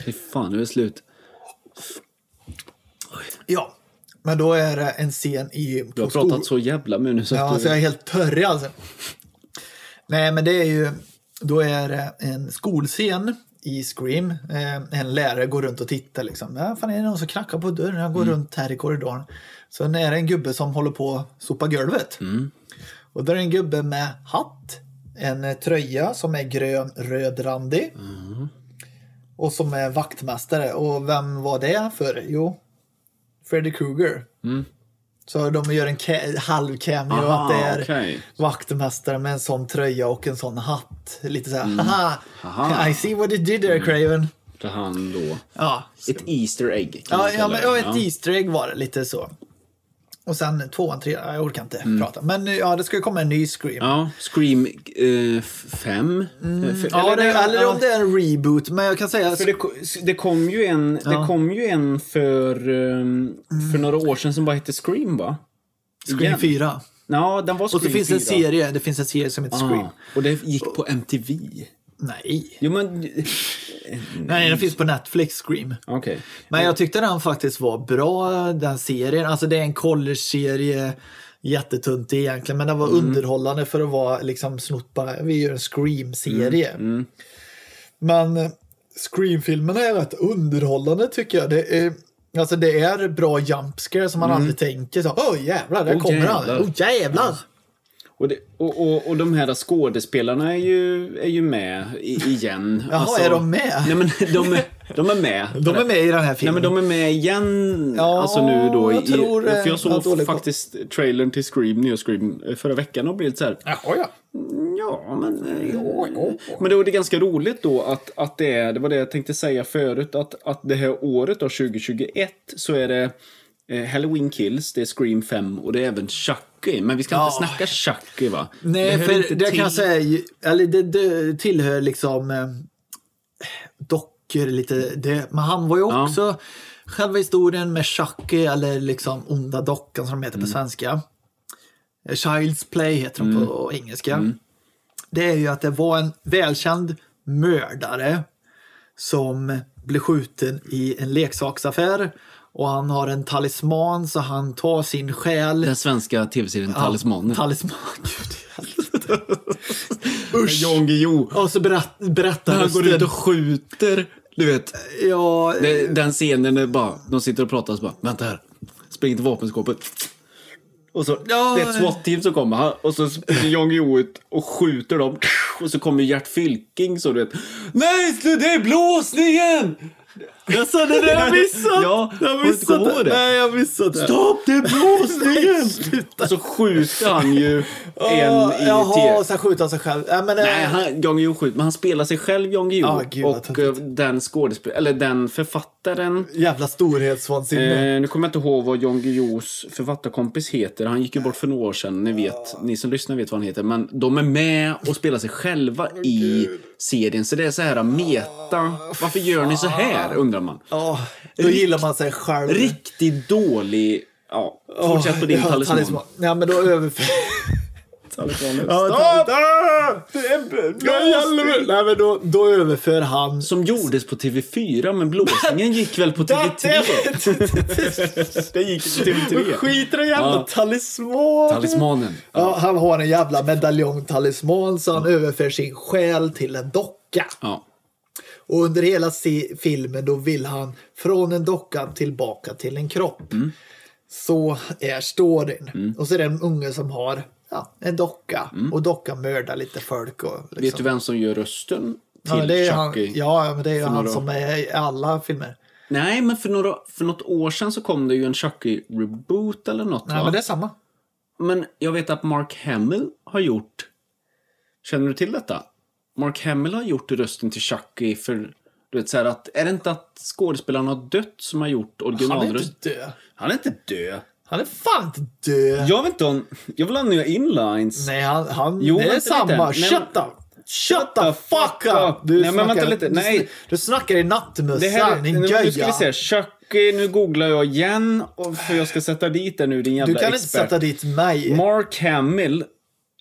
Fy fan, nu är det slut. Ja, men då är det en scen i... Du har pratat så jävla med nu så Ja, att så jag du... är helt törrig alltså. Nej, men det är ju... Då är det en skolscen i Scream. Eh, en lärare går runt och tittar liksom. Ja, fan är det någon som knackar på dörren? Jag går Mm. runt här i korridoren. Så är det en gubbe som håller på att sopa golvet. Mm. Och där är en gubbe med hatt. En tröja som är grön, rödrandig. Mm. Och som är vaktmästare. Och vem var det för? Jo, Freddy Krueger. Så de gör en ca- halv cameo Mm. Aha, att det är okej. vaktmästare med en sån tröja och en sån hatt. Lite så här, haha, Mm. Aha. I see what you did there Craven. Så han då... Ja, Ett Easter egg ja, ja, men, det. ja, ett Easter egg var det, lite så. Och sen tvåan, trean, jag orkar inte prata. Men ja, det ska ju komma en ny Scream. Ja, Mm. Ja, Scream 5. det, eller om det är en reboot, men jag kan säga... För det, det kom ju en, det kom ju en för, um, för några år sedan som bara hette Scream va? Scream Igen. 4. Ja, den var Och så Scream finns det en 4. serie, det finns en serie som heter Scream. Ah, och det gick på MTV. Nej. Jo men... Nej, den finns på Netflix, Scream. Okej. Men jag tyckte den faktiskt var bra, den serien. Alltså det är en college-serie, jättetunt egentligen, men den var underhållande för att vara liksom snott bara, vi gör en Scream-serie. Men eh, Scream-filmerna är rätt underhållande tycker jag. Det är, alltså det är bra jumpscare som man aldrig tänker så, åh jävlar, där Åh, kommer han. jävlar. Åh jävlar! Och, det, och, och, och de här skådespelarna är ju, är ju med i, igen. Jaha, är de med? Nej men de är, de är med. De är med i den här Nej filmen. men de är med igen. Ja, alltså nu då. jag i, tror, eh, för jag har såg faktiskt trailern till Scream, nya Scream, eh, förra veckan och blev lite så här. Jaha, ja. Ja, men... eh, Men det var det ganska roligt då att, att det är, det var det jag tänkte säga förut, att, att det här året då, 2021, så är det eh, Halloween Kills, det är Scream 5 och det är även Chucky. Men vi ska Ja. inte snacka Chucky va? Nej, hör för det till- kan jag säga, eller det, det tillhör liksom eh, dockor lite. Det, men han var ju Ja. också själva historien med Chucky eller liksom onda dockan som de heter på Mm. svenska. Eh, Child's Play heter de på engelska. Mm. Det är ju att det var en välkänd mördare som blev skjuten i en leksaksaffär och han har en talisman så han tar sin själ Den svenska tv-serien Talismanen. Talisman. Gud i helvete. Usch! Jan Guillou. Och så berätt, berättar Han går ut och skjuter. Du vet, Ja, det, den scenen är bara, de sitter och pratar och så bara, vänta här. Springer till vapenskåpet. Och så, Ja. det är ett SWAT-team som kommer han- och så springer Jan Guillou ut och skjuter dem. Och så kommer Gert Fylking så du vet. Nej, det är blåsningen! Jag sa det där jag missat! Ja, jag har kommit ihåg det? Nej, jag missat det. Stopp, det är blåsningen! Så skjuter han ju en i Jaha, och sen skjuter han sig själv. Ja, men, eh, Nej, han, Jan Guillou skjuter, men han spelar sig själv Jan Guillou. Ah, och eh, den skådespelaren, eller den författaren Jävla storhetsvansinne. Eh, nu kommer jag inte ihåg vad Jan Guillous författarkompis heter. Han gick ju bort för några år sedan. Ni, vet, ni som lyssnar vet vad han heter. Men de är med och spelar sig själva i serien. Så det är så här meta. Varför gör ni så här undrar man. Ja, då gillar man sig själv. Riktigt dålig... Ja, fortsätt på din Ja, talisman. Ja, men då överför... Talismanen. Ja, Stopp! Nej, men då, då överför han... Som gjordes på TV4, men blåsningen gick väl på TV3? det gick på TV3. Skit i den jävla Ja. talisman. Talismanen. Ja, han har en jävla medaljong-talisman så han överför sin själ till en docka. Ja. Och under hela filmen då vill han från en docka tillbaka till en kropp. Mm. Så är storyn. Och så är det en unge som har ja, en docka. Och dockan mördar lite folk. Och liksom. Mm. Vet du vem som gör rösten till ja, det är han, Chucky? ja, men det är ju han några- som är i alla filmer. Nej, men för, några, för något år sedan så kom det ju en Chucky-reboot eller något Nej, va? men det är samma. Men jag vet att Mark Hamill har gjort... Känner du till detta? Mark Hamill har gjort rösten till Chucky för... Du vet så här att... Är det inte att skådespelaren har dött som har gjort Han är inte död. Han är inte död. Han är fan inte död. Jag vet inte om... Jag vill ha nya inlines. Nej, han, han, Jo, det är samma. Shut men- up! Shut the fuck up! Du Nej, men snackar- vänta lite. Nej. Du snackar i nattmössan, din nu, nu ska vi göja. se. Chuck, eh, nu googlar jag igen, för jag ska sätta dit det nu, din jävla Du kan inte expert. sätta dit mig. Mark Hamill.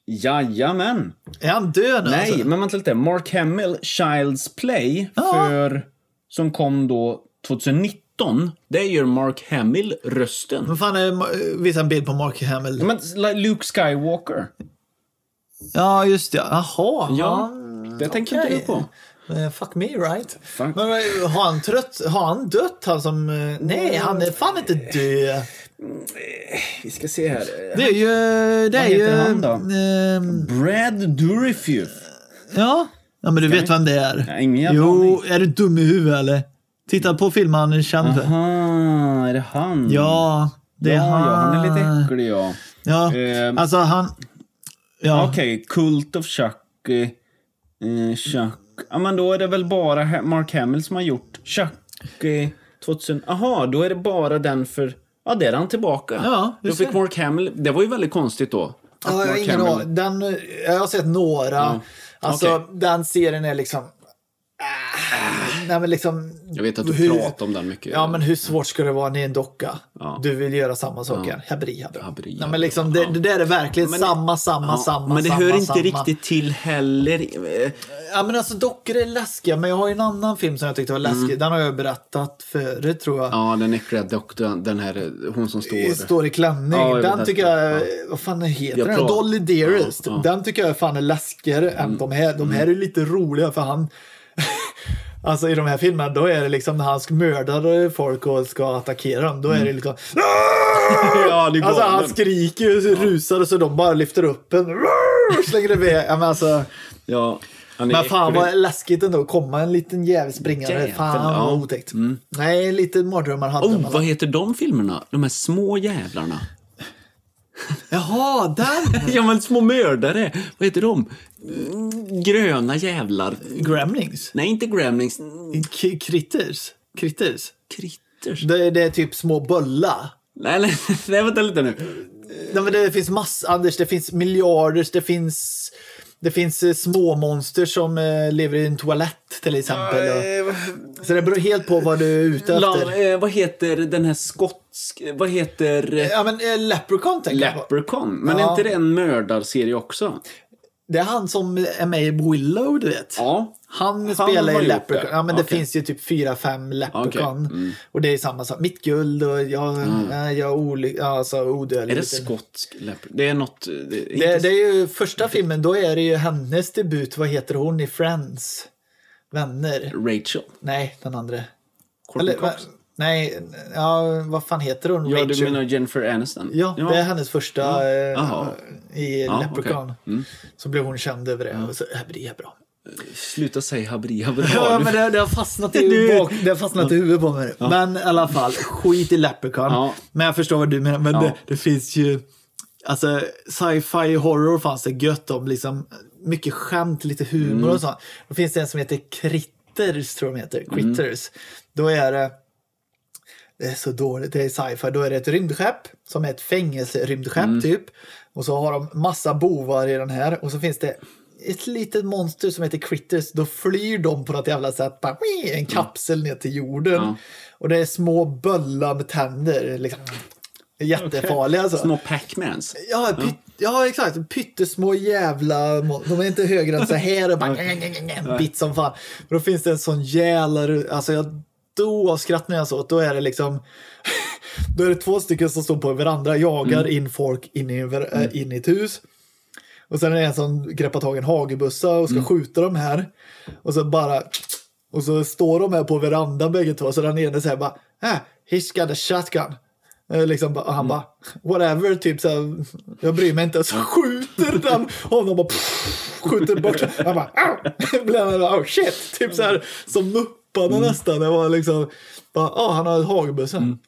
Jajamän. Är han död nu Nej, alltså? men vänta lite. Mark Hamill, Child's Play, Ja. för, som kom då 2019. Det gör Mark Hamill rösten. Vad fan är Visa en bild på Mark Hamill. Men Luke Skywalker. Ja, just det. Jaha. Ja, det tänker inte du på. Eh, fuck me right. Fuck. Men eh, har han, trött, har han dött han som... eh, Nej, han är fan inte död. Vi ska se här. Det är ju... Det är Vad ju... heter han då? ehm, Brad Dourifus. ja. ja, men du vet vem det är. Ja, ingen Jo, är du dum i huvudet eller? Titta på filmen han är känd för. Aha, är det han? Ja, det är ja, han. ja, han är lite äcklig ja. Ja, Ehm. alltså han... Ja, Okej, Cult of Chuck. eh, Eh, Chuck. Ja, men då är det väl bara Mark Hamill som har gjort Chuck eh, 2000. Aha, då är det bara den för... Ja, där är han tillbaka. Ja, då fick. Mark Hamill... Det var ju väldigt konstigt då. att Ja, jag ingen Hamill-. Den, jag har sett några. Alltså, Okej. den serien är liksom... Ah, nej, men liksom... Jag vet att du hur- pratar om den mycket. Ja, men hur svårt ska det vara när en docka? Ja. Du vill göra samma sak igen. Habri, habri. Habri, Nej, habri. men liksom, det, det där är verkligen Men- samma, samma, Ja, samma, men det samma, hör inte samma. riktigt till heller. Eh, Ja, men alltså dockor är läskiga, men jag har ju en annan film som jag tyckte var läskig. Den har jag berättat förut, tror jag. Mm. Ja, den äckliga doktorn. Den här, eh, hon som står... Står i klänning. Ja, den tycker jag, ja. vad fan heter Jag den? pratar- Dolly Dearest. Ja, ja. Den tycker jag fan är läskigare än de här. De här är lite roliga för han, alltså i de här filmerna då är det liksom när han ska mörda folk och ska attackera dem. Då är det liksom, Ja, det alltså han skriker så rusar och så de bara lyfter upp en och slänger iväg. Ja, men alltså, Ja, men fan vad läskigt ändå att komma en liten jävel springande. Fan ja. vad otäckt. Nej, lite mardrömmar hade Oh, man. vad heter de filmerna? De här små jävlarna. Jaha, den! Ja, men små mördare. Vad heter de? Gröna jävlar. Gremlings. Nej, inte Gremlings. K- Critters. Critters. Critters. Det, det är typ små bullar. Nej, nej, nej, vänta lite nu. Nej, men det finns massor, Anders, det finns miljarders, det finns det finns eh, små monster som eh, lever i en toalett till exempel. Och, så det beror helt på vad du är ute efter. eh, vad heter den här skotsk... Vad heter... eh, Ja men eh, Leprechaun tänker jag på. Leprechaun. Men Ja. är inte det en mördarserie också? Det är han som är med i Willow, du vet. Ja. Han, Han spelar i Leprechaun. det. Ja, men det Okej. finns ju typ fyra, fem Leprechaun. Okej, mm. Och det är samma sak. Mitt guld och jag, nej, jag oly- alltså, odödlig. Är det skotsk leprechaun? Det är något... Det, är Det, inte- det är ju första filmen, då är det ju hennes debut. Vad heter hon i Friends? Vänner? Rachel. Nej, den andra. Courtney Cox. Nej, ja, vad fan heter hon? Ja, Rachel? du menar Jennifer Aniston? Ja, det är hennes första eh, Jaha. i Ja, Leprechaun. okej. Mm. Så blev hon känd över det. Och så, äh, det är bra. Sluta säga habri, habri. Ja, men det, det har fastnat i, bak, det har fastnat i huvudet på mig. Men i alla fall, skit i Leprechaun. Ja. Men jag förstår vad du menar. Men Ja. det, det finns ju... Alltså, sci-fi horror fanns det gött om. Liksom, mycket skämt, lite humor Mm. och så. Då finns det en som heter Critters, tror jag de heter. Mm. Critters. Då är det... Det är så dåligt, det är sci-fi. Då är det ett rymdskepp som är ett fängelserymdskepp Mm. typ. Och så har de massa bovar i den här. Och så finns det ett litet monster som heter Critters. Då flyr de på något jävla sätt. Bara, en kapsel ner till jorden. Ja. Och det är små bullar med tänder. Liksom. Jättefarliga alltså. Små Pac-Mans. Ja, pyt, ja, exakt. Pyttesmå jävla... De är inte högre än så här och bara... Bit som fan. Men då finns det en sån jävla... Alltså jag dog av skratt när jag såg det. Då är det liksom... Då är det två stycken som står på varandra, jagar in folk in i, äh, in i ett hus. Och sen är det en som greppar tag i en hagelbussa och ska skjuta dem här. Och så bara... Och så står de här på verandan bägge två. Så den ene säger bara... Ah, he's got a shotgun. Eh, Liksom, och han bara, whatever, typ så här, jag bryr mig inte. Så skjuter den honom och pff, skjuter bort. Han bara, oh shit, typ så här som Mupparna nästan. Det var liksom, bara, ah, han har hagelbössa.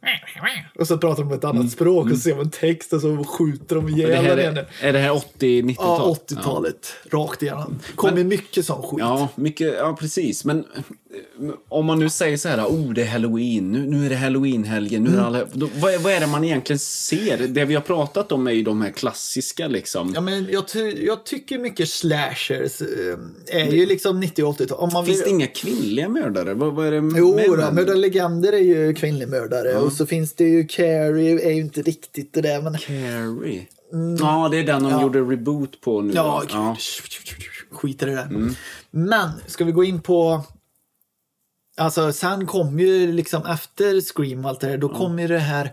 Och så pratar de ett annat språk och så ser man text och så skjuter de ihjäl den ene. är, är det här 80-90-tal? Ja, 80-talet. Rakt igenom. Kom ju mycket sån skit. Ja, mycket, ja, precis. Men eh, om man nu säger så här, oh, det är halloween, nu, nu är det halloween-helgen, nu är Mm. det alla, då, vad, är, vad är det man egentligen ser? Det vi har pratat om är ju de här klassiska liksom. Ja, men jag, ty jag tycker mycket slashers eh, är ju liksom 90 och 80-tal. Om man Finns vill... det inga kvinnliga mördare? Vad, vad är det Jo, då, män? Slender är ju kvinnlig mördare och så finns det ju Carrie, är ju inte riktigt det där men Carrie. Ja, det är den de gjorde reboot på nu. Ja, ja. skit i det där. Men, ska vi gå in på... Alltså, sen kom ju liksom efter Scream och allt det där, då kom ju det här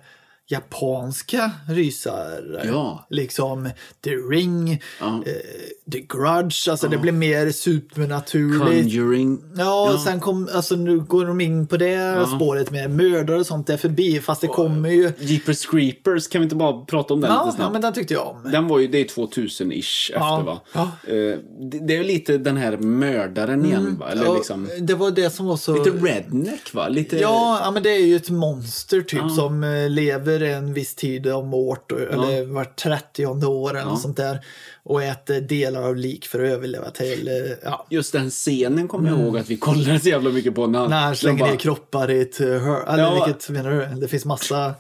japanska rysare. Ja. Liksom The Ring, Ja. eh, The Grudge, alltså det blev mer supernaturligt. Conjuring. Ja, sen kom, alltså nu går de in på det spåret med mördare och sånt där förbi, fast det kommer ju... Jeepers Creepers, kan vi inte bara prata om den Ja, lite ja, snabbt? men den tyckte jag om. Den var ju, det är 2000-ish Ja, efter va? ja. Eh, det, det är lite den här mördaren igen va? Eller Ja, liksom, Det var det som var så... lite redneck va? Lite... Ja, ja, men det är ju ett monster typ som eh, lever en viss tid om året, eller vart 30 år eller något sånt där. Och äter delar av lik för att överleva till, eh, ja. Just den scenen kommer jag ihåg att vi kollade så jävla mycket på. När, Mm. När han slänger bara- ner kroppar i ett eh, hör, eller Ja. vilket menar du? Det finns massa...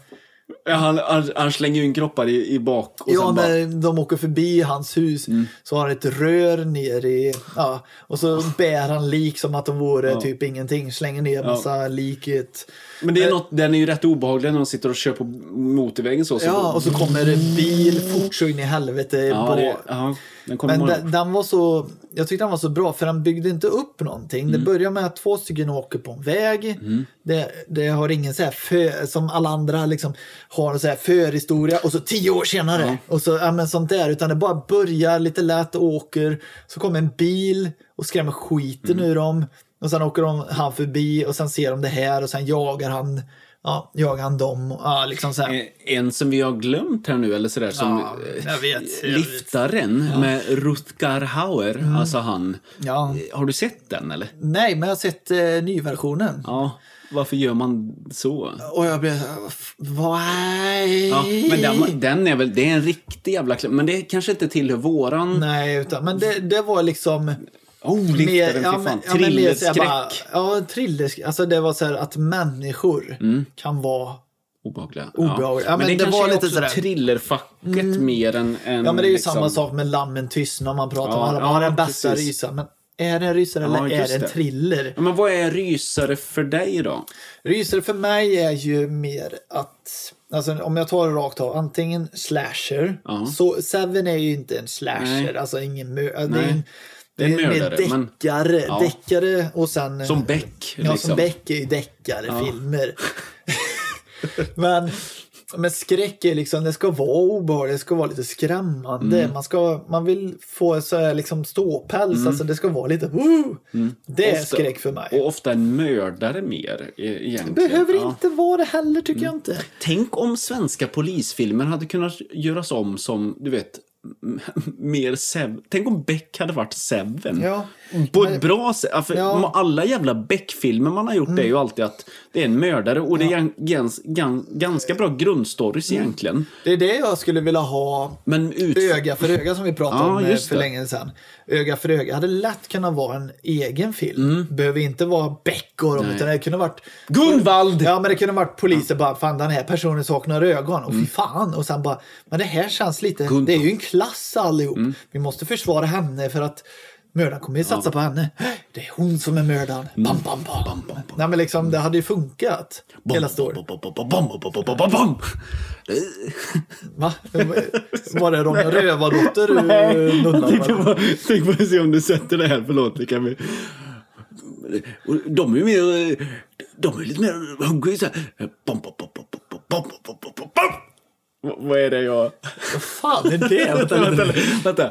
Ja, Han, han, han slänger ju in kroppar i, i bak och Ja, sen bara... när de åker förbi hans hus så har han ett rör ner i... Ja, och så bär han lik som att de vore typ ingenting. Slänger ner massa lik i ett... Men det är något, den är ju rätt obehaglig när de sitter och kör på motorvägen så. så Ja, och så kommer en bil fort så in i helvete. ja, det, ja, den kommer Men den, den var så, jag tyckte den var så bra för den byggde inte upp någonting. Mm. Det börjar med att två stycken åker på en väg. Det, det har ingen så här för, som alla andra liksom har en så här förhistoria och så tio år senare. Och så, ja, men sånt där. Utan det bara börjar lite lätt och åker. Så kommer en bil och skrämmer skiten Mm. ur dem. Och sen åker de, han förbi och sen ser de det här och sen jagar han, ja, jagar han dem. Ja, liksom så här. Eh, En som vi har glömt här nu, eller sådär, som Ja, eh, jag vet, jag vet. Mm. Liftaren med Rutger Hauer, alltså han. Ja. Eh, Har du sett den eller? Nej, men jag har sett eh, nyversionen. Ja. Varför gör man så? Och jag blev Why? Ja, men den, den är väl, det är en riktig jävla. Men det kanske inte tillhör våran... Nej, utan, men det, det var liksom... Oh, liftaren, ja, fy men- fan. ja, men bara- Thrillerskräck. Ja, thrillerskräck. Alltså det var så här att människor kan vara... Obehagliga. Obehagliga. Ja, men det, det kanske var lite sådär. Mm. thrillerfacket mer än, än Ja, men det är ju liksom... samma sak med Lammen tystnar. Man pratar Ja, om alla, ja, är den bästa rysaren? Men är det en rysare Ja, eller är det en det. thriller? Ja, men vad är rysare för dig då? Rysare för mig är ju mer att, alltså om jag tar det rakt av, antingen slasher. Ja. Så Seven är ju inte en slasher, Nej. alltså ingen det är Nej. en, Det är en mördare, men- deckare, Ja. deckare och sen... Som Beck. Ja, liksom. som Beck är ju deckarfilmer. men, men skräck är liksom, det ska vara obehagligt, det ska vara lite skrämmande. Mm. Man, ska, man vill få så här liksom ståpäls, alltså det ska vara lite woo! Det är Mm. Ofta- skräck för mig. Och ofta en mördare mer e- egentligen. Behöver Ja. inte vara det heller tycker jag inte. Tänk om svenska polisfilmer hade kunnat göras om som, du vet, mer Seven. Tänk om Beck hade varit Seven. Ja. På ett bra sätt. För Ja. Mm. Alla jävla Beck-filmer man har gjort är ju alltid att det är en mördare och det är gan- gans, gan, ganska bra grundstories Mm. egentligen. Det är det jag skulle vilja ha Men ut... öga för öga som vi pratade Ja, om eh, just för det. länge sedan. Öga för öga hade lätt kunnat vara en egen film. Mm. Behöver inte vara Beck och dem, utan det kunde varit Gunvald! Ja, men det kunde varit poliser bara, fan den här personen saknar ögon. Och fy fan. Och sen bara, men det här känns lite, Gunvald. det är ju en klass allihop. Vi måste försvara henne för att mördaren kommer ju satsa på henne. Det är hon som är mördaren. Bam, bam, bam, bam, bam. Nej, men liksom det hade ju funkat. Hela storyn. Va? Var det Ronja Rövardotter du nunnade? Tänk att se om du sätter det här, förlåt. Det kan vi... De är ju mer... De är lite mer hungriga så här. Vad- är det jag... Vad fan är det? Vänta, vänta, vänta.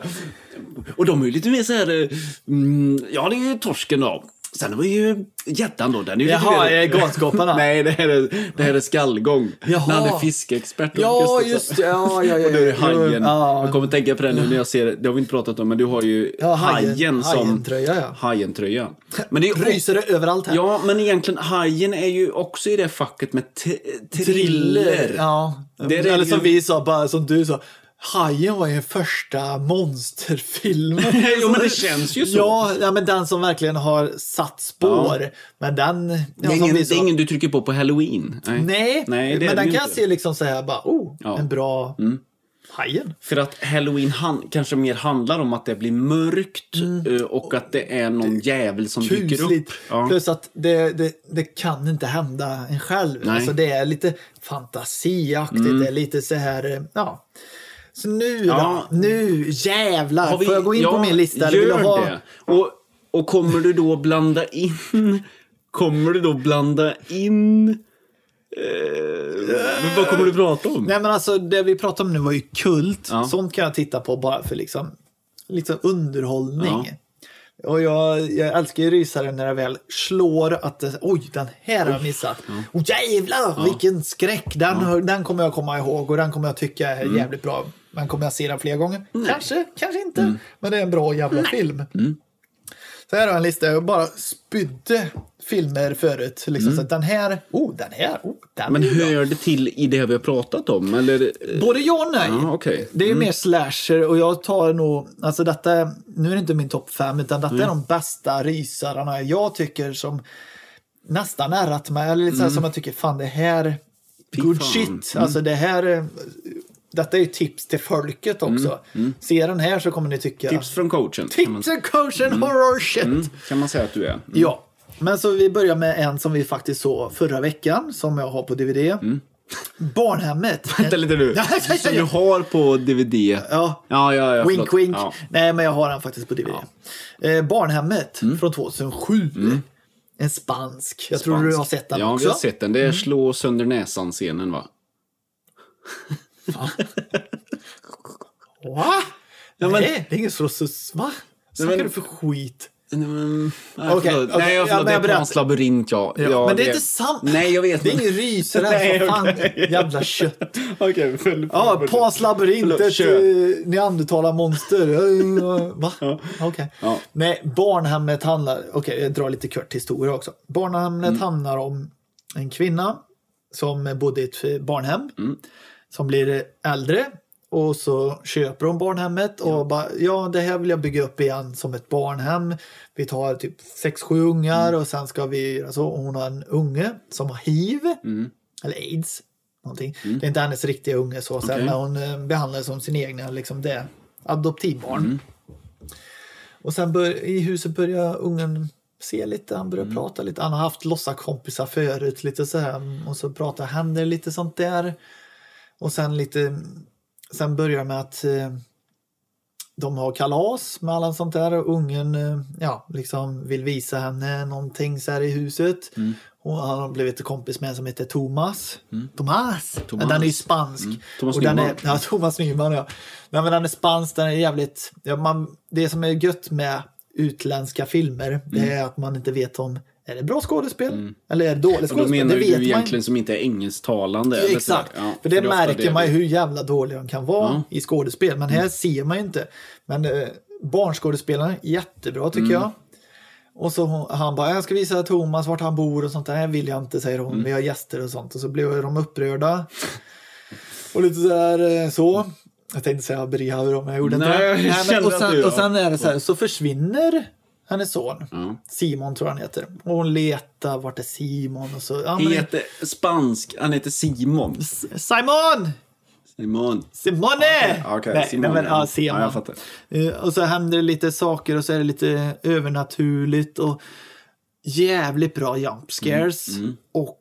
Och de är ju lite mer så här... Mm, ja, det är ju torsken då. Sen vi ju gäddan då. Den är ju Jaha, lite är Galenskaparna? Nej, det här är, det här är skallgång. Jaha. När han är fiskeexpert. Ja, just det. Ja, ja, ja. Och då är det hajen. Ja. Jag kommer tänka på det nu när jag ser det. Det har vi inte pratat om, men du har ju Ja, hajen- hajen som... hajentröja, ja. Hajentröja. Men det är ju Rysare överallt här. Ja, men egentligen hajen är ju också i det facket med thriller. Ja. Det är det Eller som vi sa, bara som du sa. Hajen var ju första monsterfilmen. Jo, men det känns ju så. Ja, ja, men den som verkligen har satt spår. Men den... Det Ja, är, som ingen, vi det är ingen du trycker på på halloween. Nej, Nej det är men det den kan inte. se liksom så här bara, oh, Ja. en bra... Hajen. För att halloween han, kanske mer handlar om att det blir mörkt eh, och att det är någon jävel som dyker upp. Ja. Plus att det, det, det kan inte hända en själv. Nej. Mm. Alltså det är lite fantasiaktigt. Det är lite så här, eh, ja. Så nu Ja. då? Nu jävlar! Vi- Får jag gå in på ja, min lista? eller Gör vill ha... det. Och, och kommer du då blanda in... Kommer du då blanda in... Eh, vad kommer du prata om? Nej men alltså det vi pratade om nu var ju kult. Ja. Sånt kan jag titta på bara för liksom, liksom underhållning. Ja. Och jag, jag älskar ju rysare när det väl slår att det, oj den här har jag missat. Oh, jävlar vilken skräck! Den, har- den kommer jag komma ihåg och den kommer jag tycka är Mm. jävligt bra. Men kommer jag se den fler gånger? Kanske, kanske inte. Men det är en bra jävla film. Mm. Så här har jag en lista. Jag bara spydde filmer förut. Liksom, så att den här, oh den här, oh den Mm. Men hör det till i det vi har pratat om? Eller? Både ja och nej. Ja, okej. Det är ju mer slasher och jag tar nog, alltså detta, nu är det inte min topp fem utan detta är de bästa rysarna jag tycker som nästan ärrat mig. Eller lite så här som jag tycker, fan det här, Fy good fan. shit. Alltså det här, detta är ju tips till folket också. Se den här så kommer ni tycka. Tips från coachen. Tips and coach horror shit. mm, kan man säga att du är. Ja, men så vi börjar med en som vi faktiskt såg förra veckan som jag har på DVD. Barnhemmet. Vänta lite nu. Ja, ja, ja, Som du ja. har på DVD. Ja. Ja, ja, ja. Wink wink. Ja. Nej, men jag har den faktiskt på DVD. Eh, Barnhemmet Mm. från 2007. En spansk. Jag tror du har sett den ja, också. vi har sett den. Det är slå sönder näsan-scenen, va? Va? Ja, men- Nej, det är ingen så- Va? Vad men- det för skit? Mm, nej, förlåt. okej, Nej, jag ja, förlåt. jag det är. Pans labyrint, ja. Ja, ja men det är inte sant. Nej, jag vet. Det är ingen rysare. Nej, fan. Jävla kött. Okej, följ Ja, Pans labyrint. Förlåt, Ett neandertalarmonster. Eh, Va? Okej. Ja. Nej, Barnhemmet handlar... Okej, jag drar lite kort historia också. Barnhemmet Mm. handlar om en kvinna som bodde i ett eh, barnhem. Mm. Som blir äldre. Och så köper hon barnhemmet och bara, ja det här vill jag bygga upp igen som ett barnhem. Vi tar typ sex sju ungar Mm. och sen ska vi göra så. Och hon har en unge som har hiv. Mm. Eller aids. Någonting. Det är inte hennes riktiga unge så, sen, Okej. men hon eh, behandlar som sin egna, liksom det. Adoptivbarn. Mm. Och sen bör, i huset börjar ungen se lite, han Mm. börjar prata lite. Han har haft låtsaskompisar förut, lite så här. Och så pratar händer lite sånt där. Och sen lite, sen börjar det med att eh, de har kalas med alla sånt där och ungen eh, ja, liksom vill visa henne någonting så här i huset. Mm. Och han har blivit kompis med en som heter Thomas. Thomas! Thomas. Men den är ju spansk. Thomas och den Nyman. är, ja, Thomas Nyman ja. Nej, men den är spansk, den är jävligt... Ja, man, det som är gött med utländska filmer det Mm. är att man inte vet om är det bra skådespel eller är det dåligt Och då skådespel. menar det du vet man egentligen som inte är engelsktalande? eller Exakt? Ja, för det märker man ju hur jävla dåliga de kan vara Ja. Mm. i skådespel. Men här ser man ju inte. Men eh, barnskådespelarna, jättebra tycker Mm. jag. Och så han bara, jag ska visa Thomas vart han bor och sånt. Det vill jag inte, säger hon. Mm. Vi har gäster och sånt. Och så blev de upprörda. och lite sådär eh, så. Jag tänkte säga Brihaur om jag gjorde Nej, inte det. men, kände och, sen, du- och sen är det så här, så försvinner hennes son. Ja. Simon tror jag han heter. Och hon letar, vart är Simon? Och så, ja, men, Heter spansk, han heter Simon. Simon! Simon. Simone! Okej, nej, Simone. nej, men, ja, Simon. Ja, jag fattar. Eh, Och så händer det lite saker och så är det lite övernaturligt och jävligt bra jump scares. Mm, Och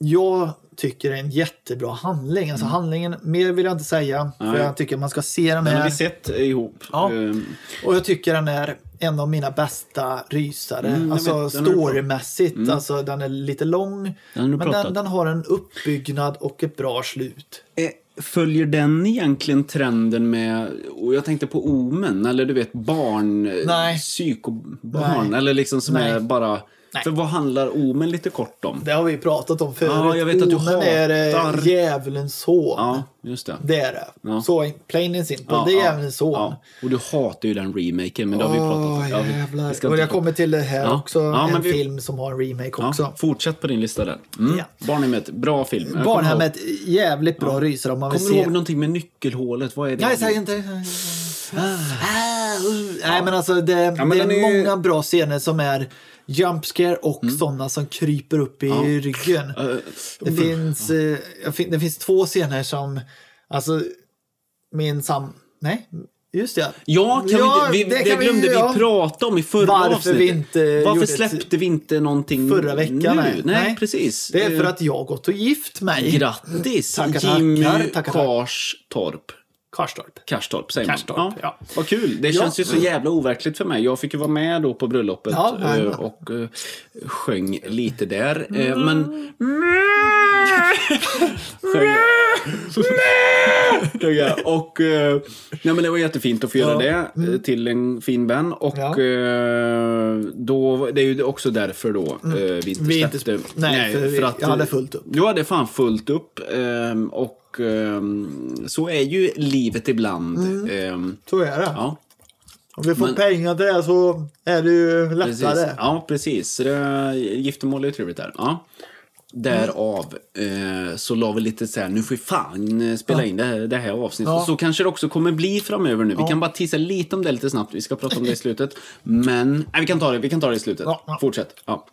jag tycker det är en jättebra handling. Alltså handlingen, mer vill jag inte säga. För Mm. Nej. jag tycker man ska se den Den har här. vi sett ihop. Ja. Ehm, Och jag tycker den är en av mina bästa rysare. Mm, alltså vet, storymässigt. Alltså den är lite lång. Den men den, den har en uppbyggnad och ett bra slut. Eh, Följer den egentligen trenden med, och jag tänkte på Omen, eller du vet barn, Nej. psykobarn, eller liksom som Nej. är bara... Nej. För vad handlar Omen lite kort om? Det har vi pratat om förut. Ja, jag vet att du Omen är hatar- eh, djävulens son. Ja, just det. Det är det. Ja. Så plain and simple. Ja, det är ja, djävulens son. Ja. Och du hatar ju den remaken, men det har vi pratat om. Ja, vi- vi ska och jag kommer till det här Ja. också. Ja, en vi- film som har en remake Ja, också. fortsätt på din lista där. Mm. Ja. Barnhemmet, bra film. Kommer Barnhemmet, jävligt bra rysare om man ihåg- vill Kommer du se. ihåg någonting med nyckelhålet? Vad är det? Nej, säg inte. Ah, uh. Nej, men alltså det, men det är är ju- många bra scener som är jump scare och Mm. sådana som kryper upp i ryggen. Eh, Det finns, eh, det finns två scener som, alltså, min sam... Nej, just det. Ja, kan Ja, vi, vi, det det, kan vi glömde vi, göra. prata om i förra Varför avsnittet. vi inte Varför släppte vi inte någonting Förra veckan, nu? nej. Nej, precis. Det är för Eh, att jag gått och gift mig. Grattis, Tackar, tackar, Jimmy tackar, tackar. Karstorp. Karstorp. Karstorp säger man. Karstorp, ja. Vad kul. Det Ja. känns ju så jävla overkligt för mig. Jag fick ju vara med då på bröllopet Ja, eh, nej. och eh, sjöng lite där. Eh, Men... Sjöng jag. Sjöng jag. Och eh, nej, men det var jättefint att få göra Ja. det eh, till en fin vän. Och Ja. eh, då, det är ju också därför då eh, vi inte Vi inte släppte. sp- nej, för vi- jag hade fullt upp. Du hade fan fullt upp. ehm, och ehm, så är ju livet ibland. Ehm, Så är det. ja, Om vi får Men- pengar till det så är det ju precis. lättare. Ja, precis. Så det, giftermål är ju trevligt där. Ja. Därav eh, så la vi lite så här, nu får vi fan eh, spela in det här, det här avsnittet. Ja. Så kanske det också kommer bli framöver nu. Vi kan bara tissa lite om det lite snabbt. Vi ska prata om det i slutet. Men, nej, vi kan ta det, vi kan ta det i slutet. Ja, ja. Fortsätt. Ja.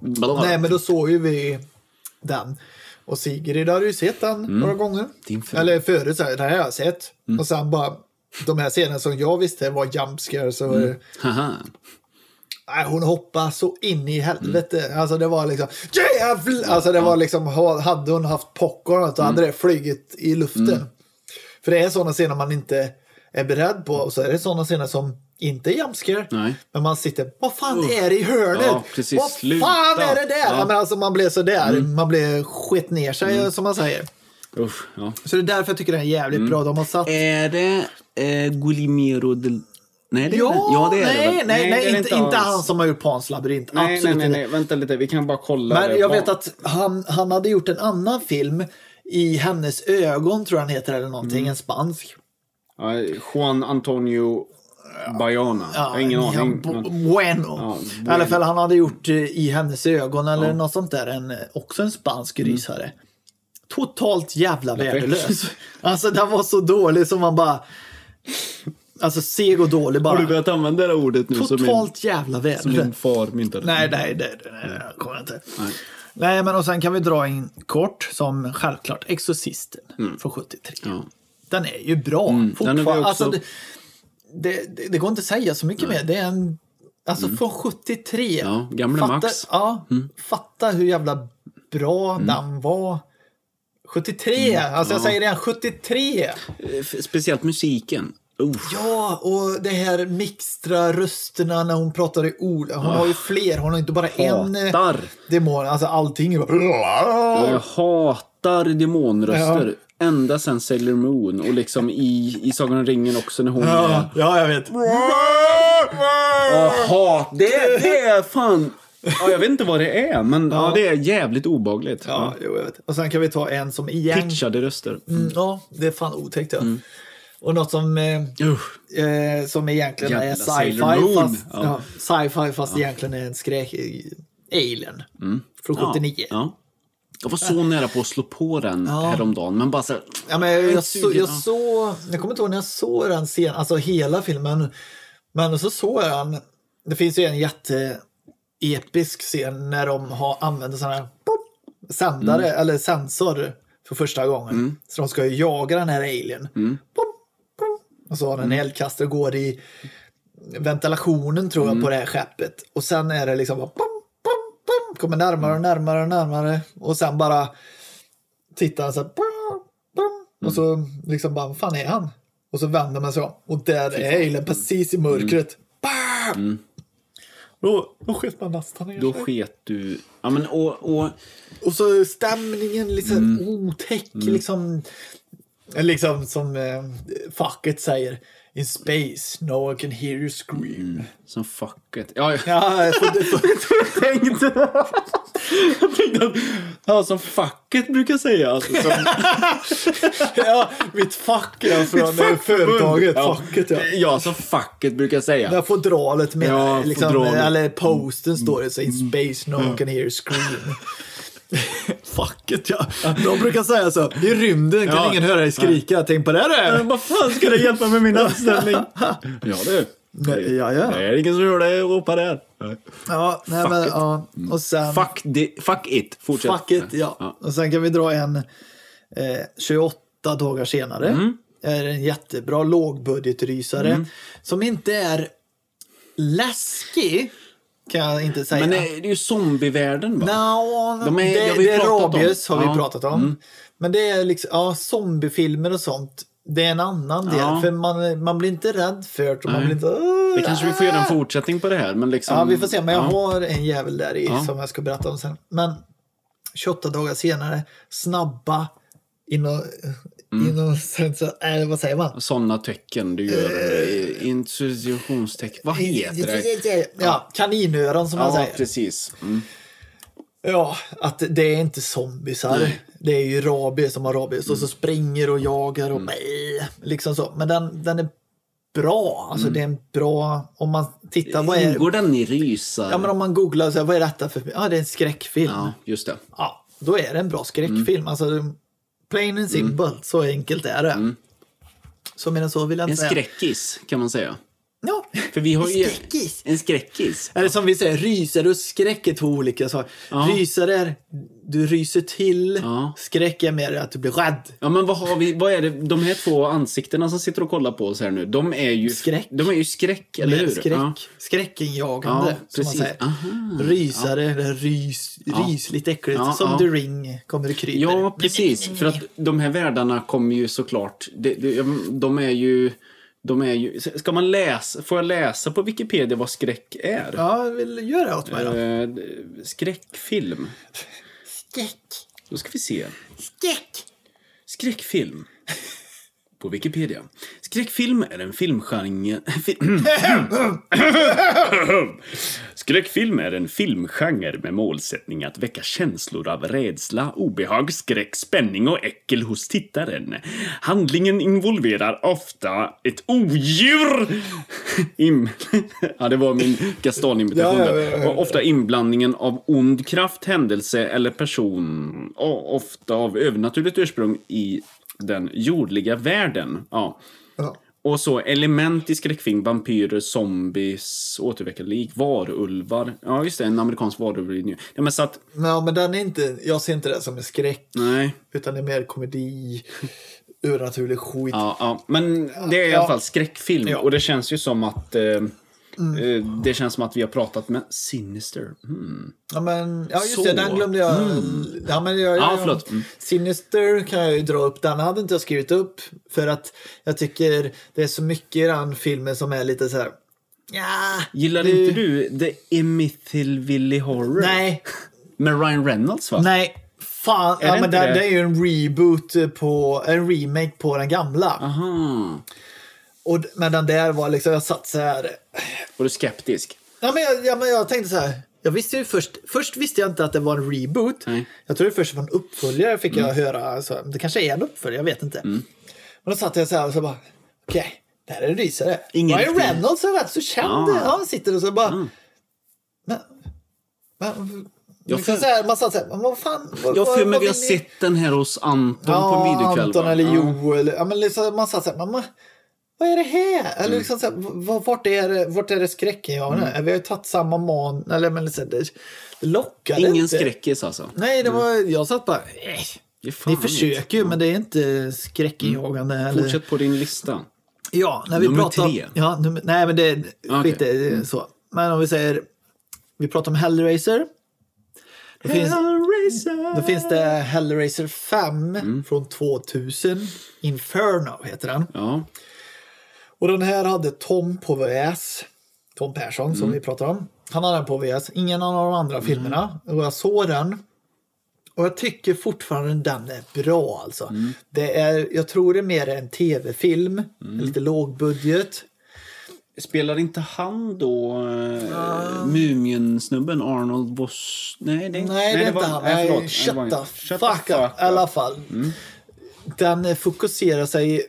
Nej, men då såg ju vi den. Och Sigrid hade ju sett den några gånger. Mm. Din fru. Eller förut, så här, det här har jag sett. Mm. Och sen bara, de här scenerna som jag visste var jumpscares. Så, Mm. Nej, hon hoppade så in i helvete. Mm. Alltså det var liksom, jävlar! Alltså det var liksom, ha- hade hon haft popcorn så Mm. hade det flugit i luften. För det är sådana scener man inte är beredd på. Och så är det sådana scener som inte är jumpscare. Nej. Men man sitter, vad fan är det i hörnet? Ja, precis. Vad Sluta. fan är det där? Ja. Mm. Ja. men alltså man blev sådär, man blev skett ner sig som man säger. Usch, ja. Så det är därför jag tycker den är jävligt Mm. bra. De har satt... Är det eh, Guillermo del... Nej, det är ja, det. Ja, det är nej, det. väl. nej, nej, det är inte, inte alls. han som har gjort Pans labyrint. Nej, Absolut nej, nej, nej, vänta lite. Vi kan bara kolla. Men det jag vet att han, han hade gjort en annan film i hennes ögon, tror jag han heter, eller någonting. Mm. En spansk. Juan Antonio Bayona. jag har ingen ja, aning. Bueno. Ja, I alla fall, han hade gjort eh, i hennes ögon eller något sånt där. En, eh, också en spansk Mm. rysare. Totalt jävla värdelös. Alltså den var så dålig som man bara... Alltså seg och dålig Har du bara. börjat använda det ordet nu som min, Totalt jävla som min värdelös. far myntade? Nej, nej, nej, nej, nej, kommer inte. Nej. Nej, men och sen kan vi dra in kort som självklart Exorcisten från 73. Ja. Den är ju bra Mm, den är vi fortfarande. också- Alltså, det, det, det, det går inte att säga så mycket mer. Det är en, alltså från 73. Mm. Ja, gamle fatta, Max. Mm. Ja, fatta hur jävla bra den var. 73, alltså jag ja. säger det igen, 73! Eh, Speciellt musiken. Uff. Ja, och det här mixtra rösterna när hon pratar i ord. Hon har ju fler, hon har inte bara en eh, Hatar. demon. Alltså allting är bara... Jag hatar demonröster. Ända sen Sailor Moon och liksom i, i Sagan om ringen också när hon Ja, är... ja, jag vet. Jaha, det, det är fan... Ja, jag vet inte vad det är, men ja. det är jävligt obagligt. Ja, jo, jag vet. Och sen kan vi ta en som igen... Pitchade röster. Mm, ja, det är fan otäckt. Ja. Och något som, eh, eh, som egentligen är Jävla Sailor sci-fi fast, Ja. ja. sci-fi fast egentligen är en skräck... Alien. Från 79. Ja, ja. Jag var så nära på att slå på den Ja. häromdagen, men bara så här, Ja, men jag, jag, så, jag ja. såg, jag kommer inte ihåg när jag såg den scenen, alltså hela filmen. Men så såg jag den, det finns ju en jätteepisk scen när de har använt sån här sändare, Mm. eller sensor för första gången. Så de ska ju jaga den här alien. Mm. Och så har den en eldkastare och går i ventilationen tror jag Mm. på det här skeppet. Och sen är det liksom bara kommer närmare och närmare och närmare. Och sen bara tittar han så här, och så liksom bara, vad fan är han? Och så vänder man sig om. Och där är Alien precis i mörkret. Bam! Då, då sket man nästan ner då sket du... Ja, men och... och Och så stämningen liksom Mm. otäck. Liksom, liksom som eh, facket säger. In space, no one can hear you scream. som fucket. Ja, jag Ja, jag tänkte... jag tänkte att... Ja, som facket brukar säga. Alltså, som, ja, mitt fack ja, från Mitt företaget. Ja. Facket ja. ja, som facket brukar säga. Där fodralet med, Ja, liksom, fodralet. Mm. eller posten står det så in space no one can hear you scream. Facket ja. De brukar säga så. I rymden kan Ja. ingen höra dig skrika. Tänk på det du. vad fan ska det hjälpa med min anställning? ja du. Nej, ja, ja. Det är ingen som hör dig ropa där. Ja, nej, Fuck men, it. ja. Och sen... Fuck, di, fuck it. Fortsätt. Fuck it, ja. Och sen kan vi dra en eh, 28 28 dagar senare. Mm. är en jättebra lågbudgetrysare. Mm. Som inte är läskig, kan jag inte säga. Men det är ju zombievärlden va? Nå, De är- det, det har vi det är om. rabies har vi Ja. Mm. pratat om. Men det är liksom, ja, zombiefilmer och sånt. Det är en annan del. Ja. För man, man blir inte rädd för det. Man blir inte, "Åh, Det kanske vi får göra en fortsättning på det här. Men liksom, Ja, vi får se. Men jag ja. har en jävel där i som jag ska berätta om sen. Men 28 dagar senare, snabba, inom, Mm. inom, äh, vad säger man? Sådana tecken du gör. Uh, Intuitionstecken. Vad heter det? Ja, kaninöron som man Ja, säger. precis. Mm. Ja, att det är inte zombisar. Det är ju rabies som har rabies och så Mm. springer och jagar och nej, liksom så. Men den, den är bra. Alltså det är en bra, om man tittar, vad är Mm. Ingår den i rysar? Ja men om man googlar så här, vad är detta för Ja det är en skräckfilm. Ja, just det. Ja, då är det en bra skräckfilm. Alltså, plain and simple, så enkelt är det. Så mer än så vill jag En inte säga. skräckis kan man säga. Ja, För vi har ju... skräckis. En skräckis. Eller som vi säger, rysare och skräck är två olika saker. Ja. Rysare är, du ryser till. Ja. Skräck är mer att du blir rädd. Ja, men vad har vi? Vad är det? De här två ansiktena som sitter och kollar på oss här nu, de är ju... Skräck. De är ju skräck, eller hur? skräck. Ja. Skräckinjagande, Ja, som man säger. Aha. Rysare, det är rys, rysligt äckligt. Ja, som ja. The Ring kommer och kryper. Ja, precis. För att de här världarna kommer ju såklart... De, de, de är ju... De är ju... Ska man läsa... Får jag läsa på Wikipedia vad skräck är? Ja, vill göra det åt mig då. Eh, skräckfilm. Skräck. Då ska vi se. Skräck. Skräckfilm. På Wikipedia. Skräckfilm är en filmgenre... Skräckfilm är en filmgenre med målsättning att väcka känslor av rädsla, obehag, skräck, spänning och äckel hos tittaren. Handlingen involverar ofta ett odjur. Im... ja, det var min Gaston-imitation. Ja, ofta inblandningen av ond kraft, händelse eller person. Ofta av övernaturligt ursprung i den jordliga världen. Ja. Ja. Och så element i skräckfilm, vampyrer, zombies, återväckande lik, varulvar. Ja, just det, en amerikansk varulv. Ja, men så att, Ja, men den är inte, jag ser inte det som en skräck. nej. Utan det är mer komedi, övernaturlig skit. Ja, ja, men det är i alla fall skräckfilm. Ja. Och det känns ju som att... Eh, eh, det känns som att vi har pratat med Sinister. Mm. Ja, men, ja just Så. det, den glömde jag. Ja, men jag, Ja, jag. Mm. Sinister kan jag ju dra upp. Den hade inte jag skrivit upp. För att jag tycker det är så mycket i den filmen som är lite så här. Ja, Gillar det- inte du The Amityville Horror? Nej, Med Ryan Reynolds, va? nej. Fan, Är ja, det men det? det är ju en reboot på, en remake på den gamla. Aha. Och, men den där var liksom, jag satt så här. Var du skeptisk? Ja, men jag, ja, men jag tänkte så här. Jag visste ju först, först visste jag inte att det var en reboot. Nej. Jag trodde först det var en uppföljare fick Mm. jag höra. Alltså, det kanske är en uppföljare, jag vet inte. Men då satt jag så här och så bara, okej, det här är en rysare. Ingen Ryan riktig- Reynolds är rätt så känd. Ah. Ja, han sitter och så bara, men, men, Jag liksom för- så här, man satt så här, vad fan. Vad, Jag för mig vi har sett den här hos Anton på Ja, videokväll. Anton eller Ja. Joel. Ja, men liksom, man satt så här, mamma, vad är det här? Mm. Eller liksom så här, vart, är det, vart är det jag har nu? Vi har ju tagit samma man, eller men liksom, det, lockade Ingen inte. skräckis alltså. Nej, det var, jag satt bara, eh, är ni försöker ju, men det är inte skräckinjagande. Eller, Fortsätt på din lista. ja, när vi Nummer pratar, tre. Ja, nummer, nej, men det skit i det, så. Men om vi säger, vi pratar om Hellraiser. Då finns, Hellraiser. då finns det Hellraiser 5 Mm. från 2000. Inferno heter den. Ja. Och den här hade Tom på VS. Tom Persson Mm. som vi pratar om. Han hade den på VS. Ingen av de andra filmerna. Och jag såg den. Och jag tycker fortfarande den är bra alltså. Mm. Det är, jag tror det är mer en tv-film. Mm. Lite lågbudget. Spelar inte han då uh, Mumien-snubben Arnold Boss? Nej, det, Nej, det är inte han. Nej, förlåt. shut Det var- the fuck up. I alla fall. Den fokuserar sig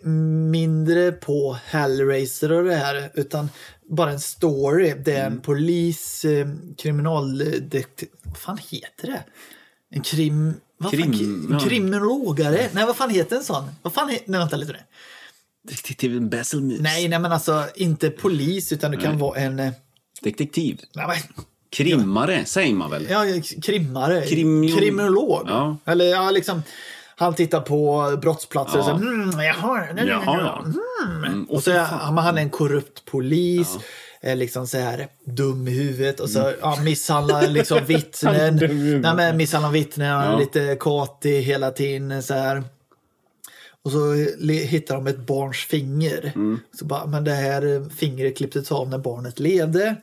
mindre på Hellraiser och det här. Utan bara en story. Det är en polis, eh, kriminaldetektiv... Vad fan heter det? En krim... Vad fan, Krim- ki- ja. kriminologare? Nej, vad fan heter en sån? Vad fan heter... Nej, vänta lite nu. Detektiven Moose. Nej, nej, men alltså inte polis utan det kan vara en... eh, Detektiv. Nej, men, Krimmare, säger man väl? Ja, krimmare. Krimio- Kriminolog. Ja. Eller ja, liksom. Han tittar på brottsplatser och Ja. så mm, jaha, nej, Jaha, ja. Mm. Och så är han, är en korrupt polis. Är liksom så här dum i huvudet och så ja, misshandlar liksom vittnen. Nej, men misshandlar vittnen, Ja. lite katig hela tiden. Så här. Och så hittar de ett barns finger. Mm. Så bara, men det här fingret klipptes av när barnet levde.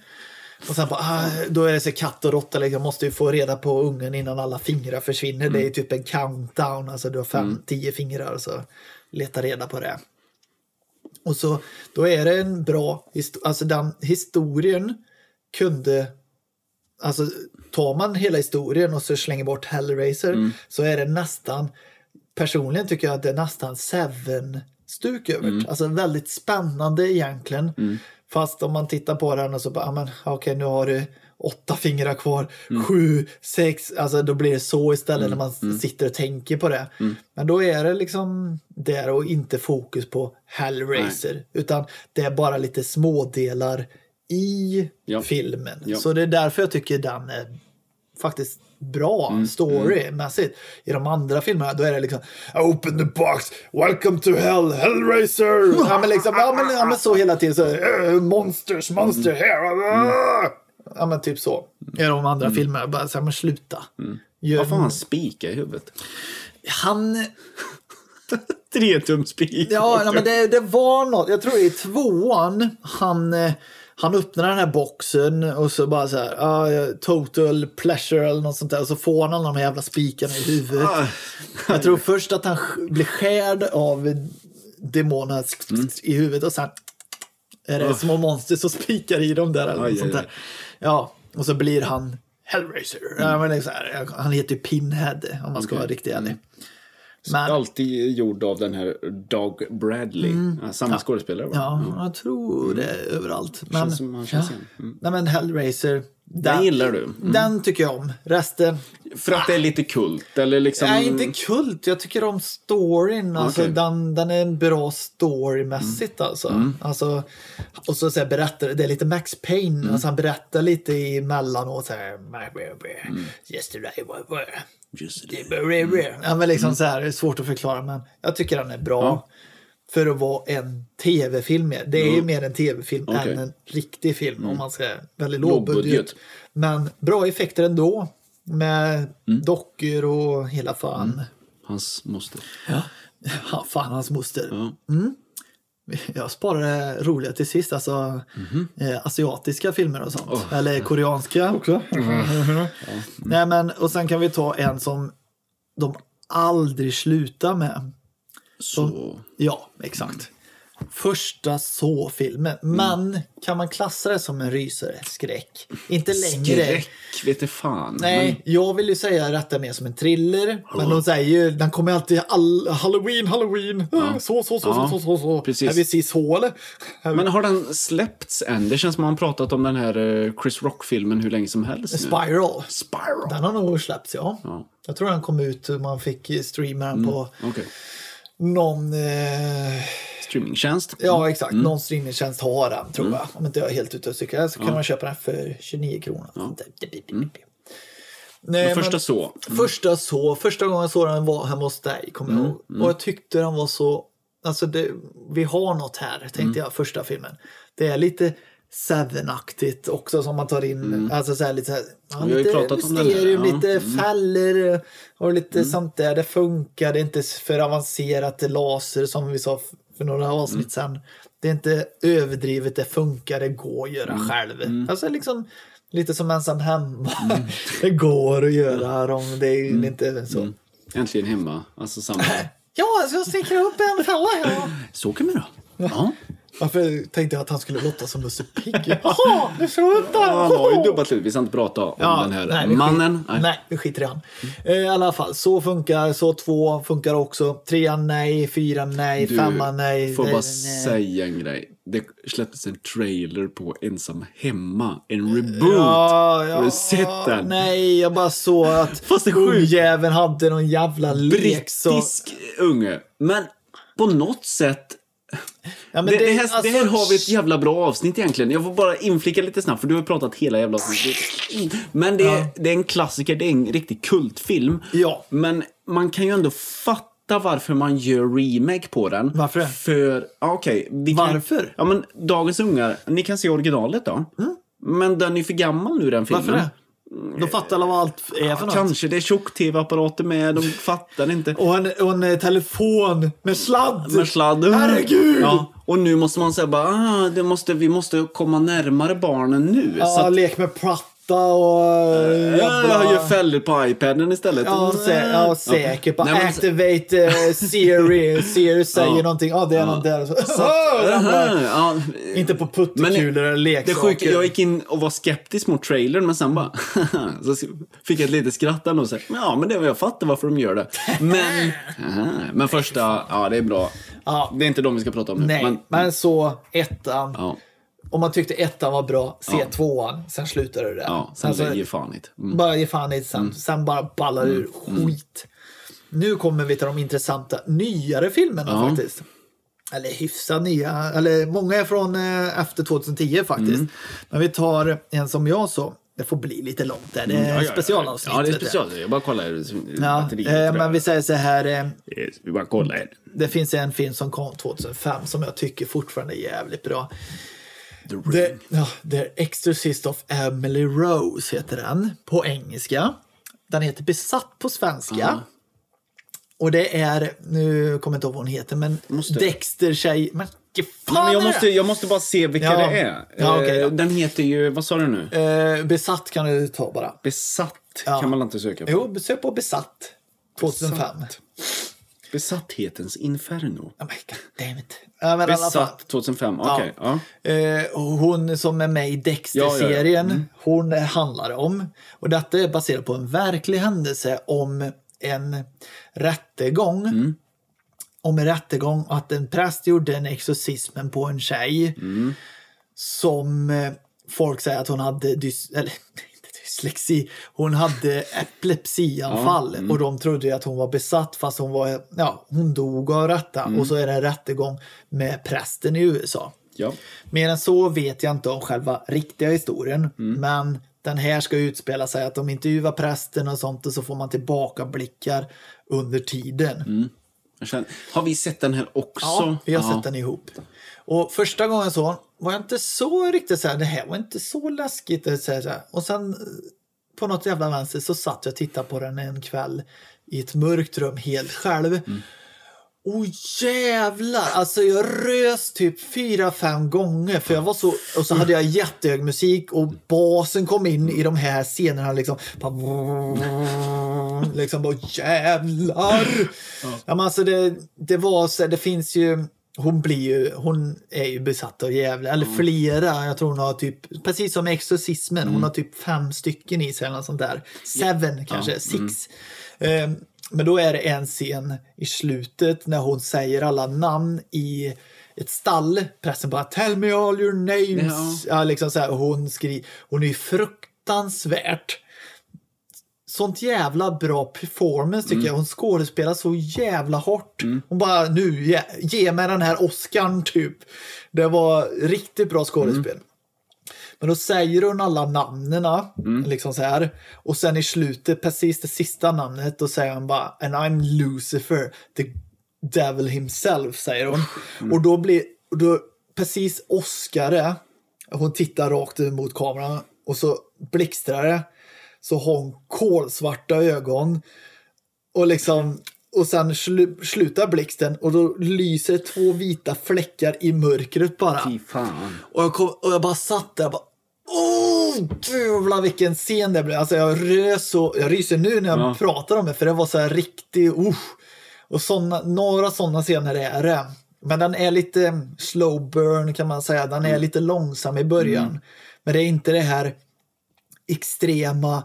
Och sen bara, ah, då är det så katt och råtta, liksom, måste ju få reda på ungen innan alla fingrar försvinner. Det är typ en countdown, alltså du har fem, tio fingrar så leta reda på det. Och så då är det en bra, alltså den historien kunde, alltså tar man hela historien och så slänger bort Hellraiser så är det nästan, personligen tycker jag att det är nästan Seven-stuk över det. Alltså väldigt spännande egentligen. Fast om man tittar på den och så bara, ah, men okej nu har du åtta fingrar kvar, sju, sex, alltså då blir det så istället när man sitter och tänker på det. Men då är det liksom där och inte fokus på Hellraiser, utan det är bara lite smådelar i Ja. filmen. Ja. Så det är därför jag tycker den är faktiskt bra Mm, storymässigt. I de andra filmerna då är det liksom Open the box, welcome to hell, Hellraiser! ja, men liksom, ja, men, ja men så hela tiden så "Eh, Monsters, monster Mm. here! Ja men typ så. I de andra filmerna, bara så här, men sluta. Gör- Vad får han spika i huvudet? han Tre tum spik. Ja, nej, men det, det var något. Jag tror i tvåan han, eh, han öppnar den här boxen och så bara så här, ah, total pleasure eller något sånt där. Och så får han de här jävla spikarna i huvudet. Ah. Jag tror först att han blir skärd av demonerna Mm. i huvudet och sen är det små monster som spikar i dem där. Eller Aj, sånt aj, där. Ja, och så blir han Hellraiser. Ja, men här, han heter ju Pinhead om man ska Okej. vara riktigt ärlig. Men, Alltid gjord av den här Doug Bradley. Ja, samma skådespelare va? Ja, jag tror det är överallt. Men, Känns som han känns ja. igen. Mm. Nej, men Hellraiser. Den gillar du? Mm. Den tycker jag om. Resten, För att det är lite kult? Eller liksom... nej inte kult. Jag tycker om storyn. Alltså, Okej. den, den är en bra storymässigt alltså. alltså. Och så, så här, berättar, det är lite Max Payne. Alltså, han berättar lite emellanåt så här. Yesterday Just det. Ja, men liksom så här, det är svårt att förklara men jag tycker den är bra. Ja. För att vara en tv-film. Det är ju mer en tv-film Okej. än en riktig film om man ska väldigt Låg låg budget. budget. Men bra effekter ändå. Med dockor och hela fan. Hans moster. Ja. Fan hans moster. Ja. Jag sparade roliga till sist, alltså eh, asiatiska filmer och sånt. Oh. Eller koreanska också. Nej, men, och sen kan vi ta en som de aldrig slutar med. Så... Ja, exakt. Första så-filmen. Mm. Men kan man klassa det som en rysare? Skräck. Inte längre. Skräck vet fan. Nej, jag vill ju säga detta mer som en thriller. Men de säger ju, den kommer alltid all, halloween, halloween. Så, så, så, Ja, så, så, så. precis. Är vi sist så eller? Men, men har den släppts än? Det känns som att man pratat om den här eh, Chris Rock-filmen hur länge som helst. Spiral. Spiral. Den har nog släppts, ja. Ja. Jag tror den kom ut, man fick streama den på Okej. Någon... Eh, Streamingtjänst. ja, exakt. Mm. Någon streamingtjänst har den, tror jag. Om inte jag är helt ute och cyklar så kan man köpa den för 29 kronor. Nej, Men första så. Första så, första gången jag såg den var hemma hos dig, kommer Mm, jag ihåg. Och jag tyckte den var så, alltså det, vi har något här, tänkte Mm. jag, första filmen. Det är lite Seven-aktigt också som man tar in, alltså så här lite så här, ja, Mm. Lite om mysterium, ja. Mm. lite fällor och lite sånt där. Det funkar, det är inte för avancerat laser som vi sa för några Mm. avsnitt sedan. Det är inte överdrivet, det funkar, det går att göra Mm. själv. Alltså liksom lite som ensam hemma. det går att göra dem, det är Mm. inte så. Äntligen hemma. Alltså samma. Ja, så jag sticker upp en fälla här. Så kan vi då. Ja. Varför tänkte jag att han skulle låta som Musse Pigg? Jaha, du upp den! Han har ju dubbat ut. Vi ska inte prata om den här nej, mannen. Skit, nej. vi skiter i han. Eh, I alla fall, så funkar, så två funkar också. Trean nej, fyran nej, Du, femman nej. får det- bara nej. säga en grej. Det släpptes en trailer på Ensam Hemma. En reboot. Ja, ja, Har du sett den? Nej, jag bara såg att Fast ungjäveln hade någon jävla lek. Så... Brittisk unge. Men på något sätt Ja, men Det, det, här, alltså- det här har vi ett jävla bra avsnitt egentligen. Jag får bara inflika lite snabbt för du har pratat hela jävla avsnittet. Men det, är- Ja. det är en klassiker, det är en riktig kultfilm. Ja. Men man kan ju ändå fatta varför man gör remake på den. Varför det? För, okej. kan- Varför? Ja men dagens ungar, ni kan se originalet då. Men den är för gammal nu den filmen. Varför det? De fattar alla vad allt är för något. Kanske det är tjock-tv-apparater med, de fattar inte. Och en, och en eh, telefon med sladd. Med sladden. Herregud! Ja, och nu måste man säga bara, ah, det måste, vi måste komma närmare barnen nu. Ja, att, lek med platta och... eh, ja, jag gör fällor på iPaden istället. Ja, sä ja säkert. Bara Nej, activate uh, Siri. Siri säger Ja. någonting. Ja, det är något där. Så, Aha, ja. Inte på puttekulor eller Det leksaker. sjuka, jag gick in och var skeptisk mot trailern, men sen bara... så fick jag ett litet skratt ändå. och så, Ja, men det, jag fattar varför de gör det. Men, men första, ja det är bra. Ja. Det är inte de vi ska prata om nu. Nej, men, Men, så ettan. Om man tyckte ettan var bra, se Ja. tvåan. Sen slutar det där. ja, sen Alltså, ge fan i det. mm. Bara ge fan i det sen. Sen bara ballar ur skit. Nu kommer vi till de intressanta nyare filmerna Ja. faktiskt. Eller hyfsat nya. Eller många är från eh, efter 2010 faktiskt. Mm. Men vi tar en som jag så. Det får bli lite långt där. Det är ja, specialavsnitt. Ja, det är du. special. Jag bara kollar Ja, batteriet. eh, men vi säger så här. Eh, Yes, Vi bara kollar. det finns en film som kom 2005 som jag tycker fortfarande är jävligt bra. The Ring. The, ja, The Exorcist of Emily Rose heter den på engelska. Den heter Besatt på svenska. Ja. Och det är, nu kommer jag inte ihåg vad hon heter, men Måste- Dexter tjej... Men fan men jag, måste, jag måste bara se vilka Ja. det är. Ja, okej Eh, då. Den heter ju, vad sa du nu? Eh, besatt kan du ta bara. Besatt Ja. kan man inte söka på. Jo, sök på Besatt 2005. Besatt. Besatthetens inferno. Oh. Ja, men. Besatt 2005, okej. ja. Eh, och hon som är med i Dexter-serien, Ja, ja, ja. hon eh, handlar om. Och detta är baserat på en verklig händelse om en rättegång. Mm. Om en rättegång att en präst gjorde en exorcismen på en tjej. Mm. Som eh, folk säger att hon hade dys eller, dyslexi. Hon hade epilepsianfall. Ja, mm. Och de trodde att hon var besatt fast hon var, ja, hon dog av detta. Mm. Och så är det en rättegång med prästen i USA. ja. Mer än så vet jag inte om själva riktiga historien. Mm. Men den här ska utspela sig att de intervjuar prästen och sånt och så får man tillbakablickar under tiden. Jag känner, har vi sett den här också? Ja, vi har Ja. sett den ihop. Och första gången så var jag inte så riktigt så här, det här var inte så läskigt. Så här. Och sen eh, på något jävla vänster så satt jag och tittade på den en kväll i ett mörkt rum helt själv. Mm. Åh jävlar! Alltså jag rös typ fyra, fem gånger för jag var så, och så hade jag jättehög musik och basen kom in i de här scenerna liksom. Bara, liksom bara jävlar! Ja. men alltså det, det var så, det finns ju hon blir ju, hon är ju besatt av djävulen, eller flera. Jag tror hon har typ, precis som exorcismen, hon har typ fem stycken i sig eller något sånt där. Seven kanske, six. Ehm, men då är det en scen i slutet när hon säger alla namn i ett stall. Pressen bara “Tell me all your names”. Ja. liksom så här, hon, skri hon är ju fruktansvärt sånt jävla bra performance tycker jag. Hon skådespelar så jävla hårt. Hon bara nu, ge, ge mig den här Oscarn typ. Det var riktigt bra skådespel. Men då säger hon alla namnen, liksom så här. Och sen i slutet, precis det sista namnet, då säger hon bara And I'm Lucifer, the devil himself, säger hon. Och då blir, då, precis Oscar, hon tittar rakt mot kameran och så blixtrar det. Så har hon kolsvarta ögon. Och liksom och sen slu, slutar blixten och då lyser två vita fläckar i mörkret bara. Fy fan. Och jag, kom, och jag bara satt där och bara Åh, jävlar vilken scen det blev. Alltså jag rös så, jag ryser nu när jag Ja. pratar om det för det var så här riktigt, uh. Och såna, några sådana scener är det. Men den är lite slow burn kan man säga. Den är Mm. lite långsam i början. Men det är inte det här extrema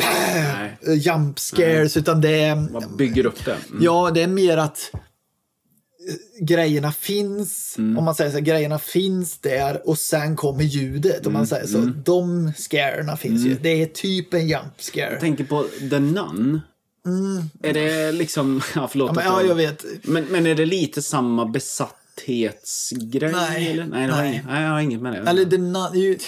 Nej, jump scares utan det är man bygger upp det. Mm. Ja, det är mer att eh, grejerna finns, Mm. om man säger så, grejerna finns där och sen kommer ljudet, om Mm. man säger så. De scarerna finns ju. Det är typ en jump scare. Jag tänker på The Nun. Är det liksom... Ja, förlåt. Mm. Ja, men, ja, jag vet. Men, men är det lite samma besatt visthetsgrej? Nej, eller? Nej, nej. Nej, jag har inget med det. Eller na- ju,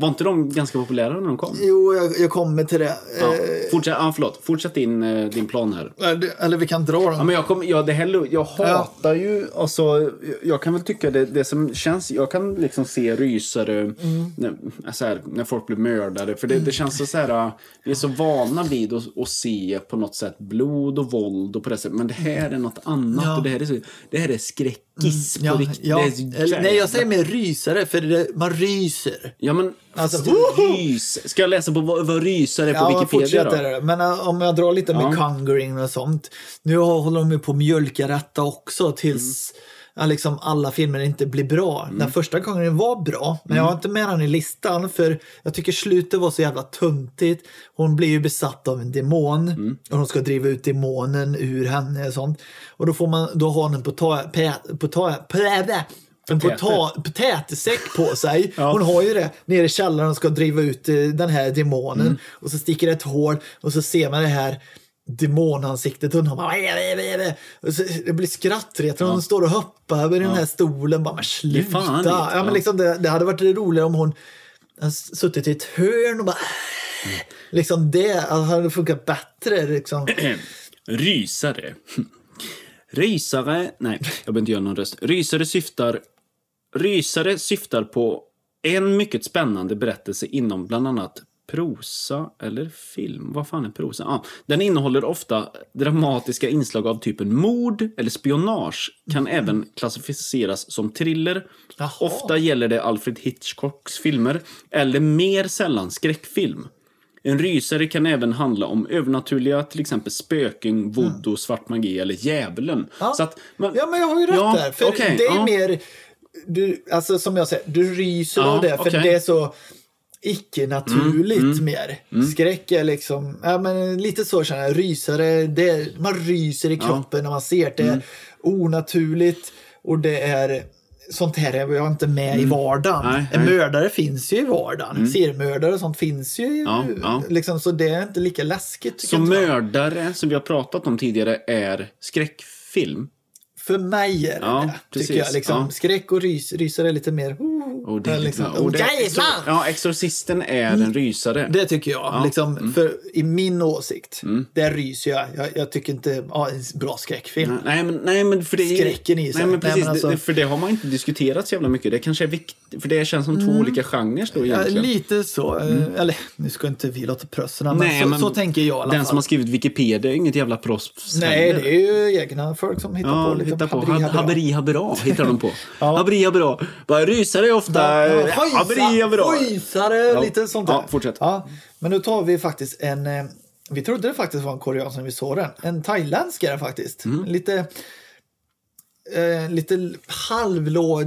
Var inte de ganska populära när de kom? jo, jag, jag kommer till det. Ja. Eh, Fortsätt, ja, förlåt. Fortsätt din, eh, din plan här. eller, eller vi kan dra Ja, dem. men jag, kom, ja, det här, jag hatar ju, alltså, jag kan väl tycka det, det som känns, jag kan liksom se rysare Mm. när, så här, när folk blir mördade. För det, det känns så, så här, vi är så vana vid att, att se på något sätt blod och våld och på det sättet. Men det här är något annat Ja. och det här är, så, det här är skräckis på Ja, riktigt. ja. Det Eller, nej, jag säger mer rysare, för det, man ryser. Ja men, Alltså, rys. Ska jag läsa på vad, vad rysare är på Ja, Wikipedia då? fortsätter. Men äh, om jag drar lite med Ja. Conjuring och sånt. Nu håller de ju på att mjölka detta också tills Mm. Ja, liksom alla filmer inte blir bra. Den första Conjuring var bra, men jag Mm. har inte med den i listan för jag tycker slutet var så jävla tuntigt. Hon blir ju besatt av en demon Mm. och de ska driva ut demonen ur henne och sånt. Och då får man, då har hon en pota, pä- pota, pä- en pota, potätsäck på sig. Ja. Hon har ju det nere i källaren och ska driva ut eh, den här demonen. Mm. Och så sticker det ett hål och så ser man det här demonansiktet och hon bara, och så, det blir skrattretande. Hon står och hoppar över den här stolen. Bara, men sluta! fan ja, men ja. liksom, det, det hade varit roligare om hon suttit i ett hörn och bara Liksom det hade funkat bättre. Liksom. Rysare. Rysare, nej, jag behöver inte göra någon röst. Rysare syftar, rysare syftar på en mycket spännande berättelse inom bland annat prosa eller film. Vad fan är prosa? Ah, den innehåller ofta dramatiska inslag av typen mord eller spionage. Kan även klassificeras som thriller. Jaha. Ofta gäller det Alfred Hitchcocks filmer eller mer sällan skräckfilm. En rysare kan även handla om övernaturliga, till exempel spöken, voodoo, svart magi eller djävulen. Ja. Så att, man, Ja, men jag har ju rätt Ja, där. För okej, det är ja. mer, du, alltså som jag säger, du ryser Ja, av det för. Mm, det är så icke-naturligt mer. Skräck är liksom, ja men lite så känner jag, rysare, det är, man ryser i kroppen när man ser det. Mm. onaturligt och det är Sånt här är jag inte med i vardagen. Mm. Nej, en nej. mördare finns ju i vardagen. Seriemördare och sånt finns ju. Ja, ja. Liksom, så det är inte lika läskigt. så inte jag. mördare, som vi har pratat om tidigare, är skräckfilm. För mig är det Ja, det, tycker jag. Liksom. Ja. Skräck och rys, rysare är lite mer... Och det, är liksom, och det, jävlar! Ja, Exorcisten är en rysare. Det tycker jag. Ja. Liksom, För i min åsikt, där ryser jag. Jag, jag tycker inte... Ja, en bra skräckfilm. Nej men, nej, men för det är, Skräcken i sig. Nej, men Nej, precis. men alltså- det, för det har man inte diskuterat så jävla mycket. Det kanske är viktigt, för det känns som två olika genrer då Mm. Ja, egentligen. lite så. eh, Eller, nu ska inte vi låta prösserna, men, Nej, så, men så tänker jag i alla Den fall. som har skrivit Wikipedia är inget jävla proffs Nej, det är ju egna folk som hittar Ja, på lite hitta på. haveri, habera hittar de på. Ja. Haveri, habera. Bara rysare ofta... Ja, haveri, habera. Hojsare, Ja. lite sånt där. Ja, fortsätt. Ja, men nu tar vi faktiskt en... eh, Vi trodde det faktiskt var en korean när vi såg den. En thailändsk är det faktiskt. Mm. Lite, eh, lite halvlåg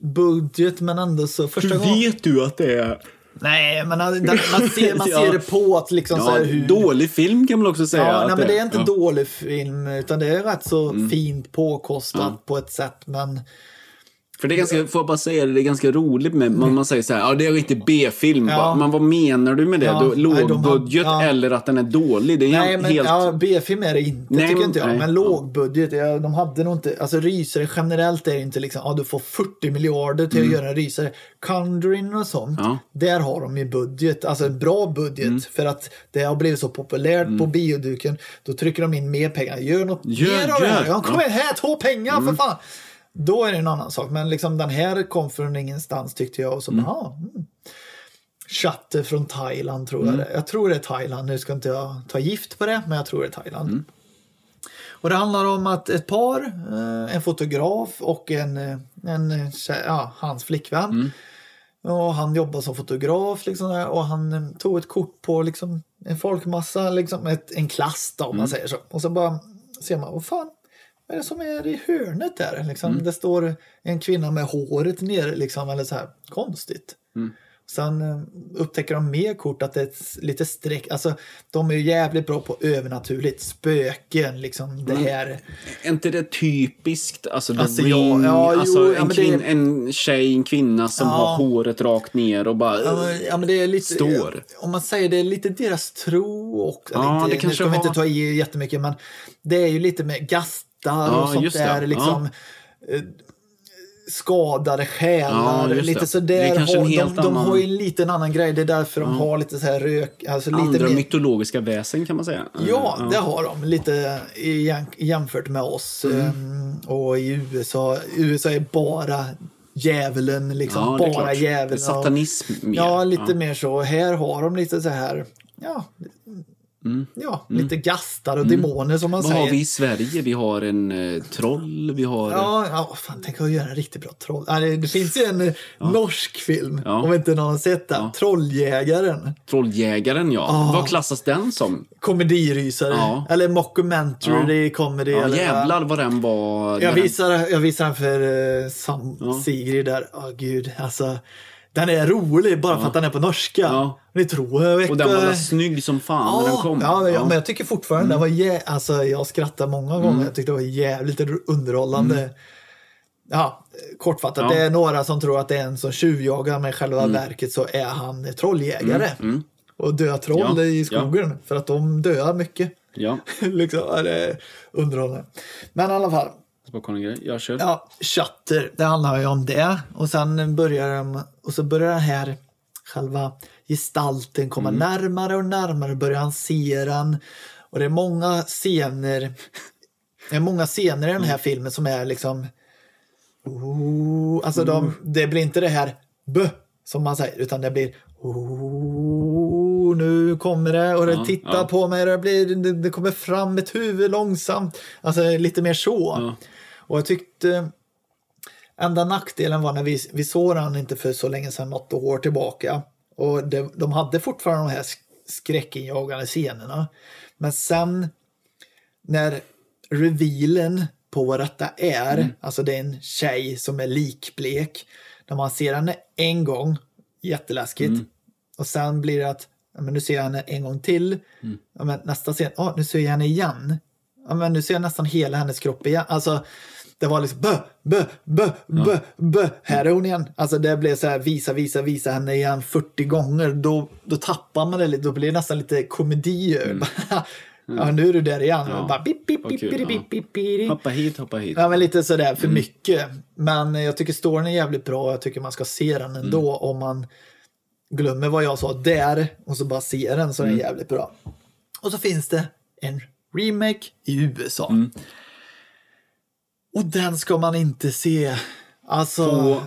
budget men ändå så första Hur gången. vet du att det är... Nej, men man, man, ser, man Ja. ser det på att liksom så Ja, här hur... dålig film kan man också säga. Ja, nej, men det är inte ja. dålig film utan det är rätt så Mm. fint påkostat på ett sätt men För det är ganska, får jag bara säga det, det är ganska roligt med, man, man säger så här, ja det är riktigt B-film. Ja. Men vad menar du med det? Ja, du, nej, de låg har- budget ja. eller att den är dålig? Det är Nej, men helt... ja, B-film är det inte, Nej, tycker inte jag. nej. Men lågbudget, ja, de hade nog inte... Alltså rysare generellt är det inte liksom, ja du får 40 miljarder till att göra en rysare. Conjuring och sånt, Mm. Där har de ju budget, alltså en bra budget. Mm. För att det har blivit så populärt på bioduken, då trycker de in mer pengar. Gör något Gör, mer av det här. kom Ja. här, ta pengar Mm. för fan! Då är det en annan sak. Men liksom den här kom från ingenstans tyckte jag. Och så Mm. bara, ah, mm. Chatte från Thailand tror Mm. jag det Jag tror det är Thailand. Nu ska inte jag ta gift på det, men jag tror det är Thailand. Mm. Och det handlar om att ett par, eh, en fotograf och en, eh, en eh, ja, hans flickvän. Mm. Och han jobbar som fotograf liksom och han tog ett kort på liksom, en folkmassa, liksom, ett, en klass då, om Mm. man säger så. Och så bara ser man, vad fan, vad är det som är i hörnet där? Liksom, Mm. Det står en kvinna med håret nere, liksom, eller så här, konstigt. Mm. Sen eh, upptäcker de mer kort att det är lite streck. Alltså, de är ju jävligt bra på övernaturligt. Spöken, liksom det här. Är inte det typiskt? Alltså, the Alltså, ja, ring, ja, jo, alltså ja, en, det- kvin, en tjej, en kvinna som Ja. har håret rakt ner och bara... Ja, men- ja, det är lite, Står. Om man säger det är lite deras tro och Ja, eller det kanske nu ska vi har- inte ta i jättemycket men det är ju lite med gastar Ja, och sånt där liksom. eh, skadade själar. Ja, lite sådär. en har, de, de annan- har ju en liten annan grej. Det är därför de har lite så här rök. Alltså lite Andra mer, mytologiska väsen kan man säga. Ja, det har de. Lite jämfört med oss. Mm. ehm, Och i USA. USA är bara djävulen. Liksom. Ja, bara djävulen. och- Satanism mer. Ja, lite Ja. mer så. Här har de lite så här. Ja, Mm. ja lite gastar och demoner som man Vad säger. har vi i Sverige? Vi har en eh, troll, vi har... Ja, ja fan, tänk att göra en riktigt bra troll. Ja, det, det finns ju en eh, norsk film, Ja. om inte någon har sett den. Ja. Trolljägaren. Trolljägaren, ja. Ah. Vad klassas den som? Komedierysare. Ja. Eller mockumentary comedy. Ja, eller, jävlar vad den var... Jag den- visar, jag visar den för uh, Sam Ja. Sigrid där. Åh gud, alltså. Den är rolig bara för att den är på norska. Ja. Ni tror jag Och den var väl snygg som fan när den kom. Ja, ja, men jag tycker fortfarande Mm. den var jä... Alltså jag skrattar många gånger. Jag tyckte det var jävligt underhållande. Ja, kortfattat. Mm. Ja. Det är några som tror att det är en som tjuvjagar, men i själva verket så är han trolljägare. Och döar troll Mm. Ja, i skogen. För att de döar mycket. Ja, liksom, ja, det är underhållande. Men i alla fall. Grej. Jag kör. Ja, Shutter, det handlar ju om det. Och sen börjar de, och så börjar den här själva gestalten komma närmare och närmare, börjar han se den. Och det är många scener, det är många scener i den här filmen som är liksom oh, alltså de, det blir inte det här bö som man säger, utan det blir oh, nu kommer det och det Ja, tittar ja. på mig och det, blir, det, det kommer fram ett huvud långsamt. Alltså lite mer så. Ja. Och jag tyckte enda nackdelen var när vi, vi såg den inte för så länge sedan, något år tillbaka. Och det, de hade fortfarande de här sk- skräckinjagande scenerna. Men sen när revealen på vad detta är, Mm. alltså det är en tjej som är likblek. När man ser henne en gång, jätteläskigt. Mm. Och sen blir det att, ja, men nu ser jag henne en gång till. Mm. Ja, men nästa scen, ja, nu ser jag henne igen. Ja, men nu ser jag nästan hela hennes kropp igen. Alltså, det var liksom bö, bö, bö, bö, bö. Här är hon igen. Alltså det blev så här visa, visa, visa henne igen 40 gånger. Då, då tappar man det lite. Då blir det nästan lite komedi. ja, nu är du där igen. Mm. Ja. Bara, bip, bip, Vad bip, kul, bip, ja. bip, bip, bip. Hoppa hit, hoppa hit. Ja, men lite sådär för Mm. mycket. Men jag tycker storyn är jävligt bra. Jag tycker man ska se den ändå Mm. om man glömmer vad jag sa där och så bara ser den så är den Mm. jävligt bra. Och så finns det en remake i USA. Mm. Och den ska man inte se. Alltså... På-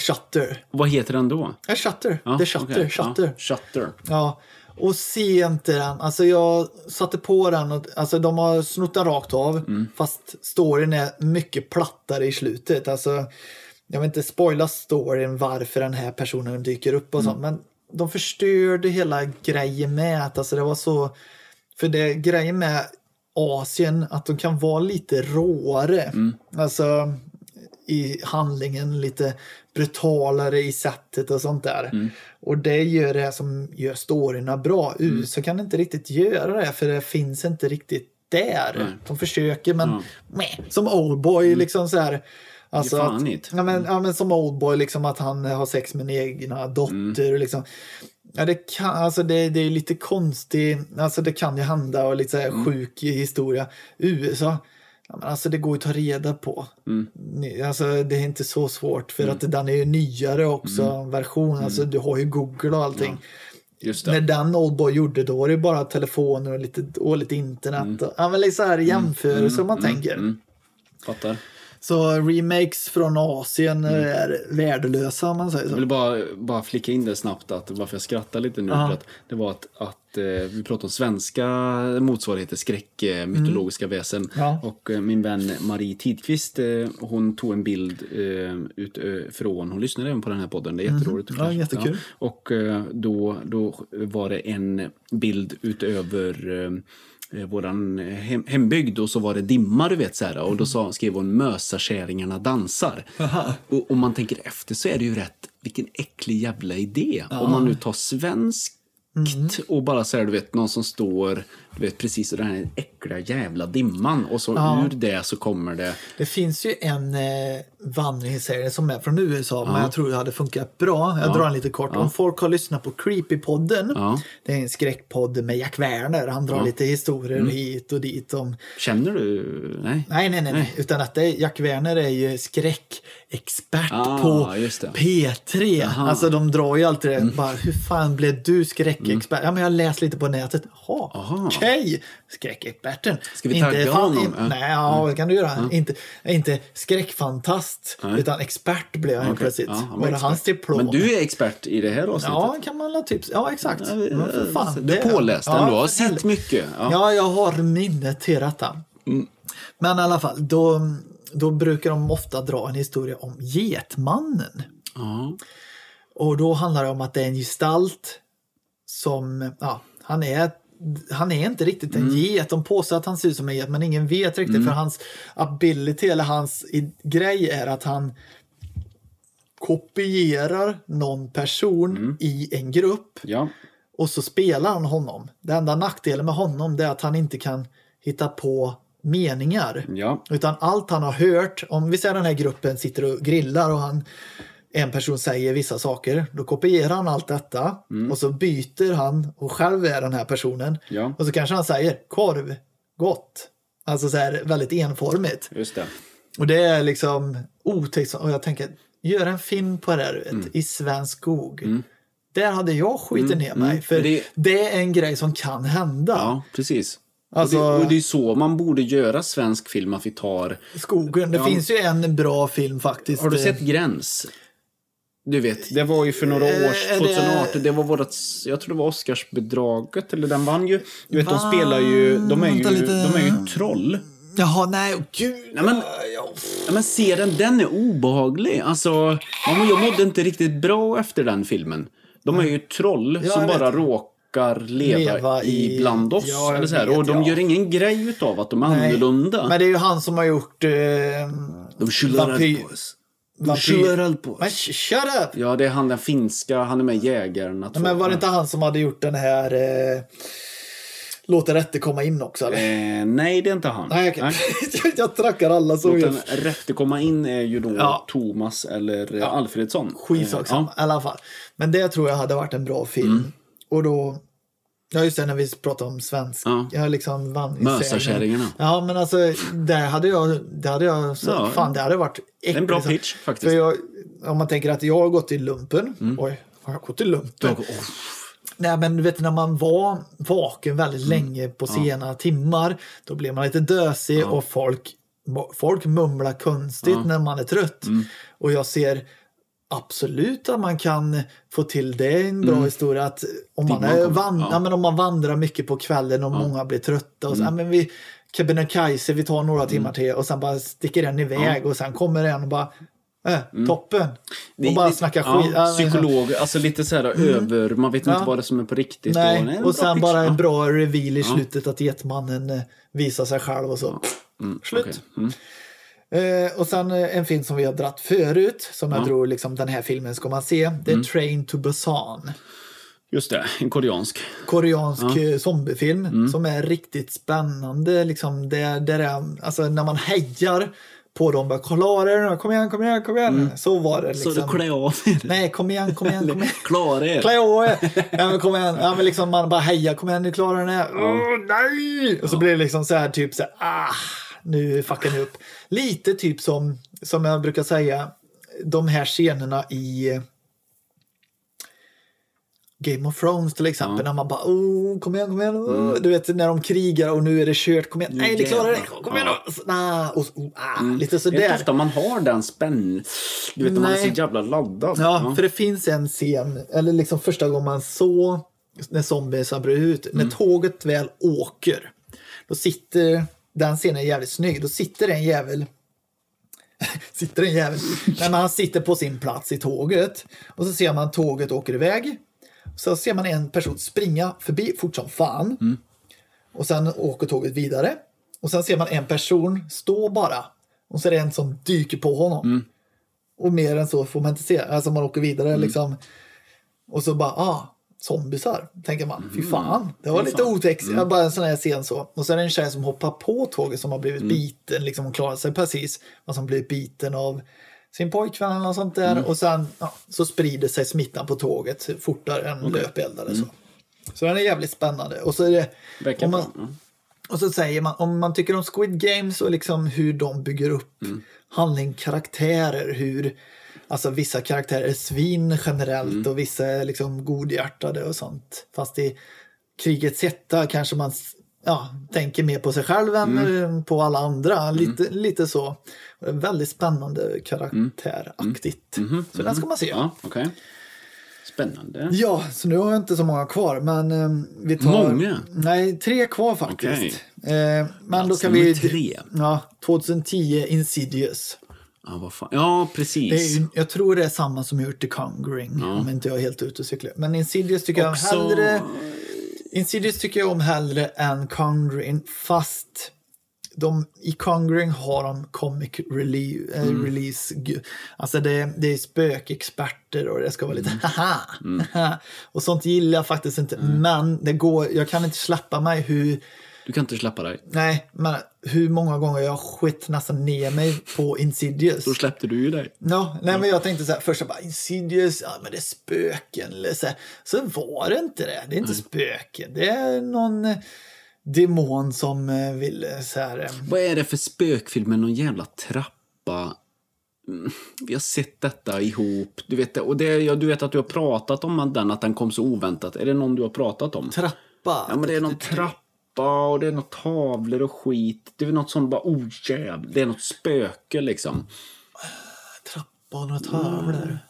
Shutter. Vad heter den då? Ja, Shutter. Ja, The Shutter. okej. Shutter. Ja, Shutter. Ja, och se inte den. Alltså jag satte på den och alltså de har snott den rakt av. Mm. Fast storyn är mycket plattare i slutet. Alltså, jag vill inte spoila storyn varför den här personen dyker upp och Mm. sånt. Men de förstörde hela grejen med att alltså det var så. För det grejen med Asien att de kan vara lite råare. Mm. Alltså i handlingen lite brutalare i sättet och sånt där. Mm. Och det gör det som gör storyna bra. Mm. USA kan inte riktigt göra det för det finns inte riktigt där. Nej. De försöker men Ja. meh, som Oldboy liksom så här. Alltså att, ja, men, ja, men som Oldboy liksom att han har sex med en egna dotter. Mm. Och liksom. Ja, det, kan, alltså det, det är lite konstigt, alltså det kan ju hända och lite Mm. sjuk historia. USA, ja, men alltså det går ju att ta reda på. Mm. Alltså det är inte så svårt för att den är ju nyare också, Mm. version. Alltså du har ju Google och allting. När den Oldboy gjorde då var det bara telefoner och lite, och lite internet. Och, ja, men liksom så här jämförelser om man tänker. Mm. Fattar. Så remakes från Asien Mm. är värdelösa om man säger Jag så. vill bara, bara flika in det snabbt att varför jag skrattar lite nu. Ja. För att det var att, att eh, vi pratade om svenska motsvarigheter, skräck, mytologiska väsen. Mm. Ja. Och eh, min vän Marie Tidqvist, eh, hon tog en bild eh, ut, eh, från, hon lyssnade även på den här podden, det är jätteroligt. Mm. Ja, jättekul. Och eh, då, då var det en bild utöver eh, eh, våran hem, hembygd och så var det dimma du vet så här, och då sa, skrev hon mösakärringarna dansar. Och om man tänker efter så är det ju rätt, vilken äcklig jävla idé. Om man nu tar svensk och bara så här, du vet, någon som står, du vet, precis i den här äckliga jävla dimman och så Ja. ur det så kommer det, Det finns ju en eh, vandringsserie som är från USA, men jag tror det hade funkat bra. Jag drar den lite kort. Om folk har lyssnat på Creepy-podden, Ja. det är en skräckpodd med Jack Werner. Han drar lite historier Mm. hit och dit om känner du? Nej? Nej, nej, nej, nej. Utan att det är, Jack Werner är ju skräckexpert Ah, på just det. P3. Alltså de drar ju alltid det. Mm. Bara, hur fan blev du skräckexpert? Ja, men jag har läst lite på nätet. Jaha, Aha. okej. Skräckexperten. Ska vi tagga honom? Ja. Nej, ja, det kan du göra. Inte, inte skräckfantast, utan expert blev han Okej. plötsligt. Ja, han var expert. hans diplom? Men du är expert i det här avsnittet? Ja, kan man la typ. Ja, exakt. Ja, för fan, du är påläst ja, ändå, har sett mycket. Ja. Ja, jag har minnet till detta. Mm. Men i alla fall, då, då brukar de ofta dra en historia om Getmannen. Ja. Och då handlar det om att det är en gestalt som, ja, han är han är inte riktigt Mm. en get. De påstår att han ser ut som en get, men ingen vet riktigt. För hans ability, eller hans grej är att han kopierar någon person Mm. i en grupp ja. och så spelar han honom. Det enda nackdelen med honom är att han inte kan hitta på meningar. Ja. Utan allt han har hört, om vi säger den här gruppen sitter och grillar och han, en person säger vissa saker, då kopierar han allt detta och så byter han och själv är den här personen. Mm. Ja. Och så kanske han säger korv, gott. Alltså så här väldigt enformigt. Just det. Och det är liksom otäckt. Och jag tänker, gör en film på det här, vet, Mm. i svensk skog. Där hade jag skitit ner mig. För Men det... det- är en grej som kan hända. Ja, precis. Alltså- och, det, och det är så man borde göra svensk film, att vi tar... Skogen. Det Ja. finns ju en bra film faktiskt. Har du sett Gräns? Du vet, det var ju för några år Eh, sedan, det- 2018, det var vårat, jag tror det var Oscarsbedraget, eller den vann ju. Du vet, de Va? spelar ju, de är ju, lite. de är ju troll. Jaha, nej, oh, gud. Nej, men- Ja, men serien, den är obehaglig. Alltså, man- jag mådde inte riktigt bra efter den filmen. De är ju troll Ja, som bara vet. Råkar leva, Leva i, i- bland oss. Ja, eller så här. Och de ja. gör ingen grej utav att de är nej. annorlunda. Men det är ju han som har gjort... Eh, de skyller eld på oss. De skyller eld på Men oss. sh- shut up! Ja, det är han den finska, han är med Jägarna. Nej, men var det inte han som hade gjort den här... Eh, Låta rätte komma in också eller? Eh, nej, det är inte han. Nej, okej. jag trackar alla så. Låt den rätte komma in är ju då Ja. Thomas eller eh, Alfredsson. Skitsak Eh, samma, i alla fall. Men det tror jag hade varit en bra film. Mm. Och då, ja just det när vi pratade om svensk, Ja. jag liksom vandringssägner. Mösarkärringarna. Ja men alltså, där hade jag, det hade jag, så, Ja. fan det hade varit äckligt. En bra Så- pitch, faktiskt. För jag, om man tänker att jag har gått i lumpen, oj, har jag gått i lumpen? Jag- åh, Nej men du vet när man var vaken väldigt Mm. länge på sena timmar, då blev man lite dösig och folk, folk mumlar konstigt när man är trött. Mm. Och jag ser absolut att man kan få till det är en bra historia. Att om, man är van- Mm. ja. ja. men om man vandrar mycket på kvällen och många blir trötta. Och så, ja, men vi, Kebnekaise, vi tar några timmar till och sen bara sticker en iväg och sen kommer en och bara äh, toppen. Och bara snackar ja, skit. Ja, Psykolog, alltså lite så här över, man vet inte Ja. vad det är som är på riktigt. Nej, och, nej, och sen bara en Ja. bra reveal i slutet att Getmannen eh, visar sig själv och så. Mm, Slut. okej. Mm. Eh, och sen eh, en film som vi har dratt förut, som jag tror liksom den här filmen ska man se. Det är Mm. Train to Busan. Just det, en koreansk. Koreansk eh, zombiefilm Mm. som är riktigt spännande. Liksom, det, det är, alltså, när man hejar på dem, bara klara er kom igen, kom igen, kom igen. Så var det Mm. Så liksom. du klä av er. Nej, kom igen, kom igen, kom igen. Klara er. Klä av er! Ja, men kom igen. Ja, men liksom man bara hejar, kom igen, nu klarar den här. Åh, nej! Och så blir det liksom så här, typ så här, ah, nu fuckar ni upp. Lite typ som, som jag brukar säga, de här scenerna i eh, Game of Thrones till exempel, när man bara oh, kom igen, kom igen, oh. du vet när de krigar och nu är det kört, kom igen, nej ni klarar det, kom igen då, Så, nah, och, oh, ah, lite Det är inte sådär. ofta man har den spänn... Du vet, när man är så jävla laddad. Ja, för det finns en scen, eller liksom första gången man såg när zombiesar bröt ut, när tåget väl åker, då sitter, den scenen är jävligt snygg, då sitter en jävel sitter en jävel. Nej, men han sitter på sin plats i tåget och så ser man tåget åker iväg. Så ser man en person springa förbi fort som fan. Och sen åker tåget vidare. Och sen ser man en person stå bara. Och så är det en som dyker på honom. Och mer än så får man inte se. Alltså man åker vidare liksom. Och så bara, ah. Zombisar. Tänker man. Fy fan, det var lite otäckt. Mm. Bara en sån här scen så. Och så är det en tjej som hoppar på tåget som har blivit biten. Liksom hon klarar sig precis. Och som blir biten av sin pojkvän eller något sånt där. Och sen ja, så sprider sig smittan på tåget fortare än löpeldare. Så. så den är jävligt spännande. Och så är det... Verkar bra. man, Mm. och så säger man, om man tycker om Squid Games och liksom hur de bygger upp Mm. handling, karaktärer, hur alltså vissa karaktärer är svin generellt Mm. och vissa är liksom godhjärtade och sånt. Fast i krigets hetta kanske man ja, tänker mer på sig själv än Mm. eh, på alla andra. Lite, lite så. Och det är väldigt spännande karaktäraktigt. Så den ska man se. Mm. Ja, okej. Spännande. Ja, så nu har jag inte så många kvar, men eh, vi tar... Många? Nej, tre kvar faktiskt. Eh, men då Plats kan vi... tre. Ja, 2010 Insidious. Ja, vad fan. Ja, precis. ju- jag tror det är samma som gjort The Conjuring, om inte jag är helt ute och cyklar. Men Insidious tycker jag Också- hellre... Insidious tycker jag om hellre än Conjuring, fast de, i Conjuring har de comic rele- eh, Mm. release. Alltså det, det är spökexperter och det ska vara lite Mm. haha. och sånt gillar jag faktiskt inte. Men det går, jag kan inte släppa mig hur, Du kan inte släppa dig. nej, men hur många gånger jag skit nästan ner mig på Insidious. Då släppte du ju dig. Ja, nej, men jag tänkte så här, först jag bara Insidious, ja men det är spöken. Eller så, här. så var det inte det. Det är inte spöken. Det är någon eh, demon som eh, vill eh, så här. Vad är det för spökfilm med någon jävla trappa? Mm, Vi har sett detta ihop. Du vet, och det, du vet att du har pratat om den, att den kom så oväntat. Är det någon du har pratat om? Trappa. Ja, men det är någon trappa och det är något tavlor och skit. Det är något som bara, oh jävlar. Det är något spöke liksom. Trappa och några tavlor.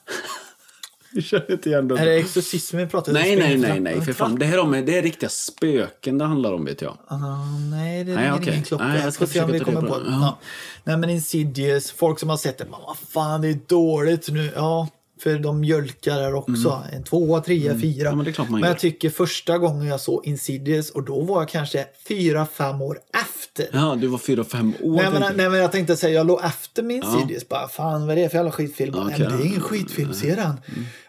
Jag känner inte igen Är det exorcism vi pratar om? Nej, nej, nej, nej, för fan. Det här om, det är riktiga spöken det handlar om, vet jag. Ah, nej, det ringer okej. ingen klocka. Nej, jag ska ska se om vi kommer på på det. det. Ja. Nej, men Insidious, folk som har sett det, man, vad fan, det är dåligt nu. Ja, för de mjölkar där också. En tvåa, trea, fyra. Mm. Ja, men men jag tycker första gången jag såg Insidious, och då var jag kanske fyra, fem år efter. Ja, du var fyra, fem år. Nej men, nej men jag tänkte säga, jag låg efter min Insidious. Bara, fan vad är det för jävla skitfilm? Ja, nej men det är ingen ja. skitfilm, ser den.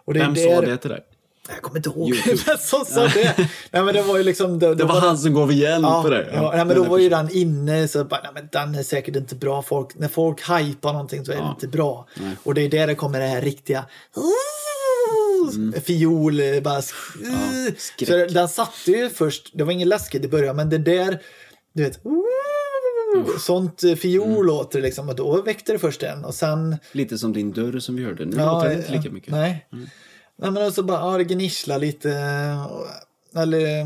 Och det, Vem det sa det till dig? Jag kommer inte ihåg vem som sa det. nej men det var ju liksom... Det, Det var han som gav igen Ja, på det. ja, nej, men då var ju den inne så bara, nej, men den är säkert inte bra. Folk, när folk hypar någonting så är det inte bra. Och det är där det kommer det här riktiga fiol, eh, bara skräck. Så den satte ju först, det var ingen läskigt i början, men det där, du vet, sånt eh, fiol låter det liksom och då väckte det först en och sen Lite som din dörr som vi hörde. Nu låter den inte lika mycket. Nej. Nej men så bara, ja, det gnisslar lite. och- Eller,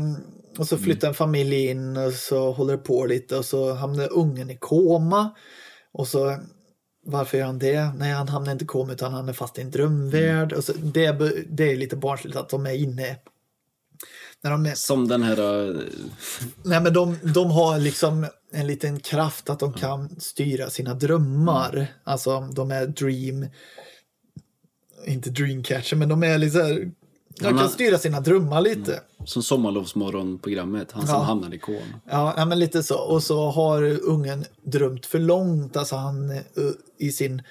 och så flyttar en familj in och så håller det på lite och så hamnar ungen i koma. Och så, varför gör han det? Nej, han hamnar inte i koma utan han är fast i en drömvärld. Och så, det, är- det är lite barnsligt att de är inne. När de är, Som den här... eh, nej men de, de har liksom en liten kraft att de kan styra sina drömmar. Alltså de är dream... Inte dreamcatcher, men de är lite så här, De kan styra sina drömmar lite. Som Sommarlovsmorgon-programmet. Han som Ja. hamnade i koma. Ja, men lite så. Och så har ungen drömt för långt. Alltså han eh, i sin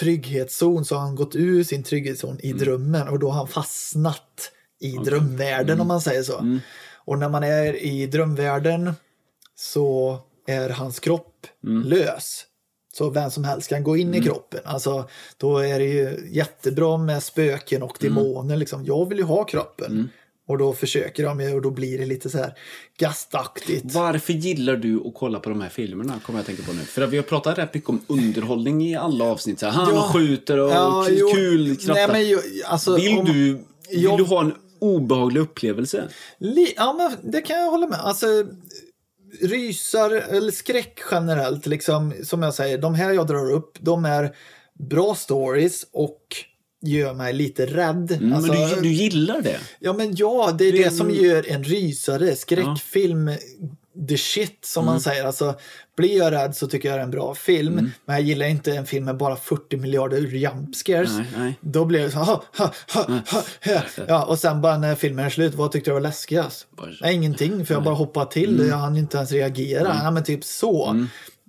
trygghetszon så har han gått ur sin trygghetszon i drömmen och då har han fastnat i drömvärlden om man säger så. Och när man är i drömvärlden så är hans kropp lös. Så vem som helst kan gå in i kroppen. Alltså, då är det ju jättebra med spöken och demoner. Liksom. Jag vill ju ha kroppen. Och då försöker de ju och då blir det lite så här gastaktigt. Varför gillar du att kolla på de här filmerna? Kommer jag tänka på nu. För att vi har pratat rätt mycket om underhållning i alla avsnitt. Så här, han Ja. skjuter och Ja, kul. Nej, men ju, alltså, vill om- du, vill jag- du ha en obehaglig upplevelse? Li- ja, men det kan jag hålla med. Alltså, rysar eller skräck generellt, liksom, som jag säger, de här jag drar upp, de är bra stories och gör mig lite rädd. Mm, alltså, men du, du gillar det? Ja, men ja, det är Det är det som gör en rysare, skräckfilm, the shit som Mm. man säger. Alltså, blir jag rädd så tycker jag det är en bra film. Men jag gillar inte en film med bara 40 miljarder jump scares. Nej, nej. Då blir det så ha, ha, ha, ha, ha. Ja, och sen bara när filmen är slut, vad tyckte du var läskigast? Nej, ingenting, för jag bara hoppade till. Jag hann inte ens reagera. Ja, men typ så.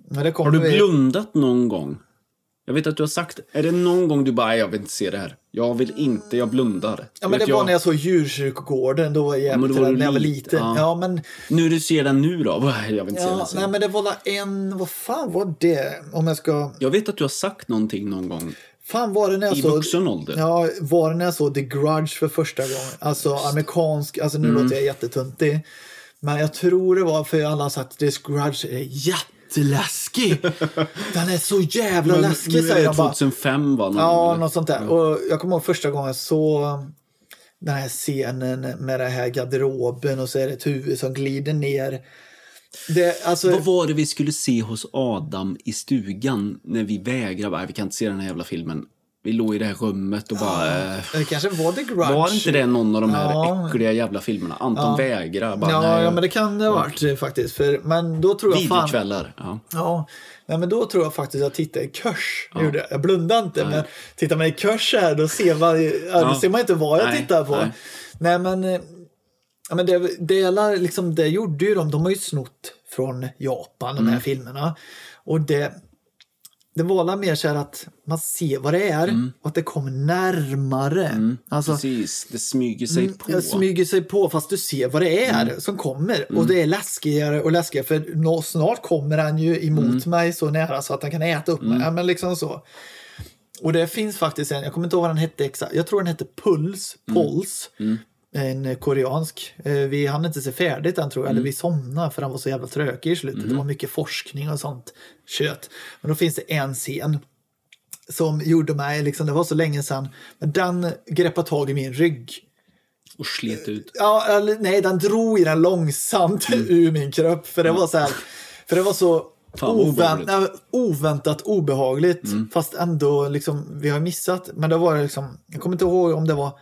Men det Har du vi- blundat någon gång? Jag vet att du har sagt, är det någon gång du bara, "Nej, jag vill inte se det här. Jag vill inte, jag blundar. Ja, men det var jag, när jag såg djurkyrkogården. Då var jag men då var när jag var lit- liten. ja. Ja, men, Nu du ser den nu då? Jag vill inte se ja, den sen. nej, men det var en... Vad fan var det? Om jag ska... Jag vet att du har sagt någonting någon gång. Fan var det när jag I såg... vuxen ålder. Ja, var det när jag såg The Grudge för första gången? Alltså amerikansk, alltså Mm. nu låter jag jättetuntig. Men jag tror det var för alla har sagt This Grudge är jätteläskig. Den är så jävla Men läskig säger det de bara. 2005 va? Någon, Ja, eller? något sånt där. Och jag kommer ihåg första gången jag såg den här scenen med den här garderoben och så är det ett huvud som glider ner. Det, alltså, Vad var det vi skulle se hos Adam i stugan när vi vägrade? Vi kan inte se den här jävla filmen. Vi låg i det här rummet och bara... eh, det kanske var The Grudge. Var inte det någon av de här Ja. äckliga jävla filmerna? Anton vägrar. Bara, Ja, nej, ja, men det kan det ha varit eh, faktiskt. För, men då tror jag. Videokvällar. Ja. Ja, nej, men då tror jag faktiskt att jag tittade i kurs. Gjorde jag. jag blundade inte, men tittar man i kurs här då ser man, ja, då Ja. ser man inte vad jag Nej, tittar på. nej. Nej, men, eh, ja, men det, är liksom, det gjorde ju de. De har ju snott från Japan, de Mm. här filmerna. Och det, det var mer så här att man ser vad det är och att det kommer närmare. Alltså, Mm. Precis, det smyger sig på. jag smyger sig på fast du ser vad det är som kommer. Och det är läskigare och läskigare för snart kommer han ju emot mig så nära så att han kan äta upp mig. Ja, men liksom så. Och det finns faktiskt en, jag kommer inte ihåg vad den hette exakt, jag tror den hette Puls, Puls. En koreansk. Eh, Vi hann inte se färdigt den tror jag, eller vi somnade för han var så jävla trökig i slutet. Det var mycket forskning och sånt kött. Men då finns det en scen som gjorde mig, liksom, det var så länge sedan, men den greppade tag i min rygg. Och slet ut. Ja, eller, nej, den drog i den långsamt ur min kropp. För det var så här, för det var så Fan, ovänt, nej, oväntat obehagligt. Fast ändå, liksom, vi har missat. Men det var liksom, jag kommer inte ihåg om det var...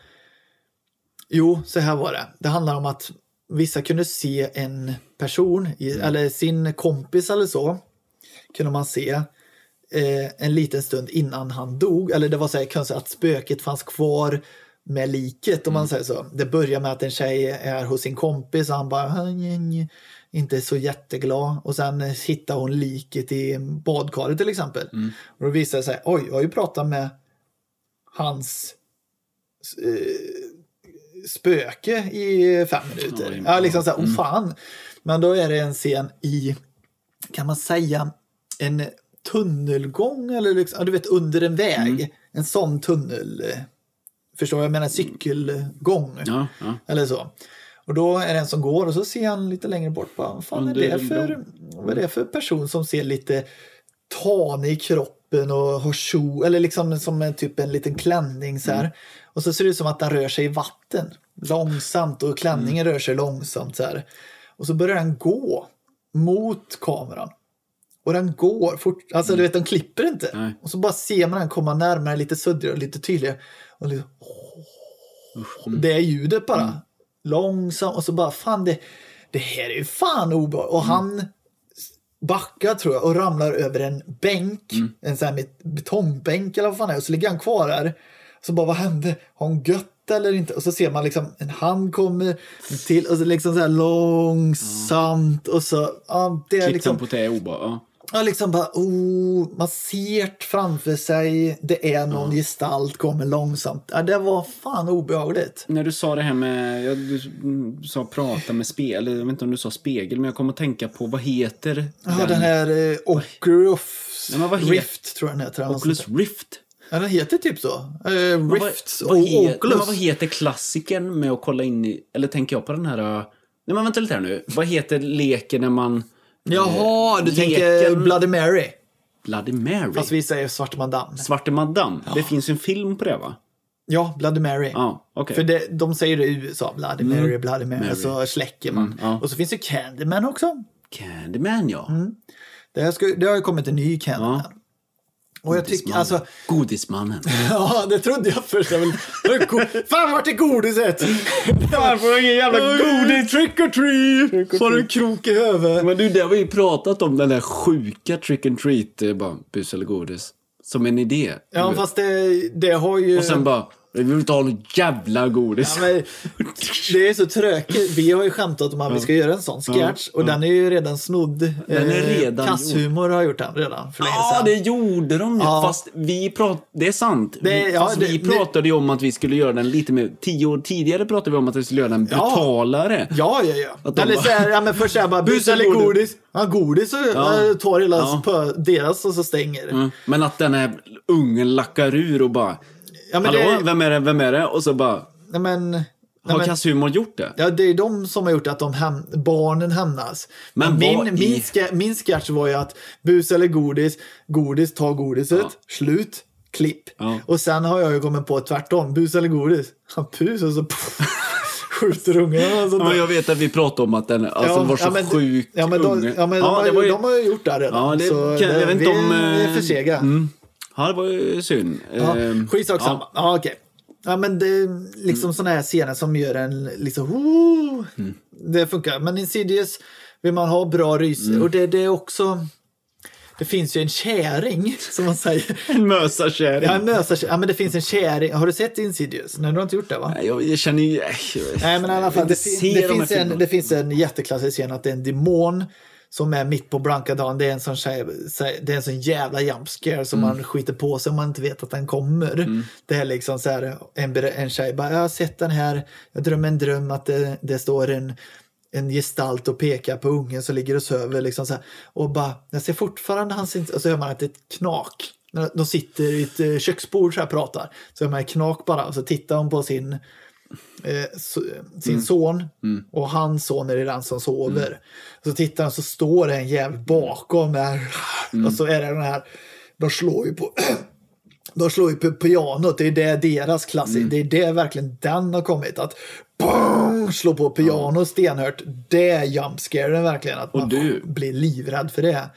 Jo, så här var det. Det handlar om att vissa kunde se en person, i, eller sin kompis eller så, kunde man se eh, en liten stund innan han dog. Eller det var så här, kanske att spöket fanns kvar med liket om man säger så. Det börjar med att en tjej är hos sin kompis och han bara inte så jätteglad. Och sen hittar hon liket i badkaret till exempel. Och då visar det sig, oj, jag har ju pratat med hans eh, spöke i fem minuter. Oj, Ja, liksom så här, mm. oh fan. Men då är det en scen i, kan man säga, en tunnelgång eller liksom, du vet under en väg. Mm. En sån tunnel. Förstår jag? Jag menar cykelgång. Ja, ja. Eller så. Och då är det en som går och så ser han lite längre bort. Bara, vad fan är det för, vad är det för person som ser lite tanig i kroppen och har kjol, eller liksom som en, typ en liten klänning så här. Mm. Och så ser det ut som att den rör sig i vatten. Långsamt och klänningen Mm. rör sig långsamt så här. Och så börjar den gå mot kameran. Och den går fort, alltså du vet de klipper inte. Mm. Nej. Och så bara ser man den komma närmare lite suddigare och lite tydligare. Och liksom, mm. det är ljudet bara. Långsamt och så bara fan det, det här är ju fan obehagligt. Och han backar tror jag och ramlar över en bänk. En sån här betongbänk eller vad fan det är. Och så ligger han kvar där. Så bara vad hände? Har hon gött eller inte? Och så ser man liksom en hand kommer till och så liksom så här långsamt och så. Ja, det är Klippte liksom. på det obehag. Ja. Ja, liksom bara, oh, man ser framför sig, det är någon gestalt, kommer långsamt. Ja, det var fan obehagligt. När du sa det här med, ja, du sa prata med spel, jag vet inte om du sa spegel, men jag kommer att tänka på, vad heter Ja, den här eh, Oculus Ja, men vad heter- Rift tror jag den heter. Oculus Rift? Ja, den heter typ så. Eh, Rift och Oculus. men vad heter klassikern med att kolla in i, eller tänker jag på den här, uh, nej men vänta lite här nu, vad heter leken när man, Jaha, du Leken- tänker Bloody Mary. Bloody Mary? Fast vi säger Svarte Madame. Svarte Madame, det finns ju en film på det va? Ja, Bloody Mary. Ja, okej. För det, de säger det i USA, Bloody Mary, Bloody Mary, Mary. så släcker man. Mm, ja. Och så finns det Candyman också. Candyman ja. Det, här ska, det har ju kommit en ny Candyman. Och jag tycker, Godismannen. alltså, Godismannen. Ja, det trodde jag först. Jag vill, Fan, vart är godiset? Fan, får ingen jävla godis! Trick or treat! Får du en krok i huvudet? Men du, det har vi ju pratat om, den där sjuka trick and treat, det är bara bus eller godis. Som en idé. Ja, fast det, det har ju... Och sen bara, Vi vill inte ha något jävla godis. Ja, men, det är så tråkigt. Vi har ju skämtat om att vi ska göra en sån sketch och den är ju redan snodd. Den är Eh, redan Kasshumor har gjort den redan för länge Ja, sedan. det gjorde de. Ja. Fast vi prat... Det är sant. Det- vi, ja, fast det- vi pratade ju om att vi skulle göra den lite mer... Tio år tidigare pratade vi om att vi skulle göra den Ja. brutalare. Ja, ja, ja. Att Eller bara- så här, ja, men först jag bara bus eller godis? godis. Ja, godis och Ja. ja. tar hela Ja. på deras och så stänger. Mm. Men att den här ungen lackar ur och bara... Ja, men Hallå, det- vem är det? Vem är det? Och så bara... Nej, men, nej, Har Kasshumor gjort det? ja, det är de som har gjort att de hem, barnen hämnas. Men min, i- min, ska, min sketch var ju att bus eller godis, godis tar godiset, Ja. slut, klipp. Ja. Och sen har jag ju kommit på tvärtom, bus eller godis. Han pus och så skjuter ungarna. Ja, men jag vet att vi pratade om att den alltså, var så men, sjuk ja, men, de, unge. ja, men de, har, ju, de har ju gjort det redan. Ja, det så kan, jag vet inte vi, om... vi är eh, för sega. Mm. Ja, det var ju synd. Ja, Ehm, skitsak ja. Ja, okej. Ja, men det är liksom Mm. sådana här scener som gör en liksom... Woo, Det funkar. Men Insidious vill man ha bra rys. Mm. Och det, det är också... Det finns ju en käring, som man säger. En mösakärring. Ja, en mösa, ja, men det finns en käring. Har du sett Insidious? Nej, du har inte gjort det va? Nej, jag, jag känner ju... Nej, men i alla fall. Det, fin- det, finns en, det finns en jätteklassisk scen att det är en demon som är mitt på blanka dagen. Det är en sån, det är en sån jävla jump scare som Mm. man skiter på sig om man inte vet att den kommer. Det är liksom så här, en, en tjej bara, jag har sett den här, jag drömmer en dröm att det, det står en en gestalt och pekar på ungen som ligger och söver. Liksom så här. Och bara, jag ser fortfarande hans... Och så hör man att det är ett knak. De sitter i ett eh, köksbord så här och pratar. Så hör man ett knak bara. Och så tittar hon på sin eh, so- sin son och hans son är det den som sover. Så tittar han så står det en jävel bakom där. Och så är det den här, de slår ju på de slår ju på pianot, det är det deras klassik, det är det verkligen den har kommit. Att bang, slå på piano stenhört, det är jumpscaren verkligen. Att man du- blir livrädd för det.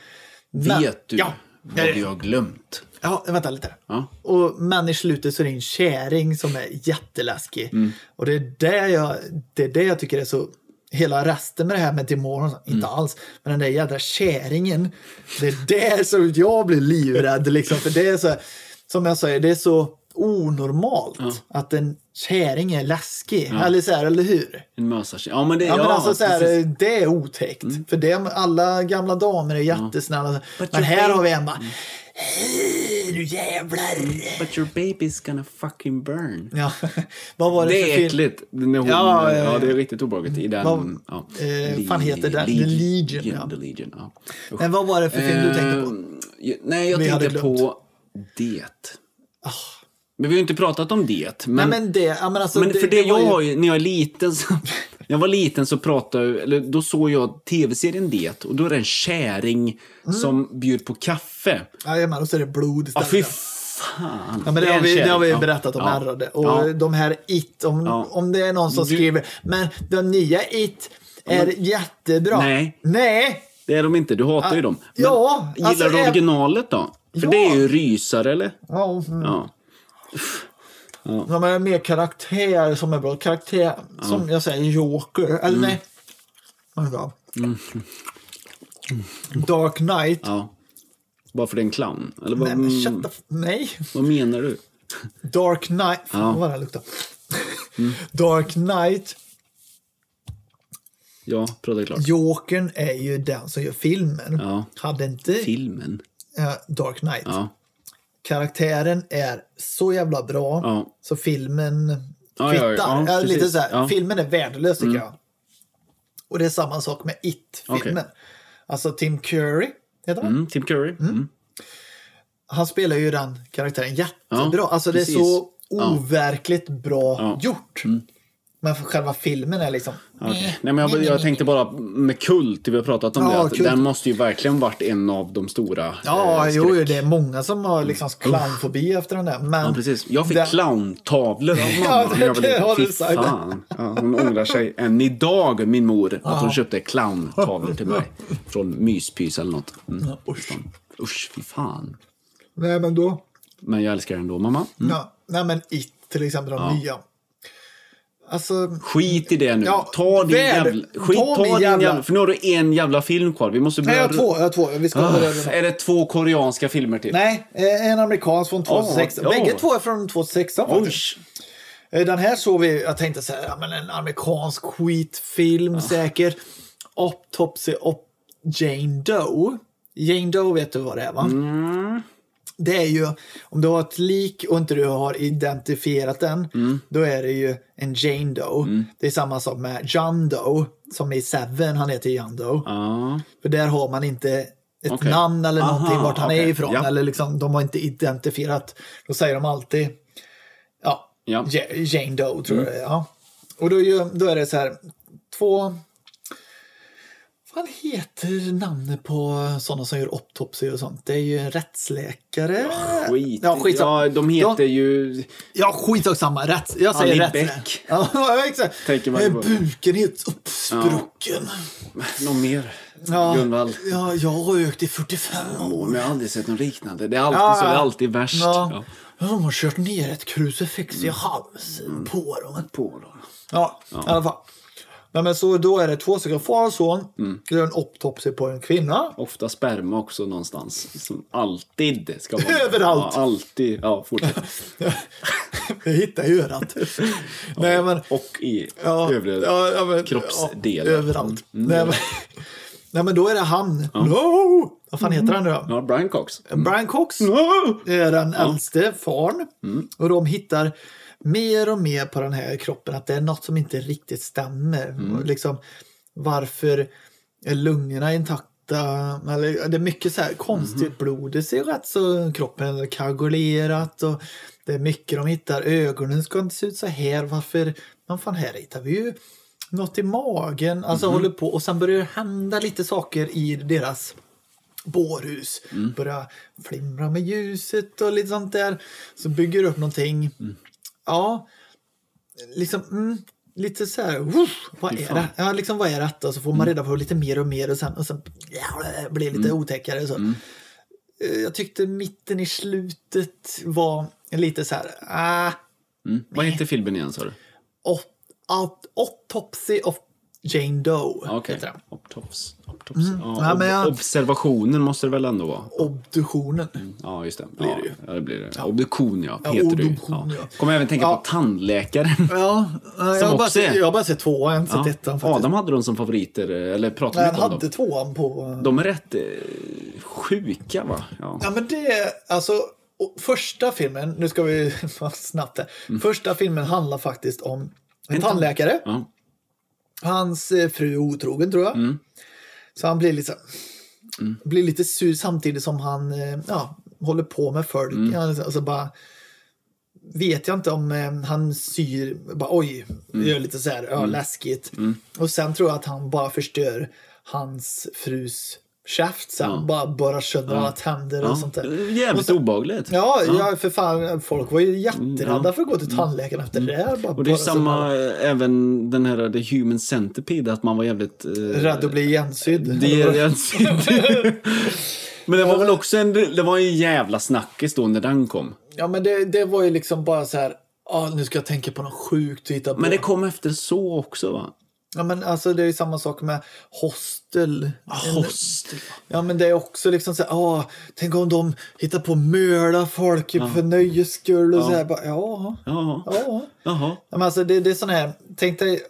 Men- Vet du Ja, vad vi har glömt? Ja, vänta lite. Ja. Och, men i slutet så är det en käring som är jätteläskig. Mm. Och det är det, jag, det är det jag tycker är så... Hela resten med det här med demoner, inte Mm. alls. Men den där jädra käringen, det är det som jag blir livrädd. Liksom, för det är så, som jag säger, det är så onormalt att en käring är läskig. Eller, så här, eller hur? En mösakärring. Ja, men det... Ja, men alltså så här. Mm. det är otäckt. För det, alla gamla damer är jättesnälla. Men här har vi en bara, hej nu jävlar. But your baby's gonna fucking burn. Ja, vad var det, Det är äckligt. Hon, Ja, ja, ja, ja. det är riktigt obehagligt. I den... Vad- ja. eh, fan heter den? The Legion, ja. The Legion, ja. Usch. Men vad var det för film du tänkte på? Eh, Nej, jag Vi tänkte på Det. Men vi har ju inte pratat om det. Men, Nej men det, ja, men alltså. men för det, var jag ju- har ju, när jag är liten så, jag var liten så pratade, eller då såg jag tv-serien Det och då är det en käring Mm. som bjuder på kaffe. Jajamän, och så är det blod Ja, istället. fy fan. Ja, men det, har vi, det har vi Ja. berättat om Ja. ärrade. Och Ja. de här It, om, Ja. om det är någon som skriver, men de nya It är jättebra. Nej. Nej! Det är de inte, du hatar ju dem. Men ja, gillar alltså, du är- originalet då? För Ja. det är ju rysare, eller? Ja, mm. Ja. De är mer karaktär som är bra. Karaktär, som jag säger, Joker. Eller Mm. nej. Vänta. Dark Knight. ja. Bara för det är en clown? Eller vad, Nej, men mm, shut the nej. vad menar du? Dark Knight. Fan Ja. vad den luktar. Dark Knight. Ja, prata klart. Jokern är ju den som gör filmen. Ja. Hade inte Filmen? Dark Knight. Ja. Karaktären är så jävla bra. Ja. Så filmen kvittar. ja, lite så här. Mm. Filmen är värdelös tycker jag. Och det är samma sak med It-filmen. Okej. Alltså Tim Curry, heter han? Mm, Tim Curry? Mm. Han spelar ju den karaktären jättebra. Alltså det är så overkligt bra Ja. Mm. gjort. Men för själva filmen är liksom... Okej. Nej, men jag, jag tänkte bara med Kult, vi har pratat om Ja, det, att Kult. den måste ju verkligen varit en av de stora Ja, eh, jo, det är många som har liksom clownfobi efter den där. Men Ja, precis. Jag fick den- clowntavlor av mamma Ja, det liten. har du sagt. fan. Ja, hon ångrar sig än idag, min mor, att hon köpte clowntavlor till mig. Från Myspys eller något. Mm. usch. Usch, fy fan. Nej, men då... Men jag älskar den ändå, mamma. Mm. Ja, nej, men It, till exempel, de nya. Alltså, Skit i det nu. Ja, ta din väl- jävla... Skit, ta ta, din jävla- jävla... För nu har du en jävla film kvar. Vi måste nej, börja... jag har två. Jag har två. Vi ska Ah, börja med är det två koreanska filmer till? Nej, eh, en amerikansk från 2016. ja. Bägge två är från 2016 faktiskt. Eh, Den här såg vi, jag tänkte så här, ja, men en amerikansk skitfilm säkert. Autopsy of Jane Doe. Jane Doe vet du vad det är va? Det är ju, om du har ett lik och inte du har identifierat den, då är det ju en Jane Doe. Det är samma sak med John Doe, som i Seven, han heter John Doe. Ja. För där har man inte ett Okej. namn eller Aha, någonting vart han är okej. ifrån. Ja. Eller liksom, de har inte identifierat. Då säger de alltid ja, Ja. Mm. Ja- Jane Doe tror jag det är. Ja. Och då, är då är det så här, två... Vad heter namnet på sådana som gör autopsy och sånt? Det är ju rättsläkare. Skit. Ja, ja, de heter ju... Ja, skitsak samma. Rätt. Jag säger Ali. Beck. Ja, ja, exakt. Tänker man Eh, på. Buken helt uppsprucken. Någon mer? Ja, Gunvald? ja, jag har rökt i 45 år. Men jag har aldrig sett något liknande. Det är alltid Ja, så. Det är ja. alltid värst. Ja. Ja. Ja, de har kört ner ett krucifix i halsen på dem. På dem. Ja, i alla fall. Nej, men så då är det två stycken far och son. Mm. Det är en på en kvinna. Ofta sperma också någonstans. Som alltid ska vara Överallt. Ja, alltid. Ja, fortsätt. Jag hittar i örat. Nej, men, Och i ja, övriga ja, ja, men, kroppsdelar. Ja, överallt. Mm. Nej, men, nej, men då är det han. No! Vad fan heter han nu då? Ja, Brian Cox. Brian Cox No! är den äldste farn. Mm. Och de hittar mer och mer på den här kroppen att det är något som inte riktigt stämmer. Mm. Liksom, varför är lungorna intakta? Eller, det är mycket så här konstigt Mm. blod. Det ser rätt så kroppen är koagulerat. Och det är mycket de hittar. Ögonen ska inte se ut så här. Varför? Men fan, här hittar vi ju något i magen. Alltså Mhm. håller på. Och sen börjar det hända lite saker i deras bårhus. Mm. Börja flimra med ljuset och lite sånt där. Så bygger upp någonting. Mm. Ja, liksom mm, lite så här. Woof, vad är det? Ja, liksom vad är detta? Och så får man reda på lite mer och mer och sen, och sen ja, blir lite otäckare. Så. Eh, Jag tyckte mitten i slutet var lite så här. Ah, Mm. Vad heter filmen igen sa du? aut- aut- Autopsy of Jane Doe. Ja, heter den. Ja, Mm. Ja, ob- jag- Observationen måste det väl ändå vara? Obduktionen. Ja, just det. Blir ja, det. Ja, det blir det. Obduktion, ja. Ja, Heter ju. obduktion, ja. Kommer även tänka Ja. på tandläkaren. Ja, jag har, bara sett, jag har bara sett tvåan, Ja. sett ettan faktiskt. Adam hade dem som favoriter, eller pratade Nej, han om hade dem. tvåan på... De är rätt eh, sjuka, va? Ja. Ja, men det är alltså... Första filmen, nu ska vi snabbt här. Mm. Första filmen handlar faktiskt om en, En tandläkare. Ja. Hans eh, fru är otrogen tror jag. Mm. Så han blir lite, blir lite sur samtidigt som han eh, ja, håller på med folk. Mm. Ja, alltså bara, vet jag inte om eh, han syr, bara, oj, Mm. gör lite så här, ja, läskigt. Och sen tror jag att han bara förstör hans frus käft sen. Ja. Bara borrar sönder alla tänder och Ja. sånt där. Jävligt Och sen- obehagligt. Ja, ja, för fan, folk var ju jätterädda Mm, ja. för att gå till tandläkaren efter det. här, Bara Och det är samma, eh, även den här The Human Centipede, att man var jävligt... Eh, Rädd att bli igensydd. Det är Men det var väl också en, det var en jävla snackis då när den kom. Ja, men det, det var ju liksom bara så här, ah, nu ska jag tänka på något sjukt att hitta på. Men det kom efter så också va? Ja, men alltså det är ju samma sak med Hostel. Hostel. Ja, men det är också liksom så här, ah, tänk om de hittar på mörda folk för nöjes skull och så här. Bara, ja, Ja. ja. Ja, men alltså det, det är sån här, tänk dig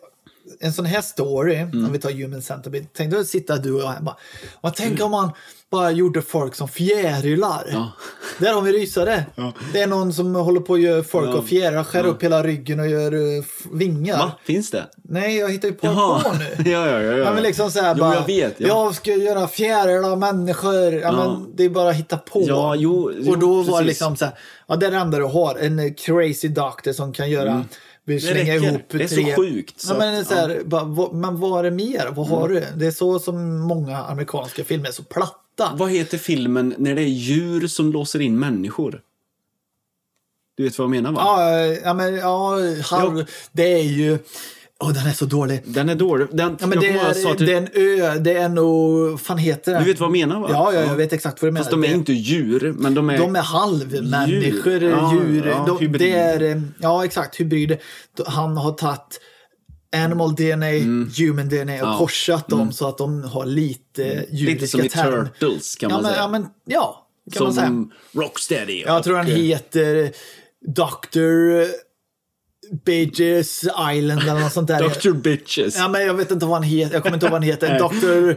en sån här story, Mm. om vi tar Human Centipede. Tänk dig att sitta du och jag här bara, och tänk om man bara gjorde folk som fjärilar. Ja. Där har vi rysare. Det är någon som håller på att göra folk Ja. av fjärilar, skär upp hela ryggen och gör uh, vingar. Va? Finns det? Nej, jag hittar ju på Jaha. på nu. ja, ja, ja. ja. Ja, men liksom så här jo, bara, jag vet. Ja. jag ska göra fjärilar av människor. Ja, Ja. Men det är bara att hitta på. Ja, jo, jo, och då var det precis. liksom så här, ja det är det enda du har. En crazy doctor som kan göra, Mm. Slänga räcker. ihop Det är så tre. sjukt, så ja, men, att- så här, bara, vad, men vad är det mer? Vad har Mm. du? Det är så som många amerikanska filmer är så platta. Vad heter filmen när det är djur som låser in människor? Du vet vad jag menar va? Ja, ja men ja, halv, Ja. det är ju, åh den är så dålig. Den är dålig. Den, Ja, men det är, till- det är en ö, det är nog, fan heter det? Du vet vad jag menar va? Ja, ja, jag vet exakt vad du menar. Fast de är Det- inte djur, men de är... De är halvmänniskor, Djur. Ja, djur. ja, de, hybrid. det är, eh, ja, exakt. Hybrid. Han har tagit animal DNA, human DNA och Mm. Ja. korsat dem så att de har lite djuriska Lite som i termer. Turtles kan Ja, man men, säga. ja, men ja. Kan man säga. som Rocksteady. Jag tror han heter Dr. Bitches Island eller något sånt där. Dr. Bitches. Ja, men jag vet inte vad han heter. Jag kommer inte ihåg vad han heter. Dr.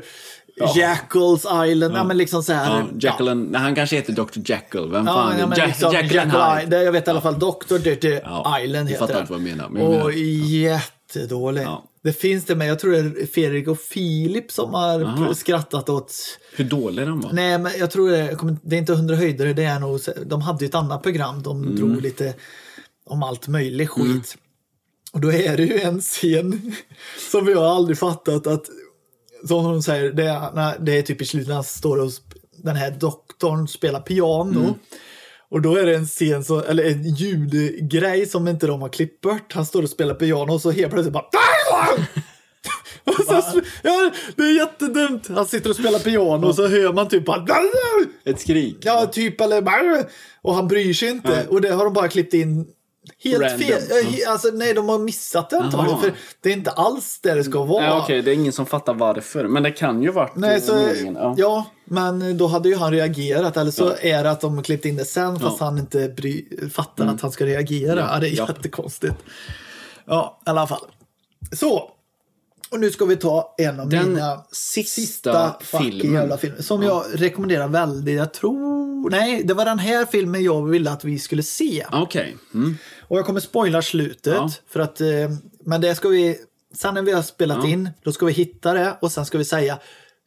Jackals Island. Ja, men liksom så här. Ja, and, nej, han kanske heter Dr. Jekyll. Vem Ja, fan ja, men Jack, liksom Jekyll Hyde? Jag vet i alla fall Dr. Dirty Ja, Island jag heter fattar den. inte vad jag menar, men jag menar Och jättedålig. Ja. Det finns det, men jag tror det är Fredrik och Filip som har Aha. skrattat åt Hur dålig den var? Nej, men jag tror det, jag det är inte 100 höjder, det är nog, de hade ju ett annat program, de Mm. drog lite om allt möjligt skit. Och då är det ju en scen som jag aldrig fattat att, som de säger, det är, det är typ i slutet när han står och den här doktorn spelar piano. Mm. Och då är det en scen, så, eller en ljudgrej som inte de har klippt bort. Han står och spelar piano och så helt plötsligt bara så, ja, det är jättedumt. Han sitter och spelar piano och så hör man typ bara Ett skrik? Ja, typ eller och han bryr sig inte. Och det har de bara klippt in helt Random. fel. Ja, Alltså, nej, de har missat det antagligen. För det är inte alls det det ska vara. Ja, Okej, det är ingen som fattar varför. Men det kan ju varit Nej, eh, så, meningen. Ja. ja. men då hade ju han reagerat. Eller så är det att de klippt in det sen fast Ja. han inte bry, fattar att han ska reagera. Ja, det är Ja. jättekonstigt. Ja, i alla fall. Så. Och nu ska vi ta en av Den mina sista fucking filmen. jävla filmer. Som jag rekommenderar väldigt. Jag tror... Nej, det var den här filmen jag ville att vi skulle se. Okej. Mm. Och jag kommer spoila slutet. Ja. För att, eh, men det ska vi... Sen när vi har spelat Ja. in, då ska vi hitta det och sen ska vi säga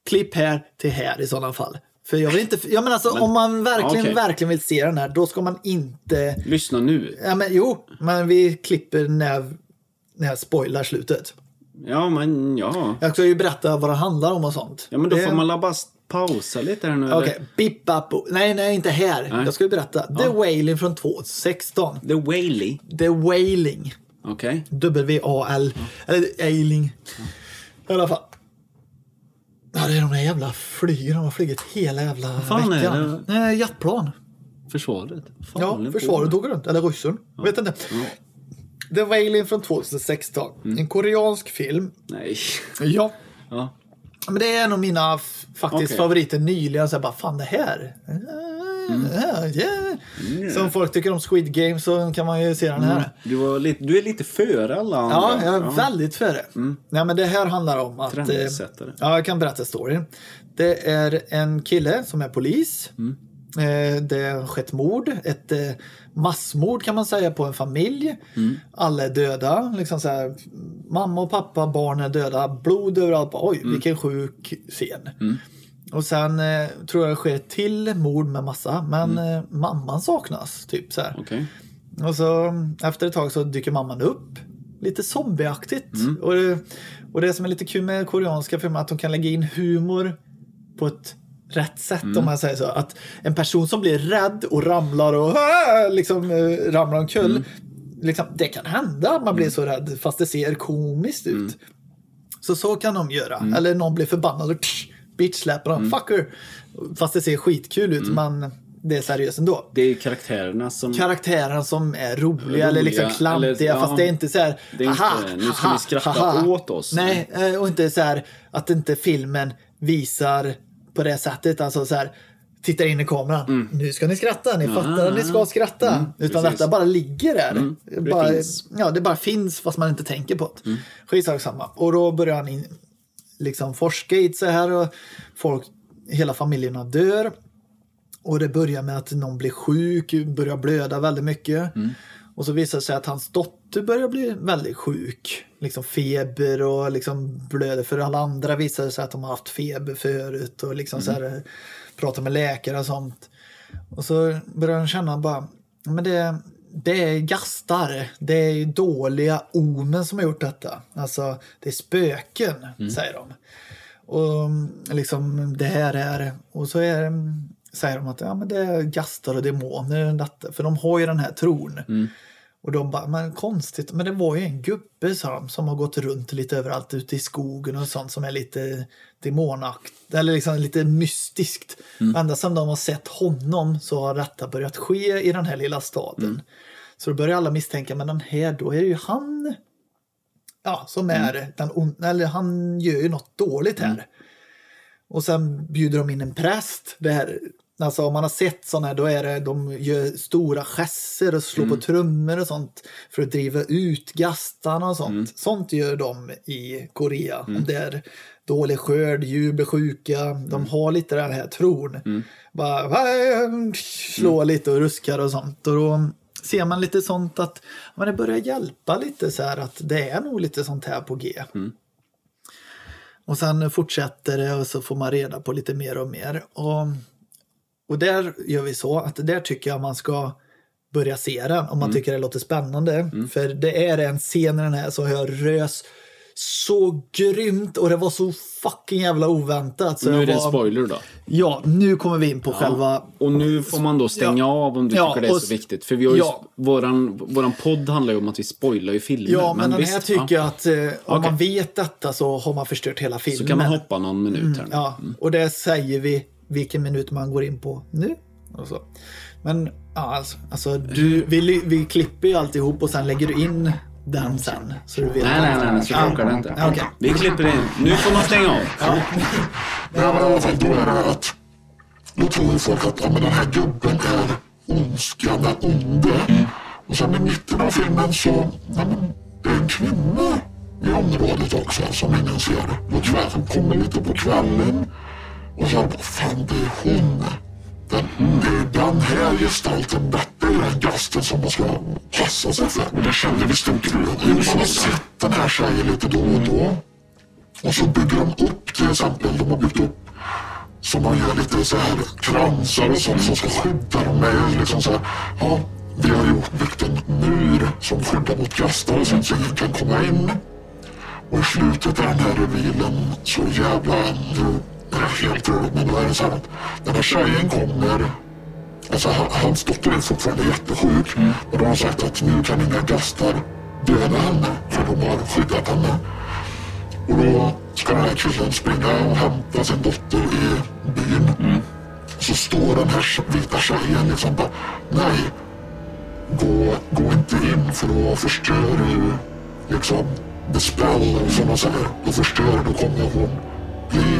klipp här till här i sådana fall. För jag vill inte... Ja, men alltså, om man verkligen, okej. verkligen vill se den här, då ska man inte... Lyssna nu. Ja, men jo, men vi klipper när, när jag spoilar slutet. Ja, men ja. Jag ska ju berätta vad det handlar om och sånt. Ja, men då Det- får man la bara pausa lite här nu. Okej, Bip Bap Bo- Nej, nej, inte här. Nej. Jag ska ju berätta. The Wailing från 2016. The Whaley. The Wailing. Okej. W-A-L. Eller Ailing. I alla fall. Ja, det är de där jävla flygen. De har flugit hela jävla fan är veckan. Nej, jetplan. Försvaret. Fan, Ja, försvaret tog runt. Eller ryssen. Jag vet inte. The Wailing från 2016. En koreansk film. Nej. Ja. Ja. Men det är en av mina faktiskt Okej. favoriter nyligen. Så jag bara, fan det här. Ja, yeah. Så om folk tycker om Squid Game så kan man ju se den här. Du, var lite, du är lite före alla andra. Ja, jag är väldigt före. Nej, men det här handlar om att... eh. Ja, jag kan berätta storyn. Det är en kille som är polis. Eh, Det har skett mord, ett eh, massmord kan man säga på en familj. Alla är döda. Liksom så här, mamma och pappa, barn är döda, blod överallt. Oj, vilken sjuk scen. Och sen eh, tror jag det sker till mord med massa, men eh, mamman saknas. Typ så. Okej. Och så efter ett tag så dyker mamman upp. Lite zombieaktigt. Mm. Och, det, och det som är lite kul med koreanska filmer är att de kan lägga in humor på ett rätt sätt Mm. om man säger så. Att en person som blir rädd och ramlar och "Ah!" liksom eh, ramlar omkull. Mm. Liksom, det kan hända att man blir så rädd fast det ser komiskt ut. Mm. Så så kan de göra. Eller någon blir förbannad och tsch, bitch släpper Mm. Fucker! Fast det ser skitkul ut men det är seriöst ändå Det är karaktärerna som... karaktärerna som är roliga, Roliga, eller liksom klantiga. eller- ja. fast det är inte så här. Det är inte, "Aha, nu ska haha, ni skratta haha." åt oss. Nej, eh, och inte så här att inte filmen visar på det sättet. Alltså så här. Tittar in i kameran. Nu ska ni skratta. Ni fattar att ni ska skratta. Utan Mm. precis. Mm. detta bara ligger där. det bara, finns. Ja, det bara finns fast man inte tänker på det. Mm. Skitsak samma. Och då börjar han in, liksom forska i så här och folk, hela familjerna dör. Och det börjar med att någon blir sjuk, börjar blöda väldigt mycket. Mm. Och så visar det sig att hans dotter börjar bli väldigt sjuk. Liksom feber och liksom blöder. För alla andra visar det sig att de har haft feber förut. Och liksom så Mm. här, pratar med läkare och sånt. Och så börjar han känna bara, men det, det är gastar. Det är ju dåliga omen som har gjort detta. Alltså, det är spöken, Mm. säger de. Och liksom det här är, och så är, säger de att ja, men det är gastar och demoner. Detta. För de har ju den här tron. Mm. Och de bara, men konstigt, men det var ju en gubbe sa de, som har gått runt lite överallt ute i skogen och sånt som är lite demonakt, eller liksom lite mystiskt. Ända sedan de har sett honom så har detta börjat ske i den här lilla staden. Så då börjar alla misstänka, men den här, då är det ju han ja, som är den on- eller han gör ju något dåligt här. Och sen bjuder de in en präst. Det här, Alltså om man har sett sådana här, då är det, de gör stora gesser och slår Mm. på trummor och sånt för att driva ut gastarna och sånt. Mm. Sånt gör de i Korea. Om det är dålig skörd, djur blir sjuka, Mm. de har lite den här tron. Bara "Vai", slå Mm. lite och ruskar och sånt. Och då ser man lite sånt att men det börjar hjälpa lite så här att det är nog lite sånt här på G. Mm. Och sen fortsätter det och så får man reda på lite mer och mer. Och, och där gör vi så att där tycker jag man ska börja se den om man Mm. tycker det låter spännande. För det är en scen i den här så jag rös så grymt och det var så fucking jävla oväntat. Så Nu är det en var, spoiler då. Ja, nu kommer vi in på själva... Och nu får man då stänga Ja. av om du Ja, tycker det är och så viktigt. För vi har ju, Ja. våran, våran podd handlar ju om att vi spoilar ju filmer. Ja, men, den visst, här tycker jag att eh, om Okej. man vet detta så har man förstört hela filmen. Så kan man hoppa någon minut här nu. Ja, och det säger vi vilken minut man går in på nu. Och så. Men ja, alltså, alltså du, vi, li- vi klipper ju alltihop och sen lägger du in den sen. Så du vet Nej, nej, nej, nej, så funkar det inte. Okej. Vi klipper in. Nu får man stänga av. Ja. Ja, men i alla fall, då är det att... Då tror ju folk att ja, men den här gubben är ondskan, den onde. Och sen i mitten av filmen så... Ja, men det är en kvinna i området också som ingen ser. Kväll, som kommer lite på kvällen. Och jag bara, fan, det är hon. Den, det är den här gestalten, detta är den gasten som man ska passa sig för. Och det kände vi stod ut. Man har sett den här tjejen lite då och då. Och så bygger de upp till exempel, de har byggt upp så man gör lite så här kransar och sånt som ska skydda dem med liksom så här, ja, vi har gjort byggt en mur som skyddar mot gastar och sånt så ingen kan komma in. Och i slutet av den här revealen så jävla, det är helt roligt men då är det så här att den här tjejen kommer Alltså hans dotter är fortfarande jättesjuk. Och de har sagt att nu kan inga gastar döda henne för de har skyddat henne. Och då ska den här killen springa och hämta sin dotter i byn. Så står den här vita tjejen liksom bara, nej. Gå, gå inte in för då förstör du liksom the spell som man säger. Då förstör du, då kommer hon bli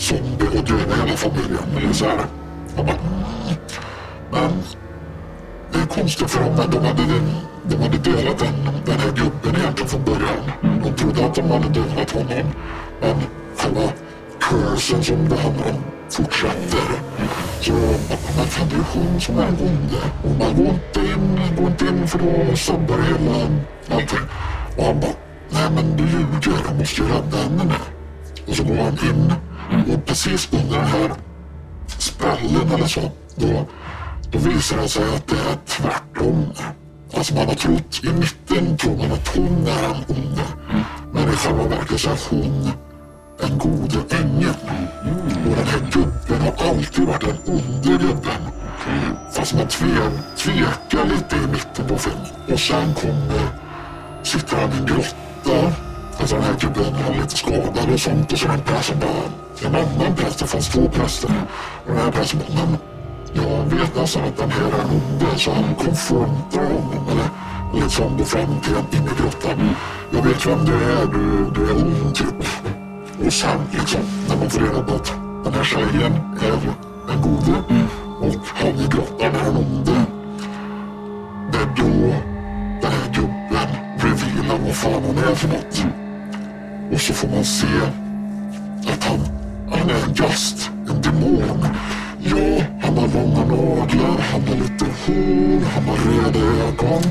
zombie och döda hela familjen. Eller så här. Man bara. Men det är konstigt för dem, de hade, de hade dödat den, den här gubben egentligen från början. De trodde att de hade dödat honom. Men själva cursen som det handlar om fortsätter. Så men fan, det är hon som är den onde. Och man går inte in, gå inte in för då sabbar det hela allting. Och han bara, nej men du ljuger, jag måste ju rädda henne nu. Och så går han in och precis under den här spällen eller så, då, då visar det sig att det är tvärtom. Alltså man har trott, i mitten tror man att hon är den onde. Men i själva verket så är hon den gode ängeln. Och den här gubben har alltid varit den onde gubben. Fast man tve, tvekar lite i mitten på filmen. Och sen kommer, sitter han i en grotta. Alltså den här gubben är lite skadad och sånt. Och så är det en person som bara, en annan präst, det fanns två präster. Och den här prästen men jag vet nästan att den här är den onde. Så han konfronterar honom. Eller liksom går fram till en inne i grottan. Jag vet vem du är, du, du är ond typ. Och sen liksom, när man får reda på att den här tjejen är den gode och han i grottan är den onde. Det är då den här gubben revealar vad fan han är för något. Och så får man se att han, han är en gast, en demon. Ja, han har långa naglar, han har lite hår, han har röda ögon.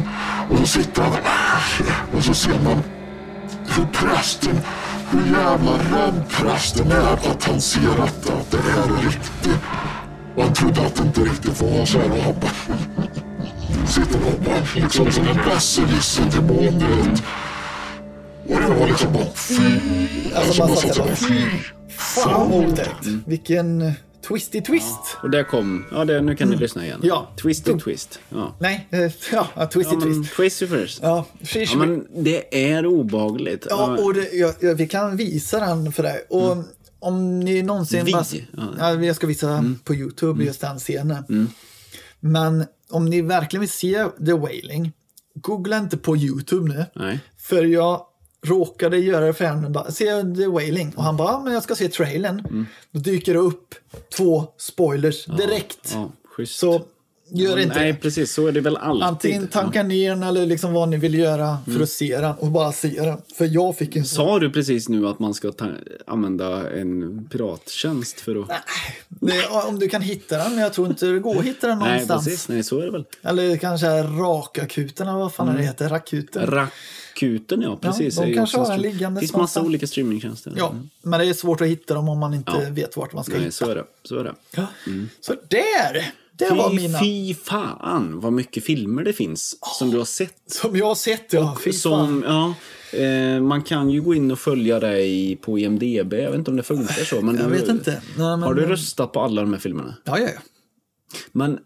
Och så sitter han där och så ser man hur prästen, hur jävla rädd prästen är att han ser att, att det är riktigt. Och han trodde att det inte riktigt var så här och han bara sitter och bara liksom som en besserwisser-demon du vet. Och det var liksom bara fy. Alltså man satt där fy. fan vad otäckt. Vilken twisty twist. Och där kom, ja det, nu kan ni lyssna igen. Ja. Twisty twist. Ja. Nej, eh, ja, ja twisty Ja, twist. twisty first. Ja, Ja, men det är obehagligt. Ja, och det, ja, ja, vi kan visa den för dig. Och om ni någonsin... Vi? Bara, Ja. ja, jag ska visa på YouTube just den scenen. Men om ni verkligen vill se The Wailing, googla inte på YouTube nu. Nej. För jag råkade göra affären och bara, se The Wailing. Och han bara, men jag ska se trailern. Mm. Då dyker det upp två spoilers direkt. Ja. Så gör Ja, inte Nej, det. precis. Så är det väl alltid. Antingen tanka ner den eller liksom vad ni vill göra för Mm. att se den och bara se den. För jag fick en. Sa du precis nu att man ska använda en pirattjänst för att... Det, om du kan hitta den, men jag tror inte det går att hitta den Nej, någonstans. precis. Nej, så är det väl. Eller kanske Rakakuten eller vad fan Mm. det heter, Rakuten. Rakuten, ja. Precis. de är ju kanske har en liggandes Det finns massa olika streamingtjänster. Ja, men det är svårt att hitta dem om man inte Ja. vet vart man ska Nej, hitta. så är det. Så är det. Ja. Så där! Det var Fy, mina fy fan vad mycket filmer det finns som du har sett. som jag har sett. Ja, fan. Som, ja, eh, man kan ju gå in och följa dig på IMDB. Jag vet inte om det funkar så. Men Jag du, vet inte. Nej, men- Har du röstat på alla de här filmerna? Ja, ja, ja. Men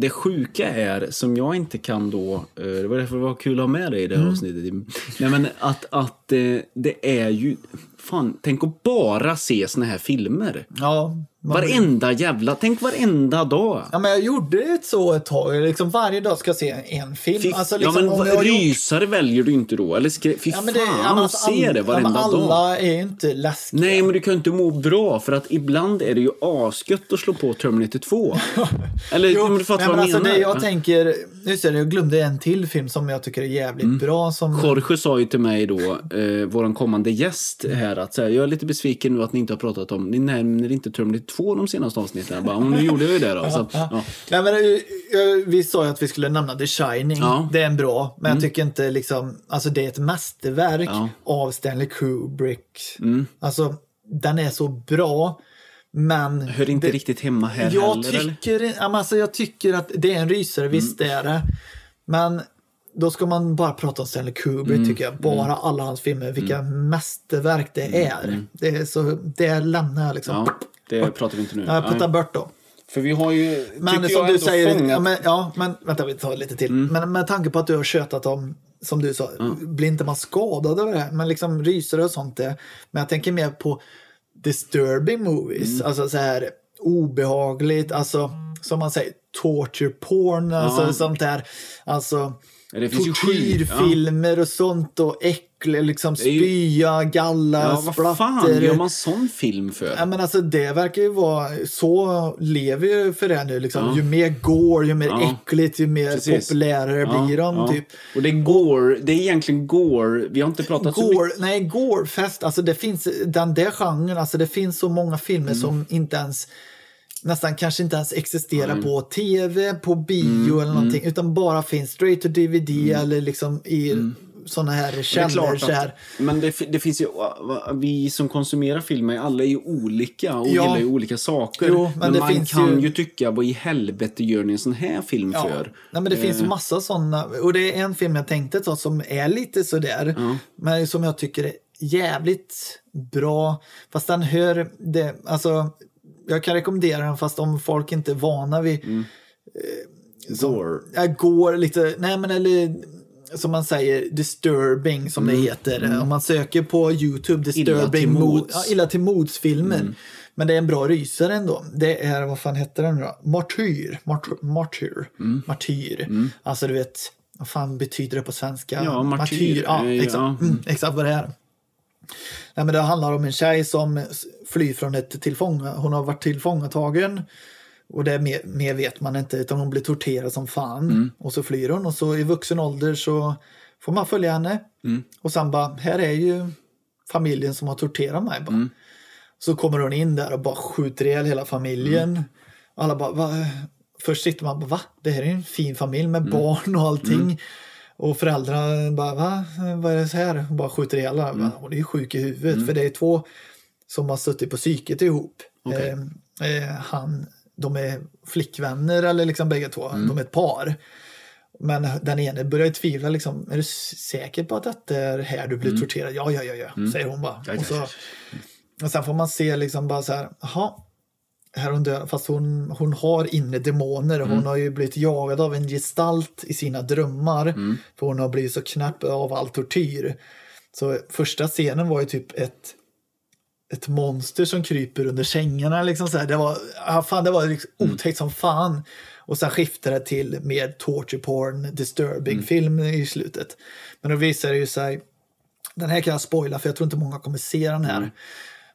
det sjuka är, som jag inte kan då, eh, det var därför det var kul att ha med dig i det här Mm. avsnittet. Nej men att, att eh, det är ju, fan, tänk att bara se såna här filmer. ja. Varenda jävla, tänk varenda dag. Ja, men jag gjorde det så ett tag. Liksom varje dag ska jag se en film. Fy, Alltså, liksom, ja men har gjort- rysare väljer du inte då? Eller skri, fy Ja, men det, fan, ja, alltså, se det ja, varenda men alla dag. är ju inte läskiga. Nej, men du kan inte må bra för att ibland är det ju asgött att slå på Terminator 2. Eller, Jo, men du fattar nej, vad jag alltså, menar. det jag Ja. tänker, just det, jag glömde en till film som jag tycker är jävligt Mm. bra. Som, Jorge sa ju till mig då, eh, våran kommande gäst här, att så här, jag är lite besviken nu att ni inte har pratat om, ni nämner inte Terminator 2 de senaste avsnitten. Jag bara, "Ja, nu gjorde jag ju det då. Så, ja. Nej, men, eh, vi sa ju att vi skulle nämna The Shining. Ja. Mm. Det är en bra, men jag tycker inte liksom, alltså det är ett mästerverk Ja. Mm. av Stanley Kubrick. Alltså, den är så bra, men... Hör inte riktigt hemma här jag heller, eller? tycker, men alltså, jag tycker att det är en rysare, visst Mm. är det. Men då ska man bara prata om Stanley Kubrick Mm. tycker jag. Bara alla hans filmer, vilka mästerverk det är. Det, är så, det lämnar jag liksom. Mm. Ja, det pratar vi inte nu. Nej. bort dem. För vi har ju, Men som du säger, fångat... ja, men, ja, men vänta vi tar lite till. Men med tanke på att du har tjötat om, som du sa, blir inte man skadad över det här? Men liksom rysare och sånt det. Men jag tänker mer på disturbing movies, alltså så här obehagligt, alltså som man säger torture porn, alltså sånt där. Alltså det finns tortyrfilmer och sånt och äckliga, liksom spya, galla, Ja, vad fan splatter. gör man sån film för? Ja, men alltså det verkar ju vara, så lever ju för det nu liksom. Ju mer går, ju mer Ja. äckligt, ju mer Precis. populärare Ja, blir de ja. typ. Och det går, det är egentligen går, vi har inte pratat så mycket. Gore, nej, Gorefest, alltså det finns, den där genren, alltså det finns så många filmer Mm. som inte ens nästan kanske inte ens existerar Mm. på tv, på bio eller någonting, utan bara finns straight to DVD eller liksom i här Mm. Det är källor. klart Så här. att, men det, det finns ju, vi som konsumerar filmer, alla är ju olika och Ja. gillar ju olika saker. Jo, men det man finns kan ju- ju... tycka, vad i helvete gör ni en sån här film Ja. för? Nej, men det finns Eh. massa sådana. Och det är en film jag tänkte ta som är lite sådär. Men som jag tycker är jävligt bra. Fast den hör det, alltså jag kan rekommendera den fast om folk inte är vana vid Mm. Gore. jag går lite, nej men eller som man säger, disturbing som det heter. Om man söker på YouTube, disturbing, Mm. till mo- mods. ja, illa till mods-filmer. Mm. Men det är en bra rysare ändå. Det är, vad fan heter den nu då? Martyr. Martyr. Martyr. Mm. Martyr. Alltså du vet, vad fan betyder det på svenska? Ja, martyr. Ja, Eh, exakt, ja. Mm, exakt vad det är. Nej, men det handlar om en tjej som flyr från ett tillfånga. Hon har varit tillfångatagen. Och det mer, mer vet man inte, utan hon blir torterad som fan. Mm. Och så flyr hon och så i vuxen ålder så får man följa henne. Mm. Och sen bara, här är ju familjen som har torterat mig. Bara. Mm. Så kommer hon in där och bara skjuter ihjäl hela familjen. Mm. Alla bara, va? Först sitter man bara, va? Det här är en fin familj Mm. med barn och allting. Och föräldrarna bara, va? Vad är det så här? Och bara skjuter ihjäl alla. Mm. Hon är ju sjuk i huvudet. För det är två som har suttit på psyket ihop. Okej. Eh, eh, han, de är flickvänner eller liksom bägge två. De är ett par. Men den ene börjar tvivla liksom, är du säker på att det är här du blir torterad? Ja, ja, ja, ja, säger hon bara. Och, så, och sen får man se liksom bara så här, jaha, här är hon död. Fast hon, hon har inre demoner. Hon har ju blivit jagad av en gestalt i sina drömmar. För hon har blivit så knäpp av all tortyr. Så första scenen var ju typ ett ett monster som kryper under sängarna. Liksom så här. Det var, ah, fan, det var liksom otäckt som fan. Och sen skiftade det till mer torture porn, disturbing film i slutet. Men då visar det ju sig Den här kan jag spoila för jag tror inte många kommer se den här.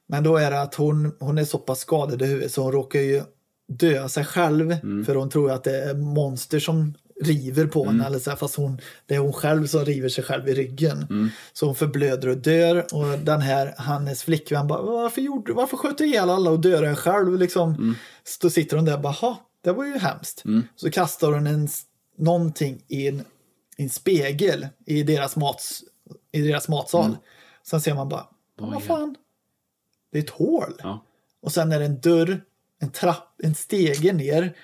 Men då är det att hon, hon är så pass skadad i huvudet så hon råkar ju dö sig själv. För hon tror att det är monster som river på henne. Eller så här, fast hon, det är hon själv som river sig själv i ryggen. Så hon förblöder och dör. Och den här, hennes flickvän bara, varför, gjorde, varför sköt du ihjäl alla och dödade dig själv? Liksom. Så då sitter hon där och bara, "Ha, det var ju hemskt. Så kastar hon en, någonting i en, i en spegel i deras, mats, i deras matsal. Sen ser man bara, vad fan, det är ett hål. Ja. Och sen är det en dörr, en trapp, en stege ner.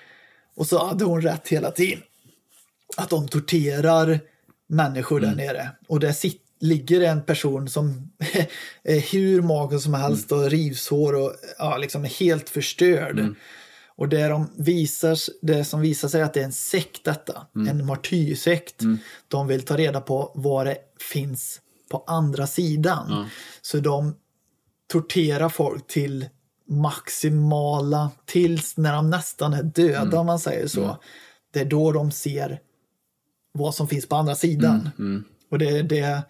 Och så hade hon rätt hela tiden. Att de torterar människor där nere. Och där sit, ligger en person som är hur mager som helst och rivsår och ja, liksom är helt förstörd. Och det, de visar, det som visar sig att det är en sekt detta, en martyrsekt. De vill ta reda på vad det finns på andra sidan. Så de tortera folk till maximala, tills när de nästan är döda om man säger så. Det är då de ser vad som finns på andra sidan. Och det är det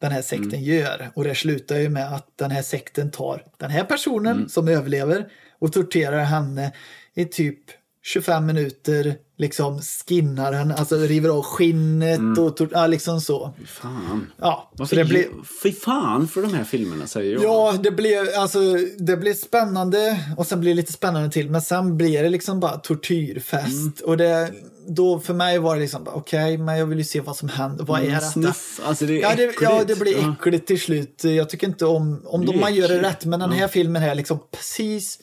den här sekten gör. Och det slutar ju med att den här sekten tar den här personen som överlever och torterar henne i typ 25 minuter, liksom skinnar henne, alltså river av skinnet och tor- ja, liksom så. Fan. Ja, så Varför det blir... Fy fan för de här filmerna säger jag. Ja, det blev, alltså, det blev spännande och sen blir det lite spännande till. Men sen blir det liksom bara tortyrfest. Och det, då för mig var det liksom, okej, men jag vill ju se vad som händer. Vad är Mm, detta? Snuff, alltså det är Ja det, ja, det blir Ja. äckligt till slut. Jag tycker inte om, om de, man gör det rätt. Men den här filmen är liksom precis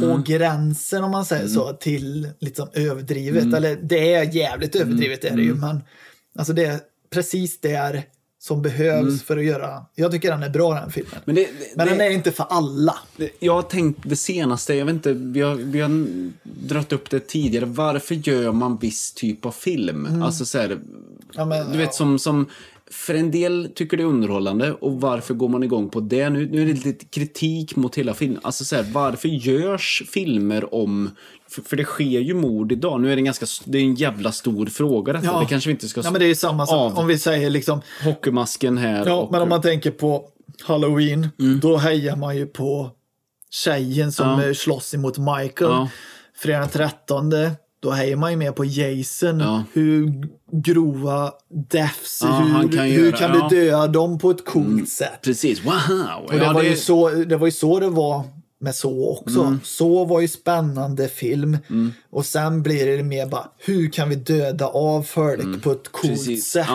på Mm. gränsen om man säger så till liksom överdrivet. Mm. Eller det är jävligt överdrivet är det ju. Men alltså det är precis det som behövs Mm. för att göra. Jag tycker den är bra den filmen. Men, det, Men det, den är inte för alla. det, jag har tänkt det senaste, jag vet inte, vi har, vi har dragit upp det tidigare. Varför gör man viss typ av film? Alltså så här, Mm. Ja, men, du vet som, som för en del tycker det är underhållande och varför går man igång på det? Nu, nu är det lite kritik mot hela filmen. Alltså så här, varför görs filmer om... För, för det sker ju mord idag. Nu är det en ganska, det är en jävla stor fråga detta. Ja. Det kanske vi inte ska... Ja, men det är samma som av. om vi säger liksom. Hockeymasken här. Ja, och, men om man tänker på Halloween, Mm. då hejar man ju på tjejen som Ja. ja. slåss emot Michael. Ja. Fredag den 13, då hejar man ju med på Jason. Ja. Hur grova deaths, Ja, hur, kan hur göra, kan ja. du döda dem på ett coolt sätt? Precis, wow! Och det, var det- ju så, det var ju så det var med så också. Mm. Så var ju spännande film. Och sen blir det mer bara, hur kan vi döda av folk på ett coolt Mm. Precis, sätt?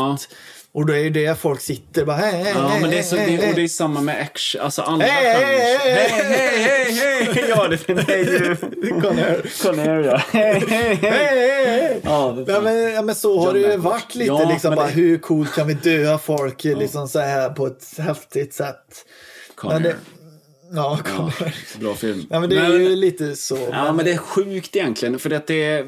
Ja. Och då är det det folk sitter bara, hej, hej, Ja, men det är, så, hej, det, och det är samma med action. Alltså alla Hej, hej, genrer. hej, hej, hej, hej, hej! Ja, det är ju... Connor. Conner, ja. Hej, hej, Hej. Ja, Ja, men, ja, men så har John det ju Malkovich. varit lite. Ja, liksom, men bara, det- Hur coolt kan vi döda folk liksom, så här på ett häftigt sätt? Conner. Men det, ja. Bra film. Ja, men det är ju lite så. Ja, men det är sjukt egentligen. För att det är...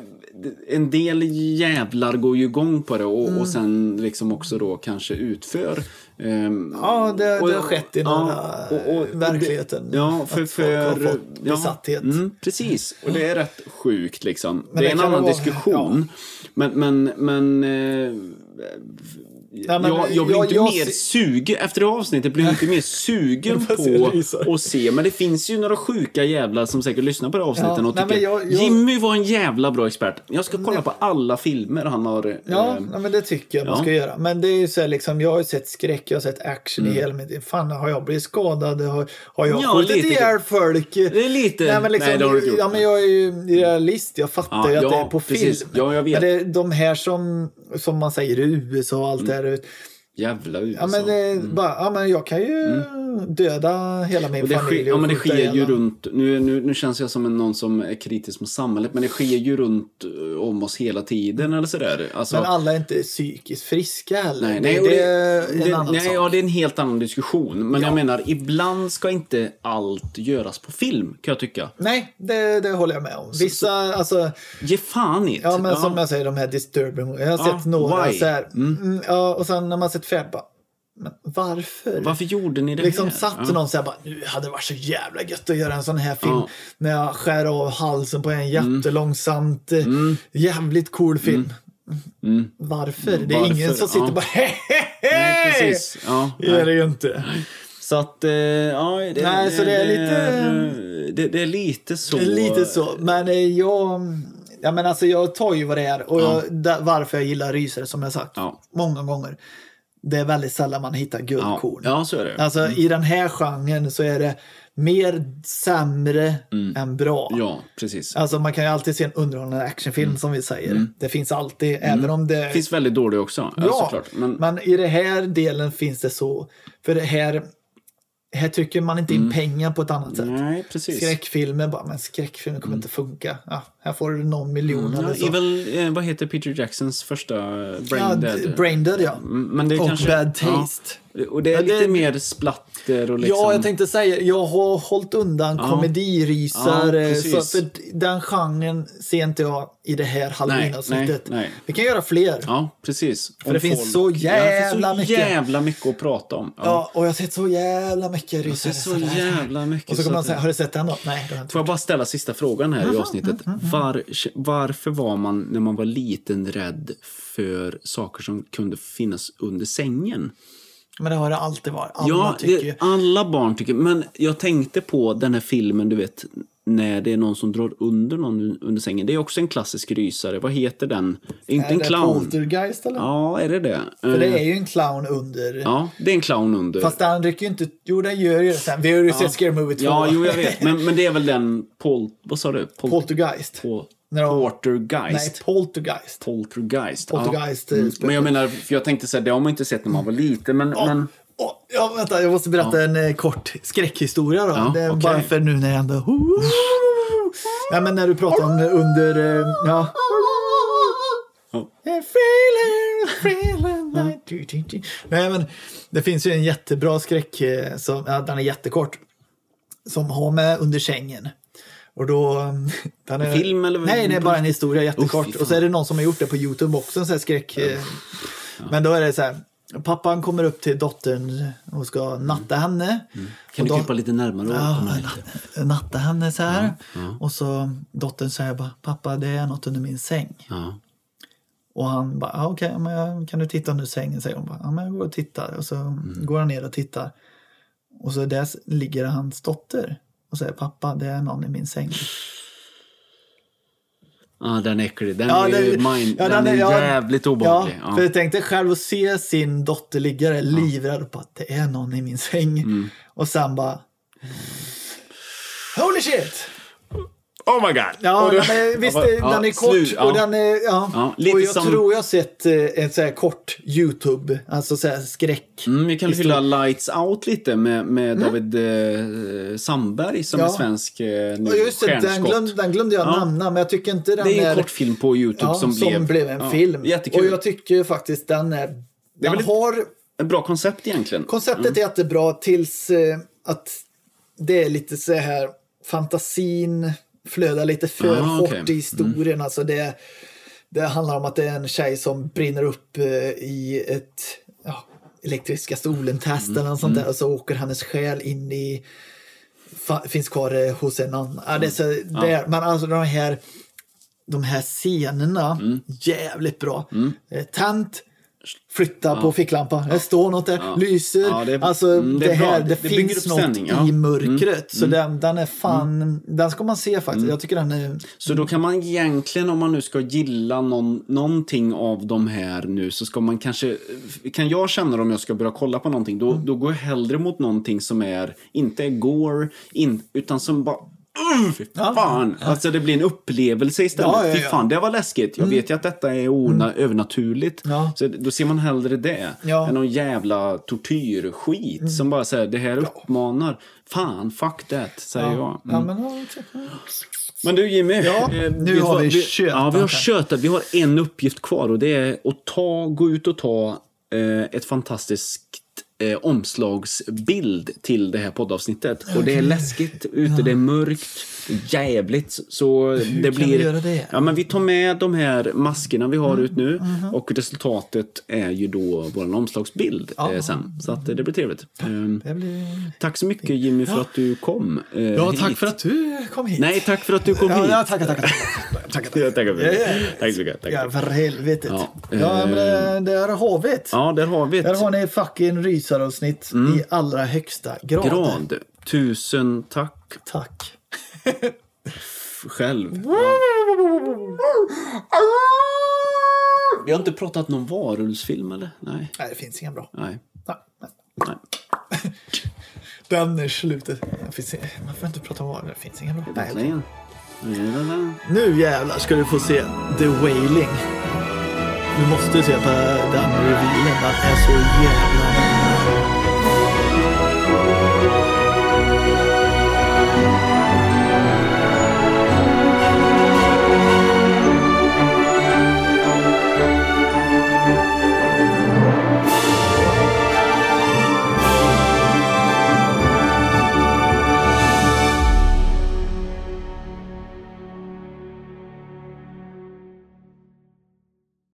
En del jävlar går ju igång på det och, Mm. och sen liksom också då kanske utför. ehm, Ja, det, och- det har skett i ja, några och- och- verkligheten. Ja, för... för fått ja, besatthet. Mm, precis, och det är rätt sjukt liksom. Men det är det en annan vara- diskussion. Men, men, men... Eh, Ja, men jag, jag blir jag- inte jag mer ser- sugen, efter det avsnittet blir jag inte mer sugen på att se. Men det finns ju några sjuka jävlar som säkert lyssnar på det avsnittet Ja, och nej, tycker Jimmy var en jävla bra expert. Jag ska kolla på alla filmer han har... Ja, eh, nej, men det tycker jag man ja. ska göra. Men det är ju så här, liksom, jag har ju sett skräck, jag har sett action Mm. i hela mitt liv. Fan, har jag blivit skadad? Har, har jag Ja, skjutit ihjäl folk? Det är lite... Nej, men liksom, Nej, det har du gjort. ja, men jag är ju realist. Jag fattar Ja, ju att ja, det är på precis. film. Ja, jag vet. Men det är de här som, som man säger i USA och allt det här. out of it Jävla USA. Ja, men, det är bara, ja, men jag kan ju döda hela min Mm. Och det familj. sker, ja, men det sker ju runt, nu, nu, nu känns jag som en, någon som är kritisk mot samhället, men det sker ju runt eh, om oss hela tiden eller sådär. Alltså, Men alla är inte psykiskt friska heller. Nej, nej, det det, är en annan nej sak. ja, det är en helt annan diskussion. Men Ja. jag menar, ibland ska inte allt göras på film, kan jag tycka. Nej, det, det håller jag med om. Vissa, alltså, Ge fan i det. ja men som jag säger, de här disturbing. Jag har Ja, sett några why? så här. Mm. ja, och sen när man sett färdigt bara, men varför? Varför gjorde ni det Liksom här? satt ja. någon så här bara, nu hade det varit så jävla gött att göra en sån här film. Ja. När jag skär av halsen på en Mm. jättelångsamt, eh, jävligt cool film. Varför? Det är Varför? ingen som sitter Ja. bara precis. Ja, Det är det ju inte. Så att, eh, ja, det, Nej, så det är lite- är, det, det är lite så. Lite så. Men eh, jag... Ja, men alltså, jag tar ju vad det är. Och jag, där, varför jag gillar rysare, som jag sagt Ja. många gånger. Det är väldigt sällan man hittar guldkorn. ja, så är det. Alltså i den här genren så är det mer sämre än bra. Mm. Ja, precis. Alltså man kan ju alltid se en underhållande actionfilm som vi säger. Det finns alltid, även om det... Mm. finns väldigt dålig också. Ja, ja, såklart. Men, men i det här delen finns det så. För det här, här trycker man inte in pengar på ett annat sätt. Mm. nej, precis. Skräckfilmer bara, men skräckfilmer kommer inte funka. Ja, här får du någon miljon Ja, eller så. väl, eh, vad heter Peter Jacksons första Brain ja, Dead? Brain Dead, ja. Mm, Men det är Och kanske, Bad Taste. Och det är Ja, det- lite mer splatter och liksom... Ja, jag tänkte säga, jag har hållit undan Ja. komedirisar. Ja, eh, så för den genren ser inte jag i det här halloween-avsnittet. Vi kan göra fler. Ja, precis. För det finns så jävla ja, det finns mycket. så jävla mycket att prata om. Ja. Ja, och jag har sett så jävla mycket rysare. så jävla mycket. Och så kommer man säga, har du sett den då? Nej, det har jag inte. Får jag bara ställa sista frågan här i avsnittet. Var, varför var man när man var liten rädd för saker som kunde finnas under sängen? Men det har det alltid varit. Alla ja, tycker det, alla barn tycker Men jag tänkte på den här filmen, du vet, när det är någon som drar under någon under sängen. Det är också en klassisk rysare. Vad heter den? Det är inte Är en det clown. Poltergeist eller? Ja, är det det? För det Eh, är ju en clown under. Ja, det är en clown under. Fast den rycker ju inte... Jo, den gör ju det sen. Vi har ju sett Scary Movie 2. Ja, jo, jag vet. Men, men det är väl den Pol... Vad sa du? Pol, Poltergeist. Pol, När de- Nej, Portergeist. Poltergeist. Poltergeist. Poltergeist, Ja. Mm. Men jag menar, för jag tänkte säga, det har man inte sett när man var liten. Men, men Åh, ja, vänta, jag måste berätta en eh, kort skräckhistoria då. Ja, det är okej. Bara för nu när jag ändå... Nej, men när du pratar om under... eh, Ja. Ja. Nej, men det finns ju en jättebra skräck, eh, som, ja, den är jättekort, som har med under sängen. Och då... um, Den är, Film eller- Nej, det är bara en historia jättekort. Fy och så är det någon som har gjort det på YouTube också, en sån här skräck... eh, Men då är det så här. Pappan kommer upp till dottern och ska natta henne. kan och du då- krypa lite närmare? och Ja, natta, natta henne så här. Och så dottern säger bara, pappa det är något under min säng. Ja. Och han bara, ah, okej, jag- kan du titta under sängen? Säger hon bara, ja men jag går och tittar. Och så Mm. går han ner och tittar. Och så där ligger hans dotter. Och säger, pappa det är någon i min säng. ja, den är äcklig. Den Ja, är det- mind, ja, den är ja, jävligt obehaglig. Ja, för jag tänkte själv att se sin dotter ligga där livrädd på att det är någon i min säng. Mm. Och sen bara... Holy shit! Oh my god! Ja, Och den du- är, visst, Ja, den är kort slut, ja. och den är... Ja. Ja, lite och jag som- tror jag har sett eh, en så här kort YouTube, alltså så här skräck. Mm, vi kan historia. fylla Lights Out lite med, med David eh, Sandberg som Mm. Ja. är svensk eh, nu, Ja, just det, den, glöm, den glömde jag Ja. nämna, men jag tycker inte den Det är ju är... en kortfilm på Youtube ja, som, blev, en ja, film. Jättekul. Och jag tycker faktiskt den är... är Den väl ett- har... Ett bra koncept egentligen. Konceptet är jättebra tills eh, att det är lite så här fantasin flödar lite för Ah, hårt okej. i historien. Alltså det, det handlar om att det är en tjej som brinner upp eh, i ett ja, elektriska stolen-test eller något sånt där och så åker hennes själ in i finns kvar eh, hos en annan. Ja, det är så, där. Men alltså de här de här scenerna, jävligt bra. Eh, Tänt, flytta på ficklampan, det står något där, lyser. Det alltså mm, det här, Det- finns något ja. Mm. i mörkret. Så den, den är fan, den ska man se faktiskt. Jag tycker den är... Så då kan man egentligen, om man nu ska gilla någon, någonting av de här nu, så ska man kanske... Kan jag känna om jag ska börja kolla på någonting, då, då går jag hellre mot någonting som är, inte är gore, in, utan som bara... Uh, fy fan! Alltså det blir en upplevelse istället. Ja, ja, Fy ja. fan, det var läskigt. Jag vet ju att detta är ona, övernaturligt. Ja. Så då ser man hellre det Ja. än någon jävla tortyrskit som bara säger det här uppmanar. Fan, fuck that, säger jag. Ja, men, ja, Men du Jimmy, Ja, eh, nu har vad? vi tjötat Ja, vi har tjötat. Vi har en uppgift kvar och det är att ta, gå ut och ta eh, ett fantastiskt eh, omslagsbild till det här poddavsnittet. Och det är läskigt ute, det är mörkt, jävligt. Så det kan vi blir... göra det? Mm, Ja, men vi tar med de här maskerna vi har ut nu och resultatet är ju då vår omslagsbild Ja. eh, sen. Så att eh, det blir trevligt. Ehm, det blir... tack så mycket Jimmy för att du kom. eh, Ja, tack hit. för att du kom hit. Nej, tack för att du kom hit. ja, tackar, tackar. tackar. Tackar, tackar det. Tack så mycket. Tack. Ja, för helvetet. Ja, Ja, men det, där har vi det. Ja, där har vi Där ett har ni fucking rysaravsnitt i allra högsta grad. grad. Tusen tack Tack. själv. Vi har inte pratat någon varulvsfilm eller? Nej. Nej, det finns ingen bra. Nej. Nej, nej. Den är slutet. Finns, man får inte prata om vad det finns ingen bra. Nej, nej. Nu jävlar ska du få se The Wailing. Du måste se på den revealen. Den är så jävla